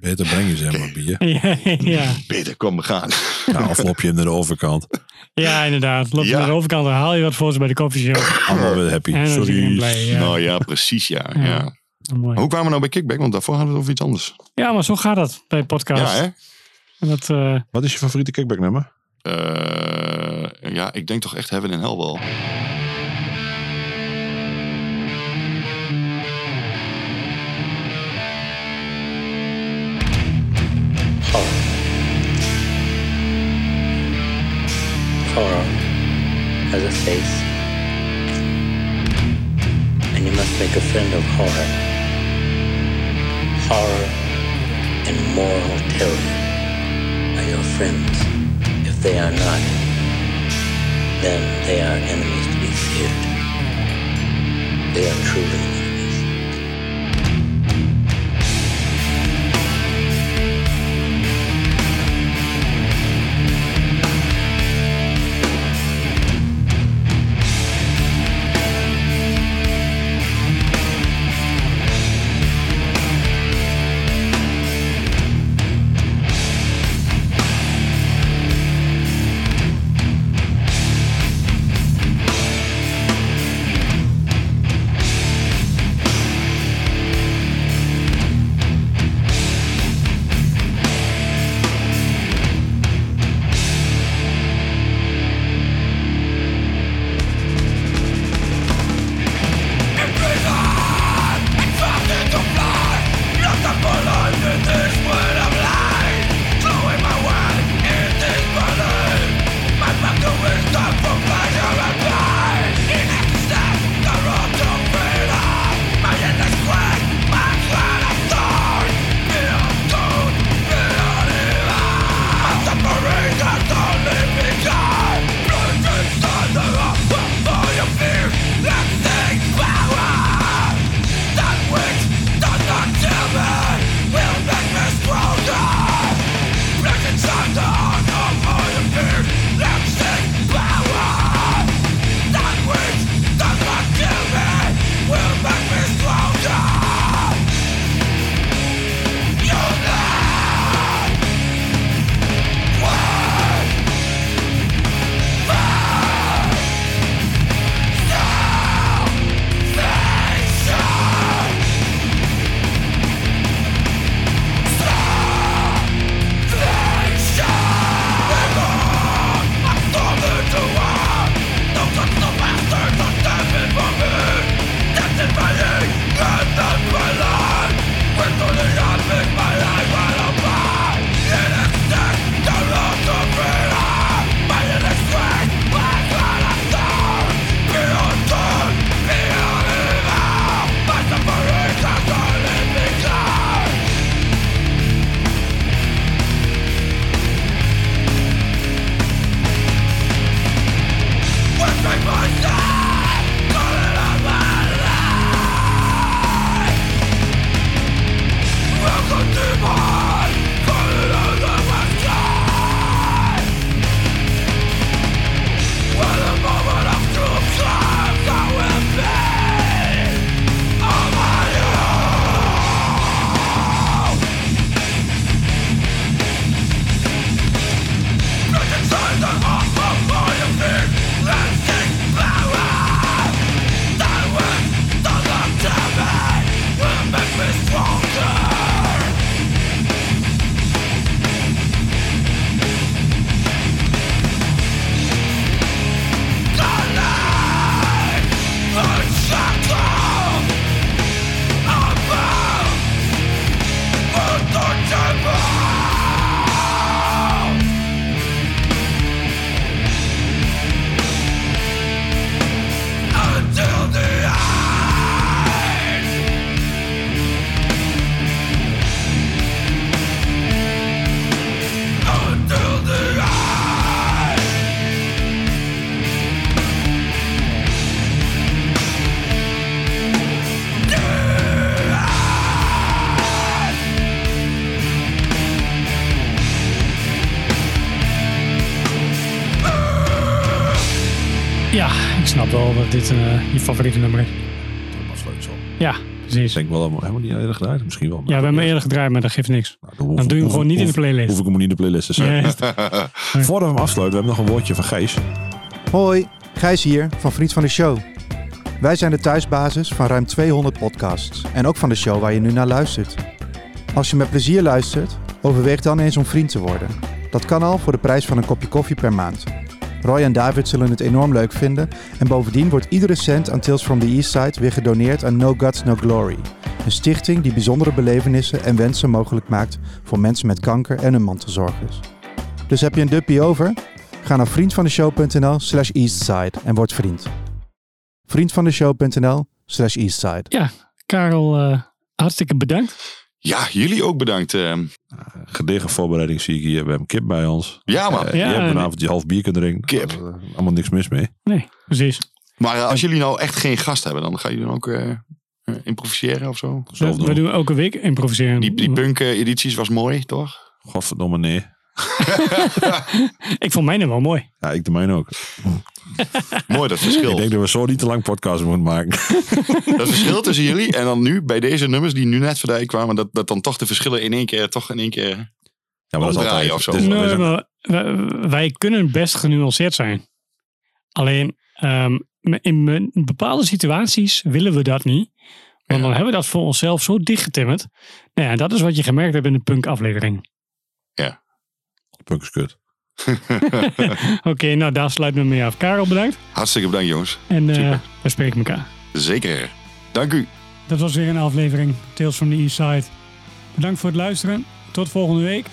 Beter breng je ze maar bier.
ja, ja,
Peter, kom, we gaan.
Ja, of loop je hem naar de overkant.
ja, inderdaad. Loop je
Ja.
naar de overkant en haal je wat voor ze bij de koffieshop.
Allemaal weer happy.
En
Sorry.
blij. Ja,
Nou ja, precies, ja.
Ja.
ja.
mooi.
Hoe kwamen we nou bij Kickback? Want daarvoor hadden we het over iets anders.
ja, maar zo gaat dat bij podcast.
Ja, hè?
En dat, eh,
Wat is je favoriete kickback nummer?
Eh, ja, ik denk toch echt Heaven in Hell wel.
Horror has a face. And you must make a friend of horror. Horror and moral terror are your friends. If they are not, then they are enemies to be feared. They are truly enemies.
Dat dit eh, je favoriete nummer is.
Afsluiten zo.
Ja, precies.
Ik denk wel helemaal, helemaal niet eerder gedraaid. Misschien wel.
Ja, we hebben hem eerder gedraaid, maar dat geeft niks.
Nou, hoef
Dan
ik-
doe je hem gewoon niet in de playlist.
Hoef ik hem niet in de playlist te zetten. Voordat we hem afsluiten, we hebben nog een woordje van Gijs.
Hoi, Gijs hier van Vriend van de Show. Wij zijn de thuisbasis van ruim 200 podcasts en ook van de show waar je nu naar luistert. Als je met plezier luistert, overweeg dan eens om vriend te worden. Dat kan al voor de prijs van een kopje koffie per maand. Roy en David zullen het enorm leuk vinden en bovendien wordt iedere cent aan Tales from the East Side weer gedoneerd aan No Guts No Glory. Een stichting die bijzondere belevenissen en wensen mogelijk maakt voor mensen met kanker en hun mantelzorgers. Dus heb je een duppie over? Ga naar vriendvandeshow.nl slash eastside en word vriend. vriendvandeshow.nl slash eastside.
Karel, eh, hartstikke bedankt.
Ja, jullie ook bedankt. eh.
Gedegen voorbereiding zie ik hier. We hebben kip bij ons.
ja, man.
Eh,
Ja,
je hebt vanavond die half bier kunnen drinken.
Kip.
Eh, allemaal niks mis mee.
Nee, precies.
Maar eh, als jullie nou echt geen gast hebben, dan gaan jullie dan ook eh, eh, improviseren of zo?
Zelf
We, we
doen.
doen elke week improviseren.
Die, die punk-edities was mooi, toch?
Godverdomme nee.
Ik vond mijne wel mooi.
Ja, ik de mijne ook.
Mooi dat
Ik
verschil.
denk dat we zo niet te lang podcast moeten maken.
Dat verschil tussen jullie en dan nu bij deze nummers die nu net voorbij kwamen, dat, dat dan toch de verschillen in één keer toch in één keer.
Ja, maar dat is
Omdraaien
altijd.
of zo.
Nee, maar wij, kunnen best genuanceerd zijn. Alleen ehm, in bepaalde situaties willen we dat niet. Want
Ja.
dan hebben we dat voor onszelf zo dichtgetimmerd. Nou ja, dat is wat je gemerkt hebt in de punk aflevering.
Punk is kut.
Oké, nou daar sluiten we mee af. Karel, bedankt.
Hartstikke bedankt jongens.
En eh,
Super.
we spreken elkaar.
Zeker. Dank u.
Dat was weer een aflevering Tales from the East Side. Bedankt voor het luisteren. Tot volgende week.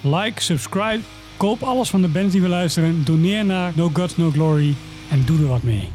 Like, subscribe. Koop alles van de bands die we luisteren. Doneer naar No Gods No Glory. En doe er wat mee.